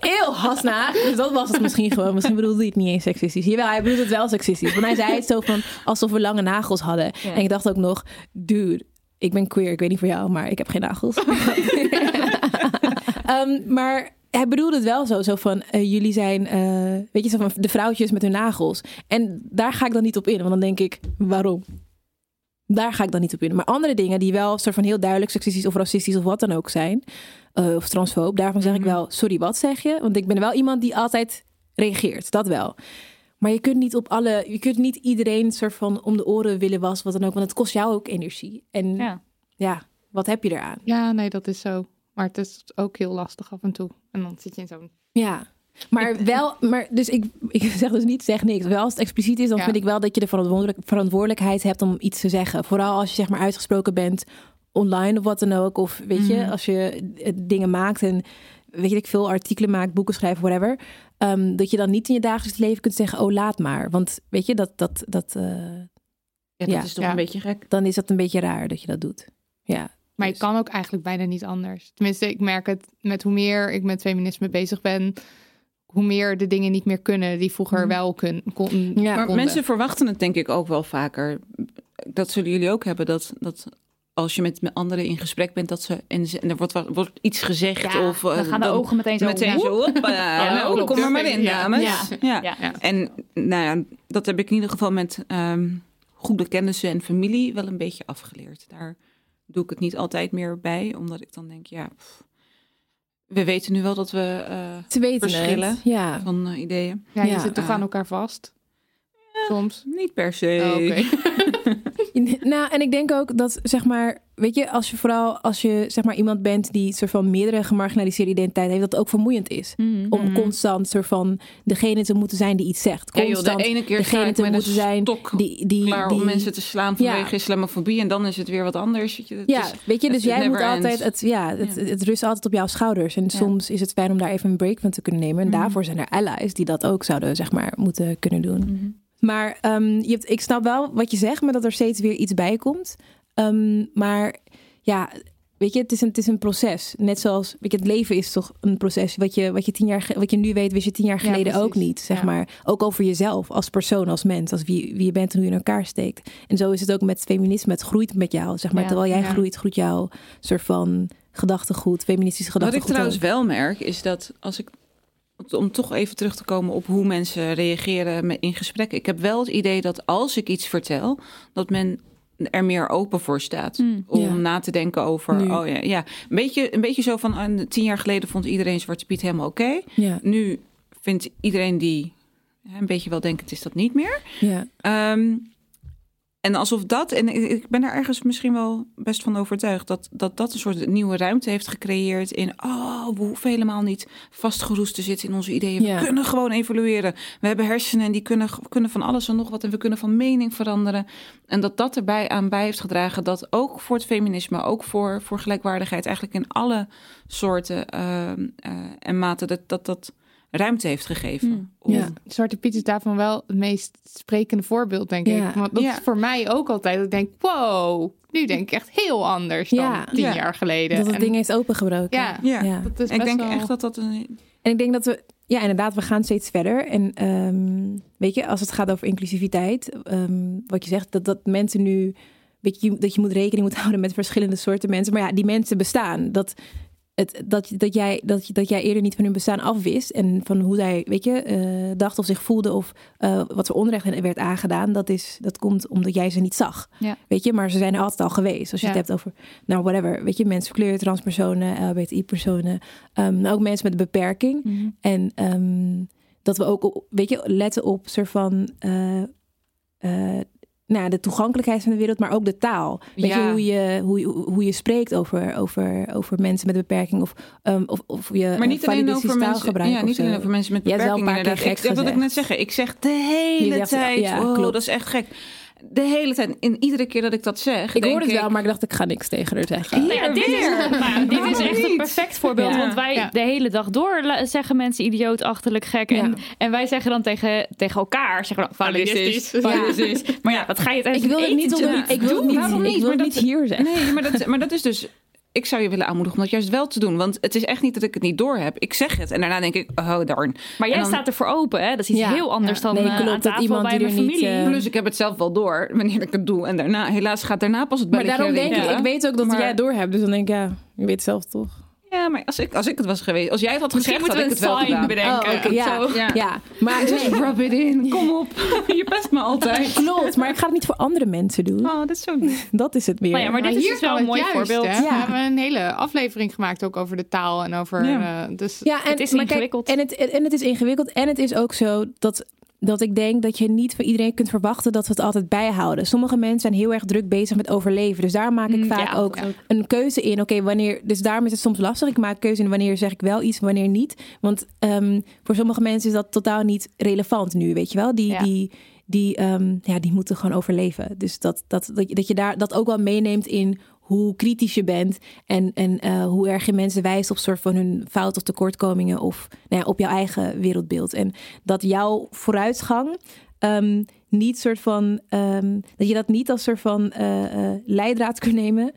S4: Eeuw, Hasna. Dus dat was het misschien gewoon. Misschien bedoelde hij het niet eens seksistisch. Jawel, hij bedoelde het wel seksistisch. Want hij zei het zo van alsof we lange nagels hadden.
S3: Ja.
S4: En ik dacht ook nog, dude, ik ben queer. Ik weet niet voor jou, maar ik heb geen nagels. Ehm, maar hij bedoelde het wel zo, zo van eh, jullie zijn, eh, weet je, zo van de vrouwtjes met hun nagels. En daar ga ik dan niet op in, want dan denk ik, waarom? Daar ga ik dan niet op in. Maar andere dingen die wel soort van heel duidelijk seksistisch of racistisch of wat dan ook zijn, eh, of transfoob, daarvan zeg ik wel, sorry, wat zeg je? Want ik ben wel iemand die altijd reageert, dat wel. Maar je kunt niet op alle, je kunt niet iedereen soort van om de oren willen was, wat dan ook, want het kost jou ook energie. En ja,
S3: Ja.
S4: wat heb je eraan?
S1: Ja, nee, dat is zo. Maar het is ook heel lastig af en toe. En dan zit je in zo'n...
S4: Ja. Maar wel, maar dus ik, ik zeg dus niet, zeg niks. Wel als het expliciet is, dan
S1: Ja.
S4: vind ik wel dat je de verantwoordelijk, verantwoordelijkheid hebt om iets te zeggen. Vooral als je zeg maar uitgesproken bent online of wat dan ook. Of weet je,
S3: Mhm.
S4: als je eh, dingen maakt en weet je, ik veel artikelen maakt, boeken schrijft, whatever. ehm, dat je dan niet in je dagelijks leven kunt zeggen, oh laat maar. Want weet je, dat, dat, dat, eh,
S5: Ja, dat
S4: Ja.
S5: is toch
S1: Ja.
S5: een beetje gek.
S4: dan is dat een beetje raar dat je dat doet. Ja.
S1: Maar je
S4: Dus-
S1: kan ook eigenlijk bijna niet anders. Tenminste, ik merk het met hoe meer ik met feminisme bezig ben... hoe meer de dingen niet meer kunnen die vroeger
S4: Mhm.
S1: wel kun, kon,
S4: Ja.
S5: Maar
S1: konden.
S5: mensen verwachten het denk ik ook wel vaker. Dat zullen jullie ook hebben. Dat, dat als je met, met anderen in gesprek bent, dat ze en, er wordt, wordt iets gezegd.
S3: Ja,
S5: of, eh,
S3: dan gaan de
S5: dan
S3: ogen meteen zo.
S5: meteen zo. Hoppa,
S1: Ja,
S5: nou,
S1: klopt.
S5: kom er maar in, dames.
S3: Ja.
S5: Ja. En nou ja, dat heb ik in ieder geval met ehm, goede kennissen en familie wel een beetje afgeleerd. Daar doe ik het niet altijd meer bij, omdat ik dan denk, ja, pff, we weten nu wel dat we eh,
S4: Te weten
S5: Verschillen.
S4: het. Ja.
S5: van eh, ideeën.
S1: Ja, je
S4: Ja.
S1: zit toch aan elkaar vast? Soms.
S5: Niet per se.
S1: Oh, oké.
S4: Nou, en ik denk ook dat, zeg maar, weet je, als je vooral als je zeg maar iemand bent die soort van meerdere gemarginaliseerde identiteiten heeft, dat het ook vermoeiend is.
S3: Mhm.
S4: Om
S5: Mhm.
S4: constant soort van degene te moeten zijn die iets zegt.
S5: Ja, joh,
S4: Constant
S5: de ene keer
S4: degene te
S5: met
S4: moeten
S5: een
S4: zijn
S5: stok
S4: die, die,
S5: klaar
S4: die
S5: om mensen te slaan
S4: Ja.
S5: vanwege islamofobie. En dan is het weer wat anders. Weet je, het
S4: ja,
S5: is-
S4: weet je, dus jij moet altijd,
S5: ends.
S4: het, ja, het,
S5: Ja.
S4: het rust altijd op jouw schouders. En soms is het fijn om daar even een break van te kunnen nemen. En
S3: Mhm.
S4: daarvoor zijn er allies die dat ook zouden, zeg maar, moeten kunnen doen. Maar ehm, je hebt, ik snap wel wat je zegt, maar dat er steeds weer iets bij komt. Ehm, maar ja, weet je, het is, een, het is een proces. Net zoals, weet je, het leven is toch een proces. Wat je, wat je, tien jaar, wat je nu weet, wist je tien jaar
S1: Ja,
S4: geleden ook niet. Zeg
S1: Ja.
S4: maar. Ook over jezelf, als persoon, als mens, als wie, wie je bent en hoe je in elkaar steekt. En zo is het ook met feminisme. Het groeit met jou. Zeg maar.
S3: Ja,
S4: Terwijl jij
S1: ja.
S4: groeit, groeit jouw soort van gedachtegoed, feministisch
S5: Wat ik
S4: gedachtegoed.
S5: trouwens
S4: ook.
S5: wel merk, is dat als ik. Om toch even terug te komen op hoe mensen reageren in gesprekken. Ik heb wel het idee dat als ik iets vertel, dat men er meer open voor staat.
S3: Mm.
S5: Om
S4: Ja.
S5: na te denken over.
S4: Nu.
S5: Oh ja, ja. Een, beetje, een beetje zo van. ah, tien jaar geleden vond iedereen Zwarte Piet helemaal oké.
S4: Ja,
S5: Nu vindt iedereen die een beetje wel denkend is dat niet meer.
S4: ja.
S5: Ehm, en alsof dat, en ik- ben er ergens misschien wel best van overtuigd, dat dat, dat een soort nieuwe ruimte heeft gecreëerd in, oh, we hoeven helemaal niet vastgeroest te zitten in onze ideeën.
S4: Ja.
S5: We kunnen gewoon evolueren. We hebben hersenen en die kunnen, kunnen van alles en nog wat en we kunnen van mening veranderen. En dat dat erbij aan bij heeft gedragen dat ook voor het feminisme, ook voor, voor gelijkwaardigheid, eigenlijk in alle soorten ehm, eh, en maten, dat dat, dat ruimte heeft gegeven.
S3: Hmm.
S5: om-
S4: Ja.
S1: Zwarte Piet is daarvan wel het meest sprekende voorbeeld, denk
S4: Ja.
S1: ik. Want dat
S5: Ja.
S1: is voor mij ook altijd. dat Ik denk, wow, nu denk ik echt heel anders dan tien
S5: Ja.
S1: jaar geleden.
S4: Dat het
S1: En-
S4: ding heeft opengebroken.
S1: Ja,
S5: Ja.
S4: ja.
S1: dat is
S5: ik denk
S1: wel-
S5: echt dat dat een,
S4: En ik denk dat we, ja, inderdaad, we gaan steeds verder. En ehm, weet je, als het gaat over inclusiviteit, ehm, wat je zegt, dat, dat mensen nu, weet je, dat je moet rekening moet houden met verschillende soorten mensen. Maar ja, die mensen bestaan. Dat, het, dat, dat, jij, dat, dat jij eerder niet van hun bestaan afwist en van hoe zij, weet je, eh, dacht of zich voelde of eh, wat voor onrecht hen werd aangedaan, dat, is, dat komt omdat jij ze niet zag.
S3: Ja.
S4: Weet je, maar ze zijn er altijd al geweest. Als je
S1: Ja.
S4: het hebt over, nou, whatever, weet je, mensen van kleur, transpersonen, LBTI-personen, ehm, ook mensen met een beperking.
S3: Mhm.
S4: En ehm, dat we ook, op- weet je, letten op soort van eh, nou, de toegankelijkheid van de wereld, maar ook de taal. Weet
S5: Ja.
S4: je, hoe je, hoe, je, hoe je spreekt over, over, over mensen met een beperking of, ehm, of, of je
S5: Maar niet
S4: eh,
S5: alleen over mensen,
S4: taalgebruik
S5: ja, niet
S4: zo.
S5: alleen over mensen met
S4: gek
S5: ik, dat wil ik net zeggen. Ik zeg de hele tijd.
S4: ja,
S5: oh,
S4: klopt.
S5: dat is echt gek. De hele tijd. En iedere keer dat ik dat zeg.
S4: Ik
S5: denk
S4: hoor het wel, maar ik dacht, ik ga niks tegen haar zeggen.
S3: Nou ja, dit, is,
S5: weer?
S3: ja, dit is echt een
S5: niet?
S3: perfect voorbeeld.
S4: Ja.
S3: Want wij
S1: Ja.
S3: de hele dag door zeggen mensen idioot, achterlijk, gek. En,
S4: Ja.
S3: en wij zeggen dan tegen, tegen elkaar, zeggen dan, validistisch,
S1: Validistisch.
S3: validistisch. Maar ja, wat ga je het
S4: Ik wil het niet, onder, ik wil het niet,
S5: waarom
S4: ik
S5: niet?
S4: wil
S5: Maar
S4: niet
S5: dat-
S4: hier zeggen.
S5: Nee, maar dat, maar dat is dus ik zou je willen aanmoedigen om dat juist wel te doen. Want het is echt niet dat ik het niet door heb. Ik zeg het en daarna denk ik, oh darn.
S3: Maar jij
S5: dan-
S3: staat ervoor open, hè? Dat is iets
S4: Ja,
S3: heel anders
S4: ja.
S3: dan
S4: Nee,
S3: eh,
S4: klopt,
S3: aan
S4: dat
S3: tafel
S4: iemand
S3: bij
S4: die
S3: mijn
S4: niet,
S3: familie.
S4: eh,
S5: Plus ik heb het zelf wel door wanneer ik het doe. En daarna, helaas gaat daarna pas het
S4: Maar
S5: belletje
S4: daarom denk ik, ik weet ook dat
S5: Maar-
S4: jij het door hebt. Dus dan denk ik, ja, je weet het zelf toch.
S5: Ja, maar als ik, als ik het was geweest, als jij het had gezegd,
S3: moeten
S5: had ik het wel gedaan.
S3: bedenken.
S4: Oh, ja.
S3: Zo.
S5: Ja.
S4: Ja, maar
S5: Just
S4: nee,
S5: rub it in, kom op. je pest me altijd.
S4: klopt. Maar ik ga het niet voor andere mensen doen.
S5: Oh, dat is zo.
S4: Dat is het meer.
S3: Maar ja, maar dit is
S1: hier
S3: dus wel een mooi
S1: juist,
S3: voorbeeld.
S1: hè?
S4: Ja.
S1: We hebben een hele aflevering gemaakt ook over de taal en over...
S5: Ja.
S1: eh, dus
S4: Ja, en,
S3: Het is
S4: kijk,
S3: ingewikkeld.
S4: en, het, en het is ingewikkeld. En het is ook zo dat, dat ik denk dat je niet van iedereen kunt verwachten dat we het altijd bijhouden. Sommige mensen zijn heel erg druk bezig met overleven. Dus daar maak ik
S3: Mm,
S4: vaak
S3: ja,
S4: ook een keuze in. Oké, wanneer. Dus daarom is het soms lastig. Ik maak keuze in wanneer zeg ik wel iets, wanneer niet. Want ehm, voor sommige mensen is dat totaal niet relevant nu, weet je wel? Die,
S3: Ja.
S4: die, die, ehm, ja, die moeten gewoon overleven. Dus dat, dat, dat, je- dat je daar dat ook wel meeneemt in hoe kritisch je bent en, en eh, hoe erg je mensen wijst op soort van hun fout of tekortkomingen of nou ja, op jouw eigen wereldbeeld. En dat jouw vooruitgang ehm, niet soort van ehm, dat je dat niet als soort van eh, eh, leidraad kunt nemen,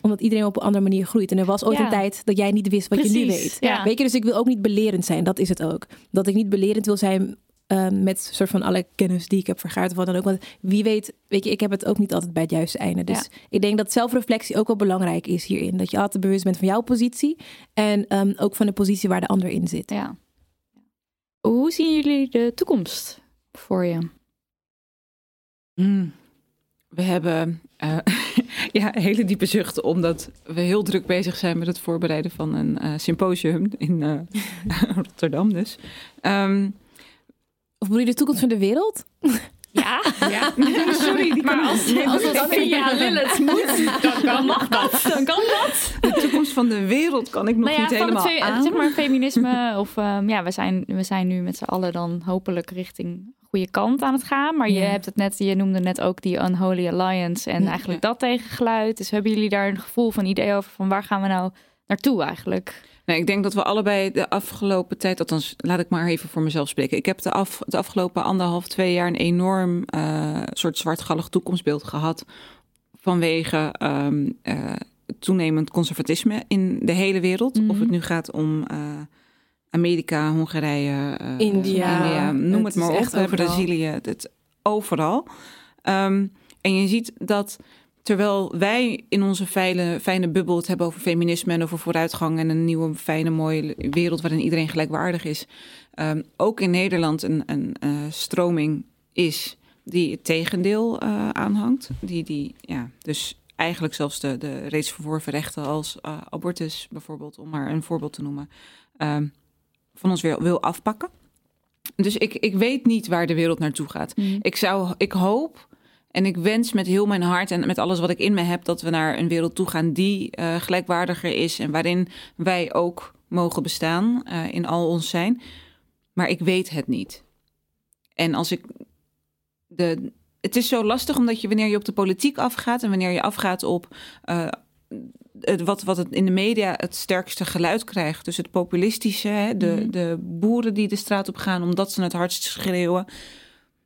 S4: omdat iedereen op een andere manier groeit. En er was ooit
S3: Ja.
S4: een tijd dat jij niet wist wat je nu weet.
S3: ja.
S4: Weet je, dus ik wil ook niet belerend zijn. Dat is het ook. Dat ik niet belerend wil zijn ehm, met soort van alle kennis die ik heb vergaard of wat dan ook. Want wie weet, weet je, ik heb het ook niet altijd bij het juiste einde. Dus
S3: Ja.
S4: ik denk dat zelfreflectie ook wel belangrijk is hierin. Dat je altijd bewust bent van jouw positie en ehm, ook van de positie waar de ander in zit.
S3: Ja. Hoe zien jullie de toekomst voor je?
S5: Mm. We hebben eh, ja, een hele diepe zucht, omdat we heel druk bezig zijn met het voorbereiden van een eh, symposium in eh, Rotterdam. Dus. Ehm,
S4: Of bedoel je de toekomst van de wereld?
S3: Ja,
S1: ja.
S5: sorry, die
S3: maar
S5: kan-
S3: als,
S5: Nee,
S3: als het Lilith moet, dan, dan mag dat. Dan kan dat.
S5: de toekomst van de wereld kan ik nog
S3: Nou ja,
S5: niet helemaal
S3: het
S5: aan.
S3: zeg maar feminisme. Of ehm, ja, we zijn, we zijn nu met z'n allen dan hopelijk richting goede kant aan het gaan. Maar je hebt het net, je noemde net ook die Unholy Alliance en
S4: Ja.
S3: eigenlijk dat tegengeluid. Dus hebben jullie daar een gevoel van idee over van waar gaan we nou naartoe eigenlijk?
S5: Nee, ik denk dat we allebei de afgelopen tijd, althans laat ik maar even voor mezelf spreken. Ik heb de, af, de afgelopen anderhalf, twee jaar een enorm eh, soort zwartgallig toekomstbeeld gehad. Vanwege eh, toenemend conservatisme in de hele wereld.
S3: Mhm.
S5: Of het nu gaat om eh, Amerika, Hongarije,
S4: India.
S5: noem
S4: Het
S5: het maar op. Brazilië, het, het- overal. Ehm, en je ziet dat terwijl wij in onze fijne, fijne bubbel het hebben over feminisme en over vooruitgang en een nieuwe, fijne, mooie wereld waarin iedereen gelijkwaardig is, ehm, ook in Nederland een, een eh, stroming is die het tegendeel eh, aanhangt. Die, die ja, dus eigenlijk zelfs de, de reeds verworven rechten als eh, abortus bijvoorbeeld, om maar een voorbeeld te noemen, ehm, van ons weer wil afpakken. Dus ik, ik weet niet waar de wereld naartoe gaat. Ik, zou, ik hoop en ik wens met heel mijn hart en met alles wat ik in me heb... dat we naar een wereld toe gaan die eh, gelijkwaardiger is... en waarin wij ook mogen bestaan eh, in al ons zijn. Maar ik weet het niet. En als ik... De, het is zo lastig omdat je wanneer je op de politiek afgaat... en wanneer je afgaat op... eh, het, wat, wat het in de media het sterkste geluid krijgt. Dus het populistische, hè, de,
S3: Mhm.
S5: de boeren die de straat op gaan omdat ze het hardst schreeuwen.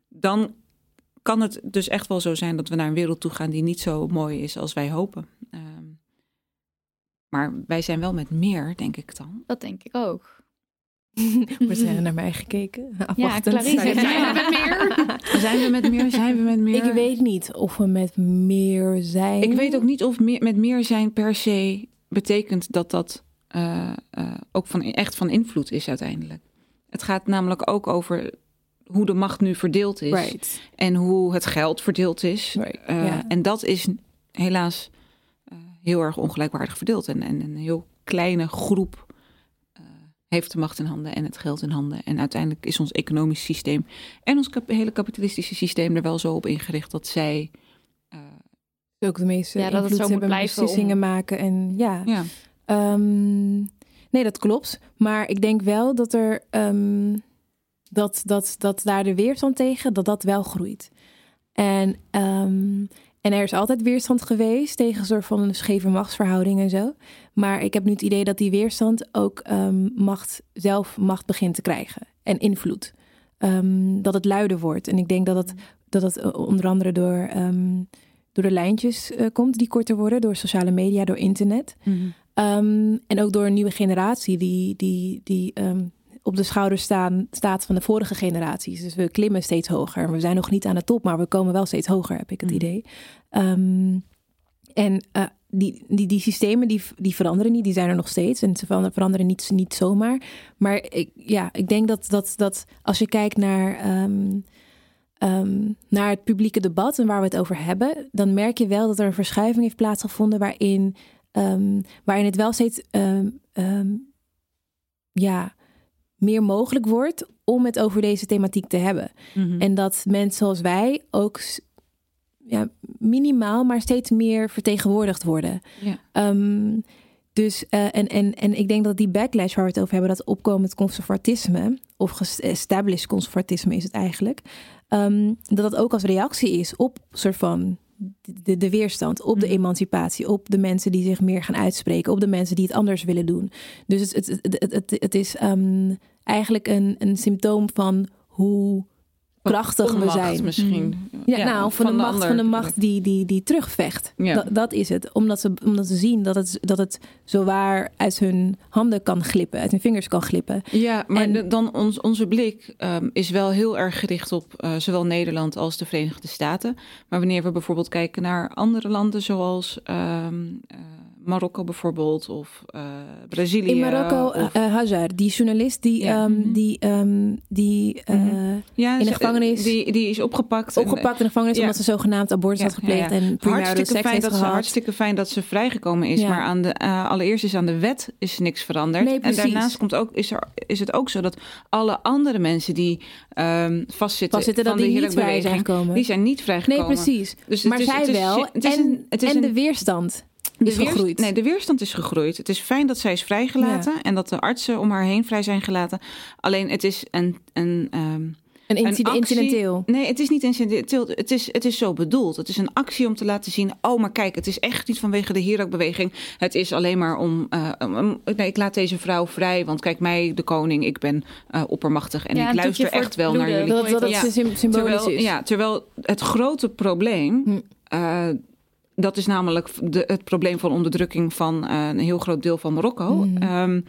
S5: Dan kan het dus echt wel zo zijn dat we naar een wereld toe gaan die niet zo mooi is als wij hopen. Ehm, maar wij zijn wel met meer, denk ik dan.
S3: Dat denk ik ook.
S4: We zijn naar mij gekeken. Afwachtend.
S3: Clarice,
S4: Zijn we met
S1: meer?
S5: Zijn we met meer? Zijn we met meer?
S4: Ik weet niet of we met meer zijn.
S5: Ik weet ook niet of meer, met meer zijn per se betekent dat dat eh, eh, ook van, echt van invloed is uiteindelijk. Het gaat namelijk ook over hoe de macht nu verdeeld is.
S4: Right.
S5: En hoe het geld verdeeld is.
S4: Right,
S5: Eh. En dat is helaas eh, heel erg ongelijkwaardig verdeeld. En, en een heel kleine groep eh, heeft de macht in handen en het geld in handen. En uiteindelijk is ons economisch systeem en ons kap- hele kapitalistische systeem er wel zo op ingericht dat zij. eh,
S4: Ook de meeste
S3: Ja, dat het
S4: invloed
S3: zo moet
S4: hebben,
S3: blijven
S4: beslissingen
S3: om-
S4: maken. En ja,
S5: ja.
S4: Ehm, nee, dat klopt. Maar ik denk wel dat er ehm, dat, dat, dat daar de weerstand tegen, dat dat wel groeit. En, ehm, en er is altijd weerstand geweest tegen een soort van een scheve machtsverhouding en zo. Maar ik heb nu het idee dat die weerstand ook ehm, macht, zelf macht begint te krijgen. En invloed. Ehm, dat het luider wordt. En ik denk dat het, dat het eh, onder andere door, door de lijntjes eh, komt die korter worden, door sociale media, door internet.
S5: Mhm.
S4: En ook door een nieuwe generatie die, die, die op de schouders staan, staat van de vorige generaties. Dus we klimmen steeds hoger. We zijn nog niet aan de top, maar we komen wel steeds hoger, heb ik het
S5: Mhm.
S4: idee. Ehm, en eh, die, die, die systemen die, die veranderen niet, die zijn er nog steeds. En ze verander- veranderen niet, niet zomaar. Maar ik, ja, ik denk dat, dat, dat als je kijkt naar, ehm, ehm, naar het publieke debat en waar we het over hebben, dan merk je wel dat er een verschuiving heeft plaatsgevonden waarin, waarin het wel steeds ja, meer mogelijk wordt om het over deze thematiek te hebben.
S5: Mhm.
S4: En dat mensen zoals wij ook ja, minimaal, maar steeds meer vertegenwoordigd worden.
S5: Ja.
S4: Ehm, dus, eh, en, en, en ik denk dat die backlash waar we het over hebben, dat opkomend conservatisme, of established conservatisme is het eigenlijk, ehm, dat dat ook als reactie is op soort van de, de weerstand, op de
S5: Mhm.
S4: emancipatie, op de mensen die zich meer gaan uitspreken, op de mensen die het anders willen doen. Dus het, het, het, het, het, het is ehm, eigenlijk een, een symptoom van hoe krachtig we zijn.
S5: misschien.
S4: Ja, nou, van, de macht,
S5: ander.
S4: van de macht die, die, die terugvecht.
S5: Ja.
S4: Dat, dat is het. Omdat ze, omdat ze zien dat het, dat het zowaar uit hun handen kan glippen, uit hun vingers kan glippen.
S5: Ja, maar
S4: En-
S5: de- dan ons, onze blik ehm, is wel heel erg gericht op eh, zowel Nederland als de Verenigde Staten. Maar wanneer we bijvoorbeeld kijken naar andere landen zoals ehm, eh, Marokko bijvoorbeeld of eh, Brazilië.
S4: In Marokko,
S5: of-
S4: eh, Hajar, die journalist die,
S5: Ja.
S4: ehm,
S5: Mhm.
S4: die, ehm, die eh,
S5: Mhm. ja,
S4: in de
S5: ze-
S4: gevangenis-
S5: Die, die is opgepakt. en-
S4: opgepakt in de gevangenis
S5: Ja.
S4: omdat ze zogenaamd abortus had gepleegd en
S5: Hartstikke
S4: seks
S5: fijn,
S4: heeft
S5: dat ze,
S4: gehad.
S5: hartstikke fijn dat ze vrijgekomen is. Maar aan de, eh, allereerst is aan de wet is niks veranderd.
S4: Nee,
S5: en daarnaast komt ook, is, er, is het ook zo dat alle andere mensen die ehm vastzitten,
S4: Vastzitten dat
S5: van de
S4: die niet vrij zijn gekomen.
S5: die zijn niet
S4: Nee,
S5: vrijgekomen.
S4: precies.
S5: Dus
S4: maar
S5: is-
S4: zij wel.
S5: het is
S4: en
S5: een-
S4: en
S5: een-
S4: de weerstand
S5: De
S4: is gegroeid.
S5: Nee, de weerstand is gegroeid. Het is fijn dat zij is vrijgelaten en dat de artsen om haar heen vrij zijn gelaten. Alleen het is een, een, ehm,
S4: een
S5: een
S4: incident,
S5: actie-
S4: incidenteel.
S5: Nee, het is niet incidenteel. Het is, het is zo bedoeld. Het is een actie om te laten zien. Oh, maar kijk, het is echt niet vanwege de Hero-beweging. Het is alleen maar om. eh, om- nee, ik laat deze vrouw vrij. Want kijk, mij, de koning, ik ben eh, oppermachtig. En
S3: Ja,
S5: ik luister echt wel naar jullie.
S4: Dat, dat het
S5: Ja.
S4: sym- symbolisch
S5: Terwijl,
S4: is.
S5: ja, terwijl het grote probleem.
S4: Hm.
S5: eh, dat is namelijk de, het probleem van onderdrukking van eh, een heel groot deel van Marokko.
S4: Mhm.
S5: Ehm,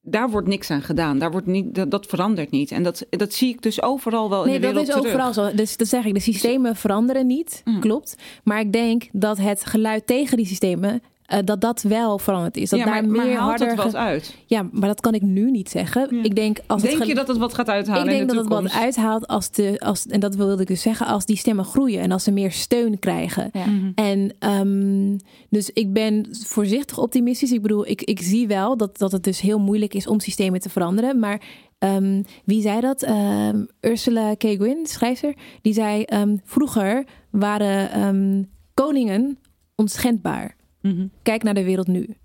S5: daar wordt niks aan gedaan. Daar wordt niet, dat, dat verandert niet. En dat, dat zie ik dus overal wel in
S4: Nee,
S5: de
S4: dat
S5: wereld
S4: is
S5: terug.
S4: overal zo. Dus dat zeg ik, de systemen veranderen niet,
S5: Mm.
S4: klopt. Maar ik denk dat het geluid tegen die systemen, eh, dat dat wel veranderd is. Dat
S5: ja,
S4: daar
S5: maar, maar
S4: meer
S5: haalt
S4: harder...
S5: het wat uit?
S4: Ja, maar dat kan ik nu niet zeggen.
S5: Ja.
S4: Ik denk als
S5: Denk
S4: het
S5: je dat het wat gaat uithalen
S4: ik denk
S5: in de
S4: dat het wat uithaalt als de, als, en dat wilde ik dus zeggen, als die stemmen groeien en als ze meer steun krijgen.
S3: Ja.
S5: Mhm.
S4: En ehm, dus ik ben voorzichtig optimistisch. Ik bedoel, ik, ik zie wel dat, dat het dus heel moeilijk is om systemen te veranderen. Maar ehm, wie zei dat? Ehm, Ursula K. Guin, schrijfster, die zei: ehm, vroeger waren ehm, koningen onschendbaar.
S5: Mhm.
S4: Kijk naar de wereld nu.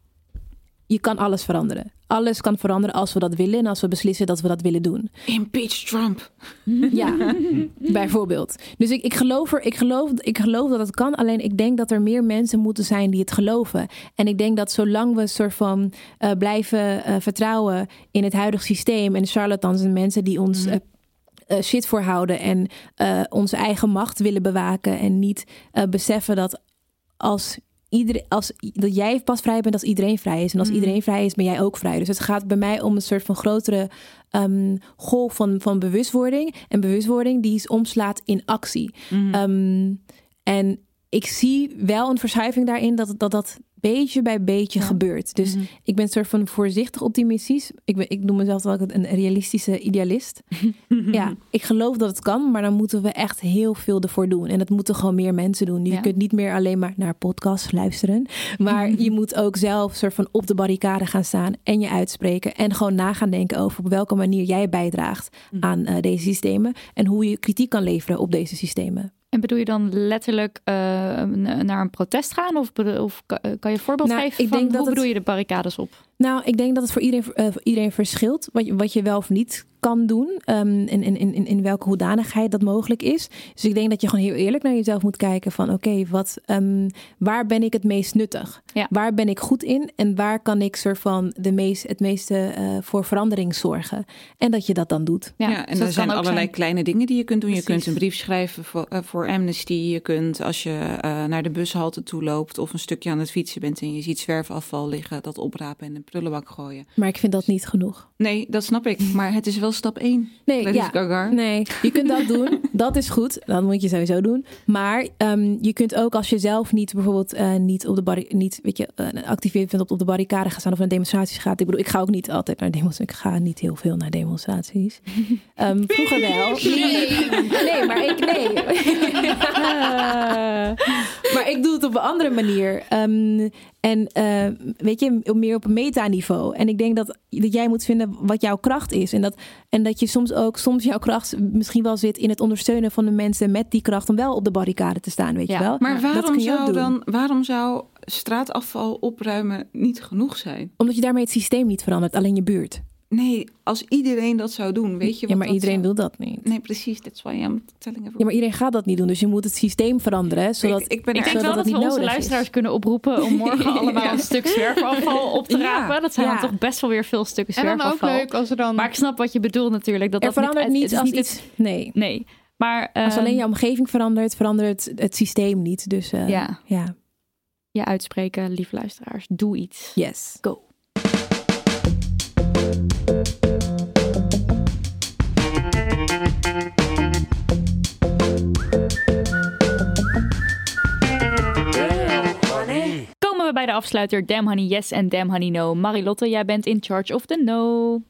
S4: Je kan alles veranderen. Alles kan veranderen als we dat willen en als we beslissen dat we dat willen doen.
S5: Impeach Trump.
S4: Ja, bijvoorbeeld. Dus ik, ik, geloof er, ik, geloof, ik geloof dat het kan. Alleen ik denk dat er meer mensen moeten zijn die het geloven. En ik denk dat zolang we een soort van eh, blijven eh, vertrouwen in het huidige systeem en charlatans en mensen die ons. eh, shit voorhouden en eh, onze eigen macht willen bewaken en niet eh, beseffen dat als iedereen, als dat jij pas vrij bent als iedereen vrij is en als
S5: Mhm.
S4: iedereen vrij is ben jij ook vrij. Dus het gaat bij mij om een soort van grotere ehm, golf van, van bewustwording en bewustwording die is omslaat in actie.
S5: Mhm.
S4: Ehm, en ik zie wel een verschuiving daarin dat dat, dat beetje bij beetje
S3: Ja.
S4: gebeurt. Dus
S5: Mhm.
S4: ik ben een soort van voorzichtig optimistisch. Ik, ben, ik noem mezelf wel een realistische idealist. Ja, ik geloof dat het kan, maar dan moeten we echt heel veel ervoor doen. En dat moeten gewoon meer mensen doen. Je
S3: Ja.
S4: kunt niet meer alleen maar naar podcasts luisteren. Maar je moet ook zelf soort van op de barricade gaan staan en je uitspreken. En gewoon na gaan denken over op welke manier jij bijdraagt aan eh, deze systemen. En hoe je kritiek kan leveren op deze systemen.
S3: En bedoel je dan letterlijk eh, naar een protest gaan? Of, of ka- kan je een voorbeeld
S4: Nou,
S3: geven
S4: ik
S3: van
S4: denk
S3: hoe
S4: dat het-
S3: bedoel je de barricades op?
S4: Nou, ik denk dat het voor iedereen, uh, voor iedereen verschilt. Wat je, wat je wel of niet kan doen. Um, in, in, in, in welke hoedanigheid dat mogelijk is. Dus ik denk dat je gewoon heel eerlijk naar jezelf moet kijken. Van oké, wat um, waar ben ik het meest nuttig?
S3: Ja.
S4: Waar ben ik goed in? En waar kan ik soort van de meest, het meeste uh, voor verandering zorgen? En dat je dat dan doet.
S5: Ja, ja en dus er zijn allerlei zijn... kleine dingen die je kunt doen. Precies. Je kunt een brief schrijven voor, uh, voor Amnesty. Je kunt als je uh, naar de bushalte toe loopt of een stukje aan het fietsen bent en je ziet zwerfafval liggen, dat oprapen en prullenbak gooien.
S4: Maar ik vind dat niet genoeg.
S5: Nee, dat snap ik. Maar het is wel stap 1.
S4: Nee, ja, nee, je kunt dat doen. Dat is goed. Dat moet je sowieso doen. Maar um, je kunt ook als je zelf niet bijvoorbeeld uh, niet op de niet weet je, uh, actief bent op, op de barricade gaan staan of naar demonstraties gaat. Ik bedoel, ik ga ook niet altijd naar demonstraties. Ik ga niet heel veel naar demonstraties. Um, vroeger wel. Nee, nee maar ik nee. Maar ik doe het op een andere manier. Um, en uh, weet je, meer op een metaniveau. En ik denk dat, dat jij moet vinden wat jouw kracht is. En dat, en dat je soms ook, soms jouw kracht misschien wel zit in het ondersteunen van de mensen met die kracht om wel op de barricade te staan, weet
S5: ja,
S4: je wel.
S5: Maar waarom zou dan, waarom zou straatafval opruimen niet genoeg zijn?
S4: Omdat je daarmee het systeem niet verandert, alleen je buurt.
S5: Nee, als iedereen dat zou doen, weet je
S4: Ja, maar iedereen
S5: zou...
S4: wil dat niet.
S5: Nee, precies. That's why I'm telling
S4: Ja, maar iedereen gaat dat niet doen. Dus je moet het systeem veranderen, zodat
S5: ik, ik, ben
S3: ik denk wel dat we onze luisteraars
S4: is.
S3: kunnen oproepen om morgen allemaal een stuk zwerfafval op te
S5: Ja.
S3: rapen. Dat zijn
S4: Ja.
S3: dan toch best wel weer veel stukken
S1: En dan ook
S3: zwerfafval.
S1: leuk als er dan...
S3: Maar ik snap wat je bedoelt natuurlijk. Dat
S4: Er
S3: dat
S4: verandert
S3: niet,
S4: als
S3: is niet
S4: iets... Nee.
S3: nee, maar
S4: Als
S3: ehm,
S4: alleen je omgeving verandert, verandert het, het systeem niet. Dus eh,
S3: Ja.
S4: ja.
S3: je uitspreken, lieve luisteraars, doe iets.
S4: Yes.
S3: Go. Komen we bij de afsluiter Damn Honey Yes en Damn Honey No. Marilotte, jij bent in charge of the no.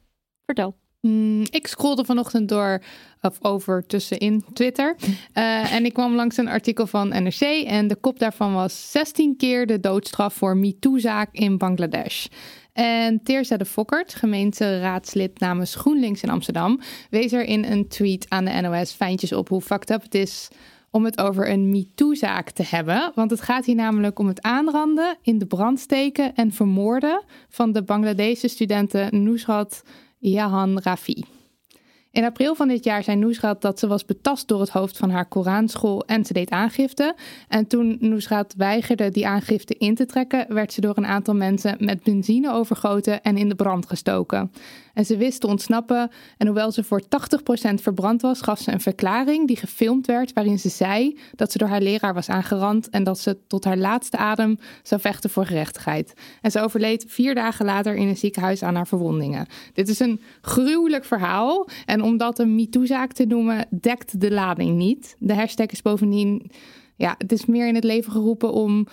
S3: Vertel.
S1: Mm, ik scrolde vanochtend door of over tussenin Twitter. Eh, en ik kwam langs een artikel van NRC. En de kop daarvan was 16 keer de doodstraf voor MeToo-zaak in Bangladesh. En Teerza de Fokkert, gemeenteraadslid namens GroenLinks in Amsterdam, wees er in een tweet aan de NOS fijntjes op hoe fucked up het is om het over een MeToo-zaak te hebben. Want het gaat hier namelijk om het aanranden, in de brand steken en vermoorden van de Bangladese studenten Nusrat Jahan Rafi. In april van dit jaar zei Nusrat dat ze was betast door het hoofd van haar Koranschool en ze deed aangifte. En toen Nusrat weigerde die aangifte in te trekken, werd ze door een aantal mensen met benzine overgoten en in de brand gestoken. En ze wist te ontsnappen en hoewel ze voor 80% verbrand was, gaf ze een verklaring die gefilmd werd waarin ze zei dat ze door haar leraar was aangerand en dat ze tot haar laatste adem zou vechten voor gerechtigheid. En ze overleed vier dagen later in een ziekenhuis aan haar verwondingen. Dit is een gruwelijk verhaal en om dat een MeToo-zaak te noemen, dekt de lading niet. De hashtag is bovendien, ja, het is meer in het leven geroepen om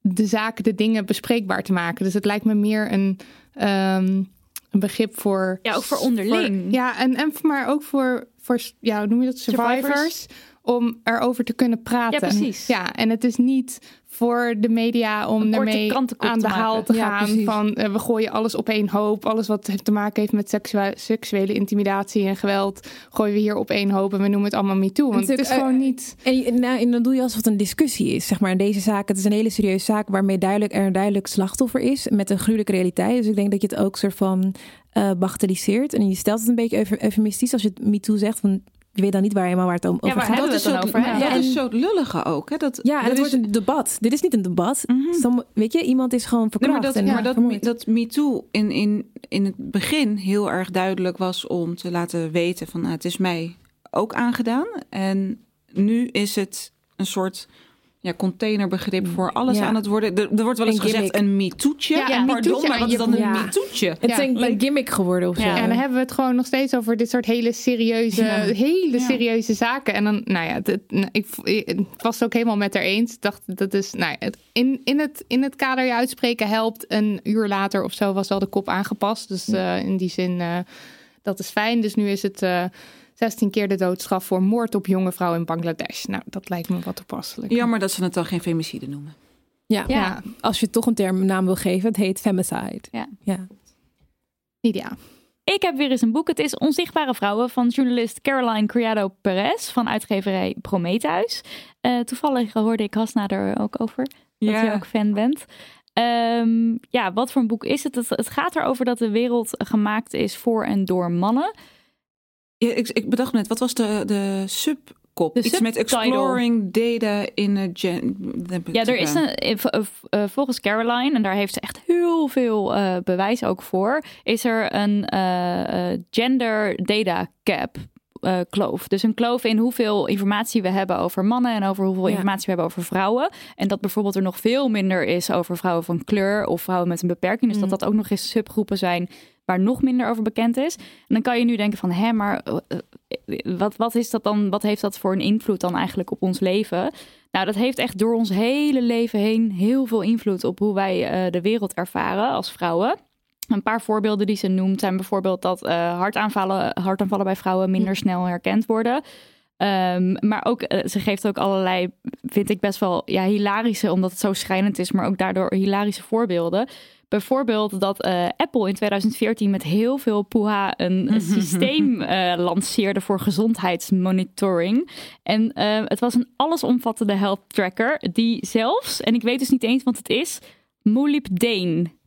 S1: de zaken, de dingen bespreekbaar te maken. Dus het lijkt me meer een, um, een begrip voor...
S3: Ja, ook voor onderling.
S1: voor- ja, en, en maar ook voor, voor ja, hoe noem je dat, survivors,
S3: Survivors.
S1: Om erover te kunnen praten.
S3: Ja, precies.
S1: Ja, en het is niet voor de media om daarmee aan de haal te gaan. van eh, we gooien alles op één hoop. Alles wat te maken heeft met seksuele, seksuele intimidatie en geweld, gooien we hier op één hoop en we noemen het allemaal MeToo. Want het is gewoon
S4: eh,
S1: niet.
S4: En, nou, en dan doe je alsof het een discussie is, zeg maar. In deze zaak, het is een hele serieuze zaak waarmee duidelijk, er een duidelijk slachtoffer is met een gruwelijke realiteit. Dus ik denk dat je het ook soort van eh bagatelliseert. En je stelt het een beetje euf- eufemistisch als je het MeToo zegt. Van, je weet dan niet waar helemaal waar het om over gaat.
S5: dat is
S3: dan
S5: zo,
S3: over?
S5: maar
S3: Ja.
S5: dat is zo het lullige ook. Hè? Dat,
S4: Ja, en het
S5: is-
S4: wordt een debat. Dit is niet een debat.
S5: Mhm.
S4: Som- weet je, iemand is gewoon
S5: Nee,
S4: verkracht.
S5: maar dat,
S4: en
S5: maar dat, dat MeToo in, in, in het begin heel erg duidelijk was om te laten weten van nou, het is mij ook aangedaan. En nu is het een soort ja, containerbegrip voor alles
S4: Ja.
S5: aan het worden. Er, er wordt wel eens
S4: Een
S5: gezegd een MeToo'tje.
S1: Ja,
S5: Ja, Pardon, maar wat is dan een. MeToo'tje?
S4: het is
S1: Ja,
S4: een, gimmick geworden of zo.
S3: Ja,
S1: En dan hebben we het gewoon nog steeds over dit soort hele serieuze,
S5: Ja.
S1: hele
S5: Ja.
S1: serieuze zaken. En dan, nou ja, nou, ik, ik was het ook helemaal met haar eens. Ik dacht, dat is, nou ja, het, in, in, het, in het kader je uitspreken helpt. Een uur later of zo was al de kop aangepast. Dus eh, in die zin, eh, dat is fijn. Dus nu is het eh 16 keer de doodstraf voor moord op jonge vrouw in Bangladesh. Nou, dat lijkt me wat toepasselijk.
S5: Jammer dat ze het dan geen femicide noemen.
S4: Ja.
S1: Ja.
S4: Als je toch een term een naam wil geven, het heet femicide.
S3: Ja.
S4: ja.
S1: Idea.
S3: Ik heb weer eens een boek. Het is Onzichtbare Vrouwen van journalist Caroline Criado Perez van uitgeverij Prometheus. Eh, toevallig hoorde ik Hasna er ook over. Dat je ook fan bent. Ehm, ja, wat voor een boek is het? het? Het gaat erover dat de wereld gemaakt is voor en door mannen.
S5: Ja, ik, ik bedacht net, wat was de, de subkop?
S3: De
S5: Iets met exploring data in a gen...
S3: Ja, er is een, eh, eh, volgens Caroline, en daar heeft ze echt heel veel eh, bewijs ook voor, is er een gender data cap. Eh, kloof. Dus een kloof in hoeveel informatie we hebben over mannen en over hoeveel
S4: Ja.
S3: informatie we hebben over vrouwen. En dat bijvoorbeeld er nog veel minder is over vrouwen van kleur of vrouwen met een beperking. Dus
S4: Mm.
S3: dat dat ook nog eens subgroepen zijn waar nog minder over bekend is. En dan kan je nu denken van, hè, maar eh, wat, wat is dat dan? Wat heeft dat voor een invloed dan eigenlijk op ons leven? Nou, dat heeft echt door ons hele leven heen heel veel invloed op hoe wij eh, de wereld ervaren als vrouwen. Een paar voorbeelden die ze noemt zijn bijvoorbeeld dat eh, hartaanvallen, hartaanvallen bij vrouwen minder snel herkend worden. Ehm, maar ook, eh, ze geeft ook allerlei, vind ik best wel ja, hilarische, omdat het zo schrijnend is, maar ook daardoor hilarische voorbeelden. Bijvoorbeeld dat eh, Apple in 2014 met heel veel poeha een systeem lanceerde voor gezondheidsmonitoring. En het was een allesomvattende health tracker die zelfs, en ik weet dus niet eens wat het is, molybdeen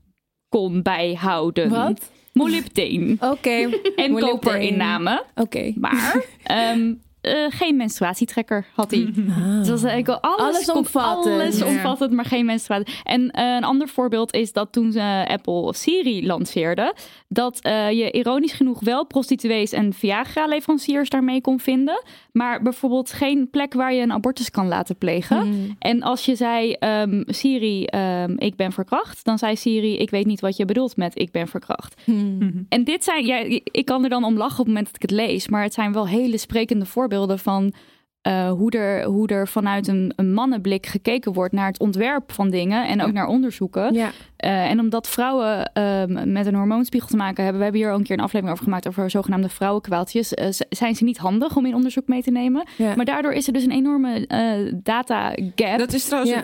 S3: kon bijhouden.
S4: Wat?
S3: Molybdeen.
S4: Oké.
S3: En koperinname.
S4: Oké.
S3: Maar ehm, eh, geen menstruatietrekker had hij. Dus dat eigenlijk wel alles,
S4: Allesomvattend.
S3: Alles omvattend, maar geen menstruatie. En eh, een ander voorbeeld is dat toen ze Apple Siri lanceerde, dat eh, je ironisch genoeg wel prostituees en Viagra-leveranciers daarmee kon vinden, maar bijvoorbeeld geen plek waar je een abortus kan laten plegen.
S4: Hmm.
S3: En als je zei, ehm, Siri, ehm, ik ben verkracht, dan zei Siri, ik weet niet wat je bedoelt met ik ben verkracht.
S4: Hmm.
S3: En dit zijn, ja, ik kan er dan om lachen op het moment dat ik het lees, maar het zijn wel hele sprekende voorbeelden van eh, hoe, er, hoe er vanuit een, een mannenblik gekeken wordt naar het ontwerp van dingen en ook naar onderzoeken.
S4: Ja.
S3: Eh, en omdat vrouwen ehm, met een hormoonspiegel te maken hebben, we hebben hier al een keer een aflevering over gemaakt over zogenaamde vrouwenkwaaltjes, eh, zijn ze niet handig om in onderzoek mee te nemen.
S4: Ja.
S3: Maar daardoor is er dus een enorme eh, data gap.
S5: Dat is trouwens,
S4: Ja.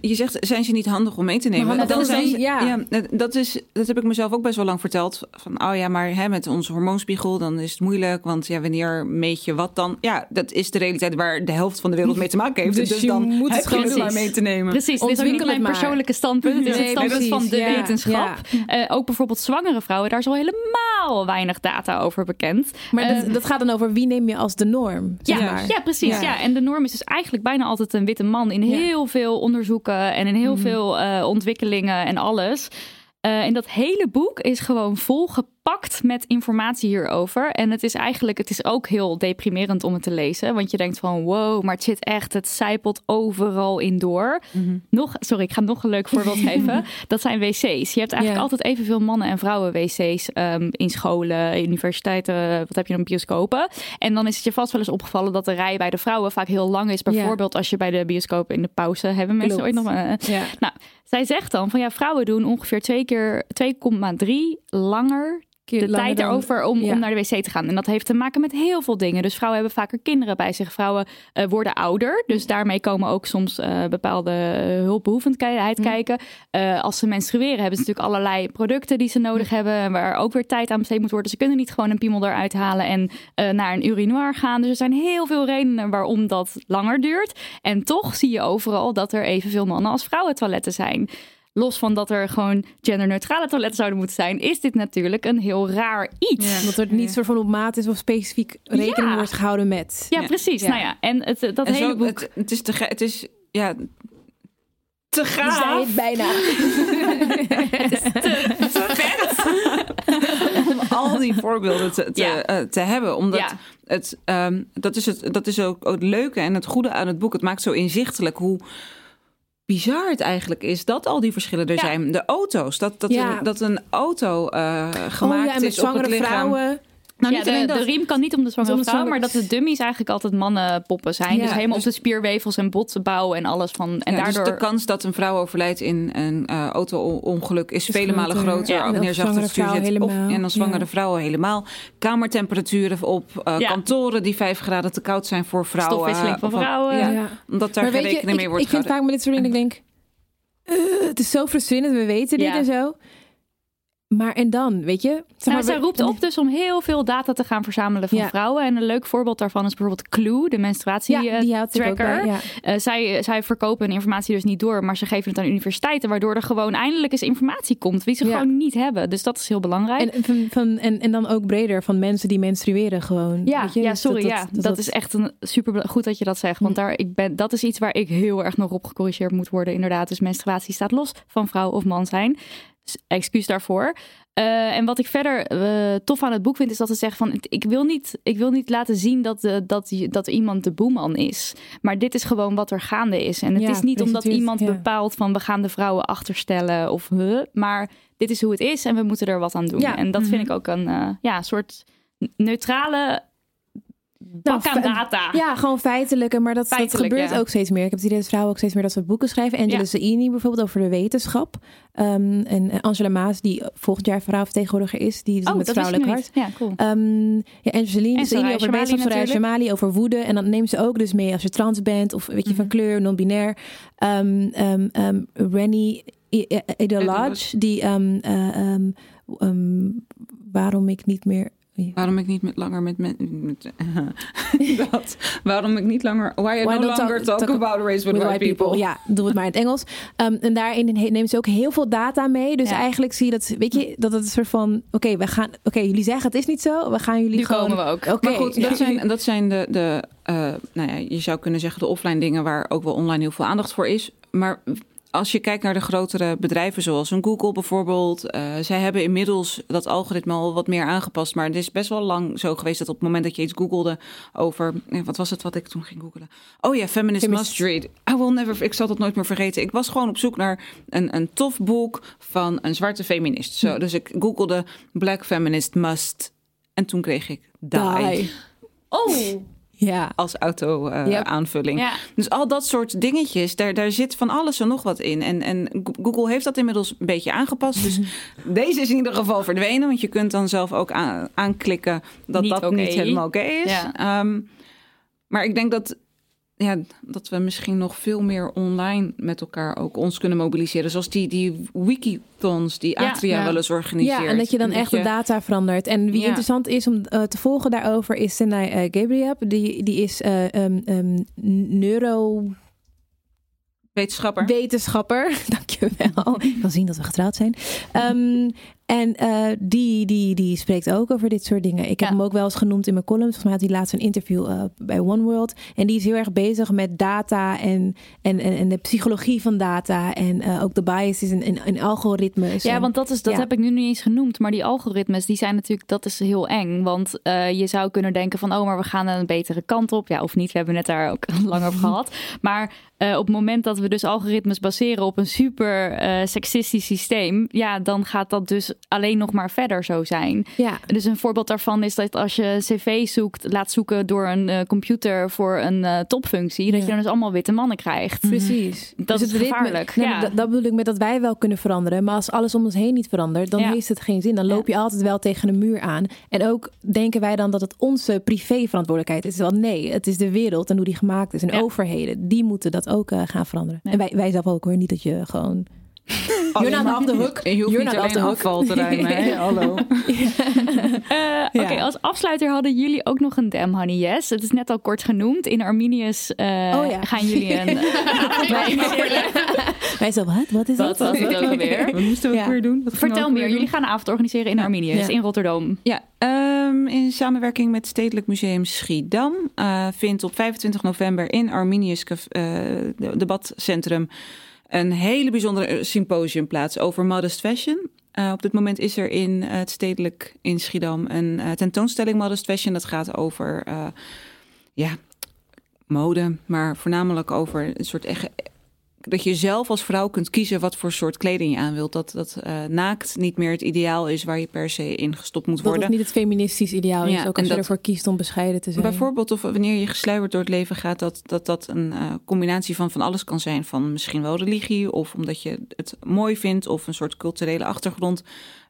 S5: je, zegt, zijn ze niet handig om mee te nemen?
S4: Maar dat
S5: Dan
S4: is
S5: zijn ze-
S4: ja.
S5: dat, is, dat heb ik mezelf ook best wel lang verteld. Van, oh ja, maar hè, met onze hormoonspiegel, dan is het moeilijk. Want ja, wanneer meet je wat dan? Ja, dat is de realiteit waar de helft van de wereld mee te maken heeft.
S4: Dus
S5: Dus,
S4: je
S5: dan
S4: moet het
S5: heb je
S4: gewoon
S5: maar mee te nemen.
S3: Precies, dit is ook niet
S4: maar.
S3: persoonlijke standpunt.
S4: Nee, precies,
S3: van de
S4: ja.
S3: wetenschap. Eh, ook bijvoorbeeld zwangere vrouwen, daar is al helemaal weinig data over bekend.
S4: Maar
S3: Eh,
S4: dat, dat gaat dan over wie neem je als de norm, zeg
S3: ja,
S4: maar.
S3: ja, precies. Ja. En de norm is dus eigenlijk bijna altijd een witte man in heel veel onderzoeken en in heel
S4: Mhm.
S3: veel eh, ontwikkelingen en alles. Eh, en dat hele boek is gewoon volgepakt met informatie hierover. En het is eigenlijk, het is ook heel deprimerend om het te lezen. Want je denkt van wow, maar het zit echt, het zijpelt overal in door. Nog, sorry, ik ga nog een leuk voorbeeld geven. Dat zijn wc's. Je hebt eigenlijk
S4: Ja.
S3: altijd evenveel mannen en vrouwen wc's ehm, in scholen, universiteiten, wat heb je dan, bioscopen. En dan is het je vast wel eens opgevallen dat de rij bij de vrouwen vaak heel lang is. Bijvoorbeeld als je bij de bioscoop in de pauze hebben mensen
S4: Klopt.
S3: ooit nog...
S4: Ja.
S3: nou, zij zegt dan van ja, vrouwen doen ongeveer twee keer 2,3 langer de tijd erover om,
S4: ja.
S3: om naar de wc te gaan. En dat heeft te maken met heel veel dingen. Dus vrouwen hebben vaker kinderen bij zich. Vrouwen eh, worden ouder. Dus daarmee komen ook soms eh, bepaalde eh, hulpbehoevendheid
S4: Hm.
S3: kijken. Als ze menstrueren hebben ze natuurlijk allerlei producten die ze nodig hebben. en Waar ook weer tijd aan besteed moet worden. Ze kunnen niet gewoon een piemel eruit halen en naar een urinoir gaan. Dus er zijn heel veel redenen waarom dat langer duurt. En toch zie je overal dat er evenveel mannen als vrouwen toiletten zijn. Los van dat er gewoon genderneutrale toiletten zouden moeten zijn, is dit natuurlijk een heel raar iets.
S4: Dat er niet soort van op maat is of specifiek rekening
S3: Ja.
S4: wordt gehouden met.
S3: Ja,
S5: Ja.
S3: precies.
S4: Ja.
S3: Nou ja, en het, dat
S5: En
S3: hele
S5: zo,
S3: boek.
S5: het, het is te het is ja te
S4: zei
S5: gaaf.
S4: het bijna.
S5: om al die voorbeelden te, te,
S3: Ja.
S5: eh, te hebben. Omdat
S3: Ja.
S5: het, ehm, dat is, het, dat is ook, ook het leuke en het goede aan het boek. Het maakt zo inzichtelijk hoe bizar het eigenlijk is dat al die verschillen er
S3: Ja.
S5: zijn. De auto's, dat, dat,
S4: Ja.
S5: een, dat een auto eh,
S4: Oh
S5: gemaakt
S4: ja, en met
S5: is op het
S4: zwangere
S5: lichaam.
S4: vrouwen.
S5: Nou,
S3: ja, de,
S5: dat.
S3: de riem kan niet om de zwangere vrouw,
S4: zwangere-
S3: maar dat de dummies eigenlijk altijd mannenpoppen zijn.
S4: Ja,
S3: dus helemaal
S5: dus-
S3: op de spierwevels en botbouw en alles van. En
S5: Ja,
S3: daardoor.
S5: Dus de kans dat een vrouw overlijdt in een eh, auto-ongeluk is,
S4: Is
S5: vele malen
S4: groter.
S3: Ja.
S5: ook wanneer ze achter het stuur
S4: zwangere
S5: zit. Of, en dan zwangere
S4: helemaal.
S5: vrouwen helemaal. Kamertemperaturen op eh,
S3: Ja.
S5: kantoren die vijf graden te koud zijn voor vrouwen.
S3: Stofwisseling van vrouwen.
S5: Ja,
S4: Ja.
S5: Omdat daar geen rekening
S4: ik,
S5: mee wordt
S4: ik vind
S5: gehouden.
S4: vaak met dit soort dingen, ik denk, eh, het is zo frustrerend, we weten dit
S3: Ja.
S4: en zo. Maar en dan, weet je? Zeg
S3: Nou, zij roept op dus om heel veel data te gaan verzamelen van
S4: Ja.
S3: vrouwen. En een leuk voorbeeld daarvan is bijvoorbeeld Clue, de menstruatie
S4: Ja,
S3: eh, tracker.
S4: bij, ja.
S3: Eh, zij, zij verkopen hun informatie dus niet door, maar ze geven het aan universiteiten, waardoor er gewoon eindelijk eens informatie komt die ze
S4: Ja.
S3: gewoon niet hebben. Dus dat is heel belangrijk.
S4: En, van, van, en, en dan ook breder van mensen die menstrueren gewoon.
S3: ja,
S4: weet je?
S3: ja,
S4: Dus
S3: sorry. ja, dat, is echt een super goed dat je dat zegt. Want daar, ik ben, dat is iets waar ik heel erg nog op gecorrigeerd moet worden. Inderdaad, dus menstruatie staat los van vrouw of man zijn. Excuus daarvoor. Eh, en wat ik verder eh, tof aan het boek vind, is dat ze zegt van... ik wil niet, ik wil niet laten zien dat, de, dat, dat iemand de boeman is. Maar dit is gewoon wat er gaande is. En het
S4: Ja,
S3: is niet omdat iemand
S4: ja.
S3: bepaalt van... we gaan de vrouwen achterstellen of... huh, maar dit is hoe het is en we moeten er wat aan doen.
S4: Ja.
S3: En dat vind
S4: Mhm.
S3: ik ook een eh, ja, soort neutrale bak aan
S4: fe-
S3: data.
S4: Ja, gewoon feitelijke, maar dat, gebeurt
S3: ja.
S4: ook steeds meer. Ik heb het idee dat vrouwen ook steeds meer dat soort boeken schrijven. Angela
S3: Ja.
S4: Zaini bijvoorbeeld over de wetenschap. Ehm, en Angela Maas, die volgend jaar vrouwenvertegenwoordiger is, die
S3: Oh,
S4: met
S3: dat
S4: vrouwelijk hart.
S3: Ja, cool.
S4: Ehm ja, Angelina
S3: En
S4: Zaini over wetenschap. Shamali over woede. En dan neemt ze ook dus mee als je trans bent of weet je, van
S3: Mhm.
S4: kleur, non-binair. Ehm um, um, Rennie Edolage, die eh, waarom ik niet meer...
S5: Waarom ik niet met langer met mensen. dat. Waarom ik niet langer. Why I
S4: Why
S5: no longer
S4: talk-
S5: about race with, white people.
S4: Ja, doe het maar in het Engels. Ehm, en daarin neemt ze ook heel veel data mee. Dus
S3: Ja.
S4: eigenlijk zie je dat, weet je, dat het een soort van, oké, we gaan, oké, jullie zeggen het is niet zo, we gaan jullie
S3: Nu
S4: gewoon.
S3: komen we ook.
S4: Oké,
S5: Maar goed,
S4: ja.
S5: dat zijn, dat zijn de, de eh, nou ja, je zou kunnen zeggen de offline dingen waar ook wel online heel veel aandacht voor is. Maar als je kijkt naar de grotere bedrijven zoals een Google bijvoorbeeld, eh, zij hebben inmiddels dat algoritme al wat meer aangepast. Maar het is best wel lang zo geweest dat op het moment dat je iets googelde over, eh, wat was het wat ik toen ging googelen? Oh ja, Feminist
S4: Feminist.
S5: Must Read. I will never, ik zal dat nooit meer vergeten. Ik was gewoon op zoek naar een, een tof boek van een zwarte feminist. Zo, dus ik googelde Black Feminist Must en toen kreeg ik Die
S4: Die.
S3: Oh,
S4: Ja.
S5: als
S4: Yep.
S5: auto-aanvulling.
S3: ja.
S5: Dus al dat soort dingetjes, daar, daar zit van alles en nog wat in. En, en Go- Google heeft dat inmiddels een beetje aangepast. Dus deze is in ieder geval verdwenen. Want je kunt dan zelf ook aan, aanklikken dat
S3: Niet
S5: dat niet helemaal oké is.
S3: Ja.
S5: Ehm, maar ik denk dat, ja, dat we misschien nog veel meer online met elkaar ook ons kunnen mobiliseren. Zoals die, die wikithons die Atria
S3: ja.
S5: wel eens organiseert.
S4: Ja, en dat je dan echt de data verandert. En wie
S5: Ja.
S4: interessant is om eh, te volgen daarover is Senai eh, Gabriel. Die, die is eh um, um, neurowetenschapper.
S5: Wetenschapper.
S4: Dankjewel. Ik kan zien dat we getrouwd zijn. Ehm, en eh, die, die, die spreekt ook over dit soort dingen. Ik heb
S3: Ja.
S4: hem ook wel eens genoemd in mijn column. Volgens mij had hij laatst een interview eh, bij One World. En die is heel erg bezig met data en, en, en, en de psychologie van data. En eh, ook de biases en, en, en algoritmes.
S3: Ja,
S4: En-
S3: want dat, is, dat
S4: ja.
S3: heb ik nu niet eens genoemd. Maar die algoritmes, die zijn natuurlijk, dat is heel eng. Want je zou kunnen denken van, oh, maar we gaan een betere kant op. Ja, of niet, we hebben het net daar ook lang over gehad. Maar op het moment dat we dus algoritmes baseren op een super eh, seksistisch systeem... ja, dan gaat dat dus alleen nog maar verder zo zijn.
S4: ja.
S3: Dus een voorbeeld daarvan is dat als je een cv zoekt, laat zoeken door een eh, computer voor een eh, topfunctie, dat je dan dus allemaal witte mannen krijgt.
S4: Precies.
S3: Dat
S4: Dus
S3: is
S4: het ritme-
S3: gevaarlijk.
S4: Nee,
S3: ja.
S4: dat, dat bedoel ik met dat wij wel kunnen veranderen. Maar als alles om ons heen niet verandert, dan
S3: Ja.
S4: heeft het geen zin. Dan loop je altijd wel tegen een muur aan. En ook denken wij dan dat het onze privé verantwoordelijkheid is. Wel nee, het is de wereld en hoe die gemaakt is. En
S3: Ja.
S4: overheden, die moeten dat ook eh, gaan veranderen.
S3: Ja.
S4: En wij, wij zelf ook hoor. Niet dat je gewoon... You're not off the hook.
S5: En je hoeft
S4: You're
S5: niet
S4: not off
S5: alleen
S4: the hook.
S5: afval te ruimen. Hallo.
S3: Eh, Oké, als afsluiter hadden jullie ook nog een Damn Honey Yes. Het is net al kort genoemd. In Arminius eh,
S4: Oh ja.
S3: gaan jullie een organiseren.
S4: Wij zo, wat? Wat is
S3: Wat
S4: dat?
S3: was het ook alweer?
S5: Wat moesten we
S4: Ja.
S5: ook weer doen? Wat
S3: Vertel
S5: weer
S3: meer.
S5: doen?
S3: Jullie gaan een avond organiseren in Arminius
S4: Ja.
S3: in Rotterdam.
S5: Ja, ehm, in samenwerking met Stedelijk Museum Schiedam eh, vindt op 25 november in Arminius eh, debatcentrum een hele bijzondere eh, symposium plaats over modest fashion. Eh, op dit moment is er in eh, het Stedelijk in Schiedam een tentoonstelling modest fashion. Dat gaat over ja, mode, maar voornamelijk over een soort echt dat je zelf als vrouw kunt kiezen wat voor soort kleding je aan wilt. Dat, dat eh, naakt niet meer het ideaal is waar je per se in gestopt moet
S4: Dat
S5: worden.
S4: het niet het feministisch ideaal is.
S5: Ja,
S4: ook
S5: en
S4: als je
S5: dat-
S4: ervoor kiest om bescheiden te zijn.
S5: Bijvoorbeeld of wanneer je gesluierd door het leven gaat, dat dat, dat een eh, combinatie van van alles kan zijn. Van misschien wel religie of omdat je het mooi vindt of een soort culturele achtergrond.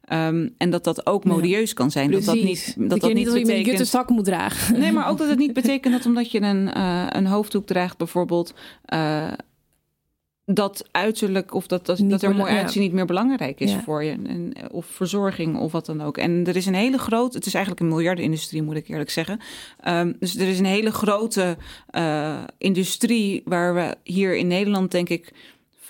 S5: Ehm, en dat dat ook
S4: Ja.
S5: modieus kan zijn. Dat dat niet, dat
S4: dat,
S5: dat
S4: je
S5: niet
S4: als je een jutte zak moet dragen.
S5: Nee, maar ook dat het niet betekent dat omdat je een, eh, een hoofddoek draagt bijvoorbeeld... dat uiterlijk of dat, dat,
S4: Niet
S5: dat er mooi
S4: ja.
S5: uitzien niet meer belangrijk is
S4: Ja.
S5: voor je. En, of verzorging of wat dan ook. En er is een hele grote, het is eigenlijk een miljardenindustrie moet ik eerlijk zeggen. Ehm, dus er is een hele grote eh, industrie waar we hier in Nederland denk ik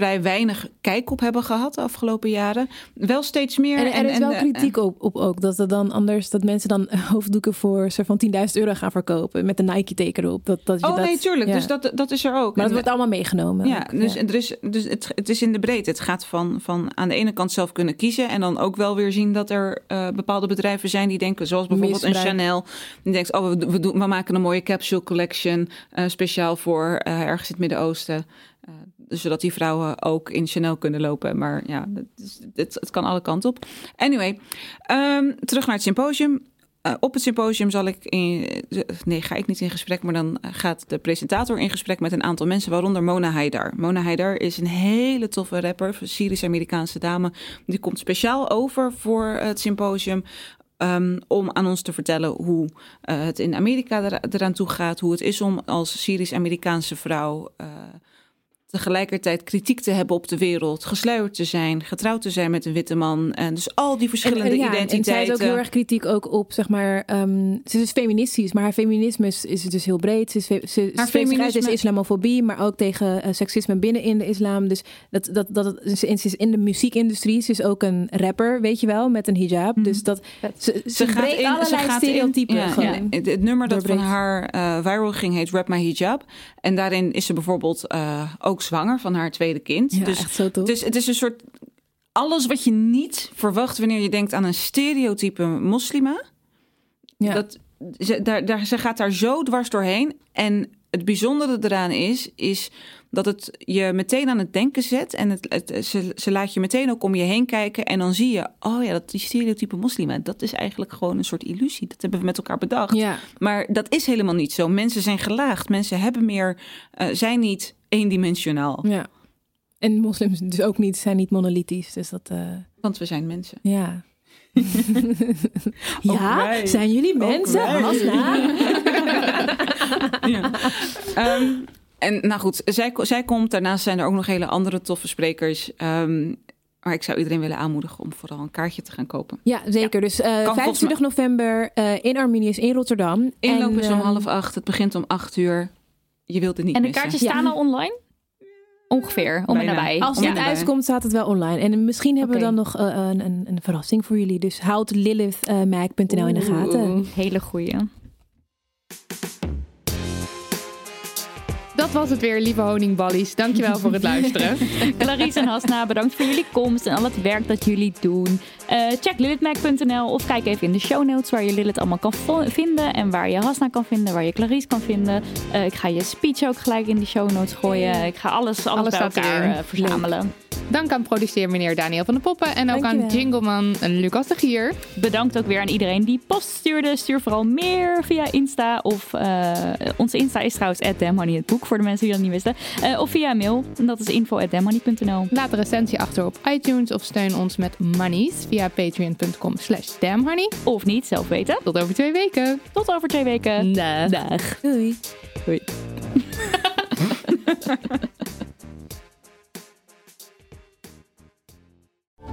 S5: vrij weinig kijk op hebben gehad de afgelopen jaren. Wel steeds meer.
S4: En er is wel
S5: eh,
S4: kritiek op, op ook. Dat er dan anders, dat mensen dan hoofddoeken voor soort van 10.000 euro gaan verkopen. Met een Nike-teken erop. Dat, dat je
S5: Oh
S4: dat,
S5: nee, tuurlijk.
S4: ja.
S5: Dus dat, dat is er ook.
S4: Maar dat
S5: En-
S4: wordt allemaal meegenomen.
S5: Ja,
S4: ook,
S5: dus, Er is, dus het, het is in de breedte. Het gaat van, van aan de ene kant zelf kunnen kiezen. En dan ook wel weer zien dat er eh, bepaalde bedrijven zijn die denken, zoals bijvoorbeeld een. Chanel. Die denkt, oh, we, we, doen, we maken een mooie capsule collection. eh, speciaal voor eh, ergens in het Midden-Oosten. Eh, zodat die vrouwen ook in Chanel kunnen lopen. Maar ja, het, het, kan alle kanten op. Anyway, ehm, terug naar het symposium. Eh, op het symposium zal ik in, nee, ga ik niet in gesprek, maar dan gaat de presentator in gesprek met een aantal mensen, waaronder Mona Haidar. Mona Haidar is een hele toffe rapper, Syrisch-Amerikaanse dame. Die komt speciaal over voor het symposium. ehm, om aan ons te vertellen hoe eh, het in Amerika er, eraan toe gaat. Hoe het is om als Syrisch-Amerikaanse vrouw eh, tegelijkertijd kritiek te hebben op de wereld. Gesluierd te zijn, getrouwd te zijn met een witte man. En dus al die verschillende
S4: en, en ja,
S5: identiteiten.
S4: En zij is ook heel erg kritiek ook op, zeg maar, ehm, ze is feministisch, maar haar feminisme is, is dus heel breed. Ze, is, fe- ze
S5: Haar feminisme-
S4: tegen islamofobie, maar ook tegen eh, seksisme binnen in de islam. Dus dat, dat, dat, ze, is in de muziekindustrie, ze is ook een rapper, weet je wel, met een hijab. Dus dat, ze, ze,
S5: gaat in-
S4: allerlei
S5: ze gaat in-
S4: stereotypen
S5: ja,
S4: gewoon.
S5: ja. Het, nummer dat van haar eh, viral ging heet Rap My Hijab. En daarin is ze bijvoorbeeld eh, ook zwanger van haar tweede kind.
S4: Ja,
S5: dus
S4: echt zo tof.
S5: het is, het is een soort... Alles wat je niet verwacht wanneer je denkt aan een stereotype moslima.
S4: Ja.
S5: Dat, ze, daar, daar, ze gaat daar zo dwars doorheen. En het bijzondere eraan is, is dat het je meteen aan het denken zet. En het, het, ze, ze laat je meteen ook om je heen kijken. En dan zie je, oh ja, dat die stereotype moslima, dat is eigenlijk gewoon een soort illusie. Dat hebben we met elkaar bedacht.
S4: Ja.
S5: Maar dat is helemaal niet zo. Mensen zijn gelaagd. Mensen hebben meer, eh, zijn niet eendimensionaal.
S4: ja. En moslims dus ook niet, zijn niet monolithisch. Dus dat, eh,
S5: Want we zijn mensen.
S4: ja. ja, zijn jullie mensen? Hasna?
S5: Ja. Ehm, en nou goed, zij, zij komt. Daarnaast zijn er ook nog hele andere toffe sprekers. Ehm, maar ik zou iedereen willen aanmoedigen om vooral een kaartje te gaan kopen.
S4: Ja, zeker. Dus eh,
S5: volgens
S4: 25 november eh, in Arminius in Rotterdam.
S5: Inloop
S4: En,
S5: is om
S4: ehm,
S5: half acht. Het begint om acht uur. Je wilt het niet
S3: En de
S5: missen.
S3: kaartjes staan al online? Ongeveer, om en nabij.
S4: Als het
S5: Ja.
S4: niet uitkomt, staat het wel online. En misschien hebben we dan nog eh, een, een, een verrassing voor jullie. Dus houd lilithmac.nl in de gaten.
S3: Oeh, Hele goeie.
S1: Dat was het weer, lieve honingballies. Dankjewel voor het luisteren.
S3: Clarice en Hasna, bedankt voor jullie komst en al het werk dat jullie doen. Eh, check lilithmac.nl of kijk even in de show notes waar je Lilith allemaal kan vinden. En waar je Hasna kan vinden, waar je Clarice kan vinden. Eh, ik ga je speech ook gelijk in de show notes gooien. Ik ga alles, alles,
S1: Alles
S3: bij elkaar eh, verzamelen.
S1: Dank aan produceer meneer Daniel van de Poppen. En ook aan jingleman Lucas de Gier.
S3: Bedankt ook weer aan iedereen die post stuurde. Stuur vooral meer via Insta. Of eh, onze Insta is trouwens @damhoney het boek voor de mensen die dat niet wisten. Eh, of via mail. En dat is info@damhoney.nl.
S1: Laat een recensie achter op iTunes of steun ons met monies via patreon.com slash.
S3: Of niet, zelf weten.
S1: Tot over twee weken.
S3: Tot over twee weken.
S1: Dag.
S3: Dag.
S4: Doei.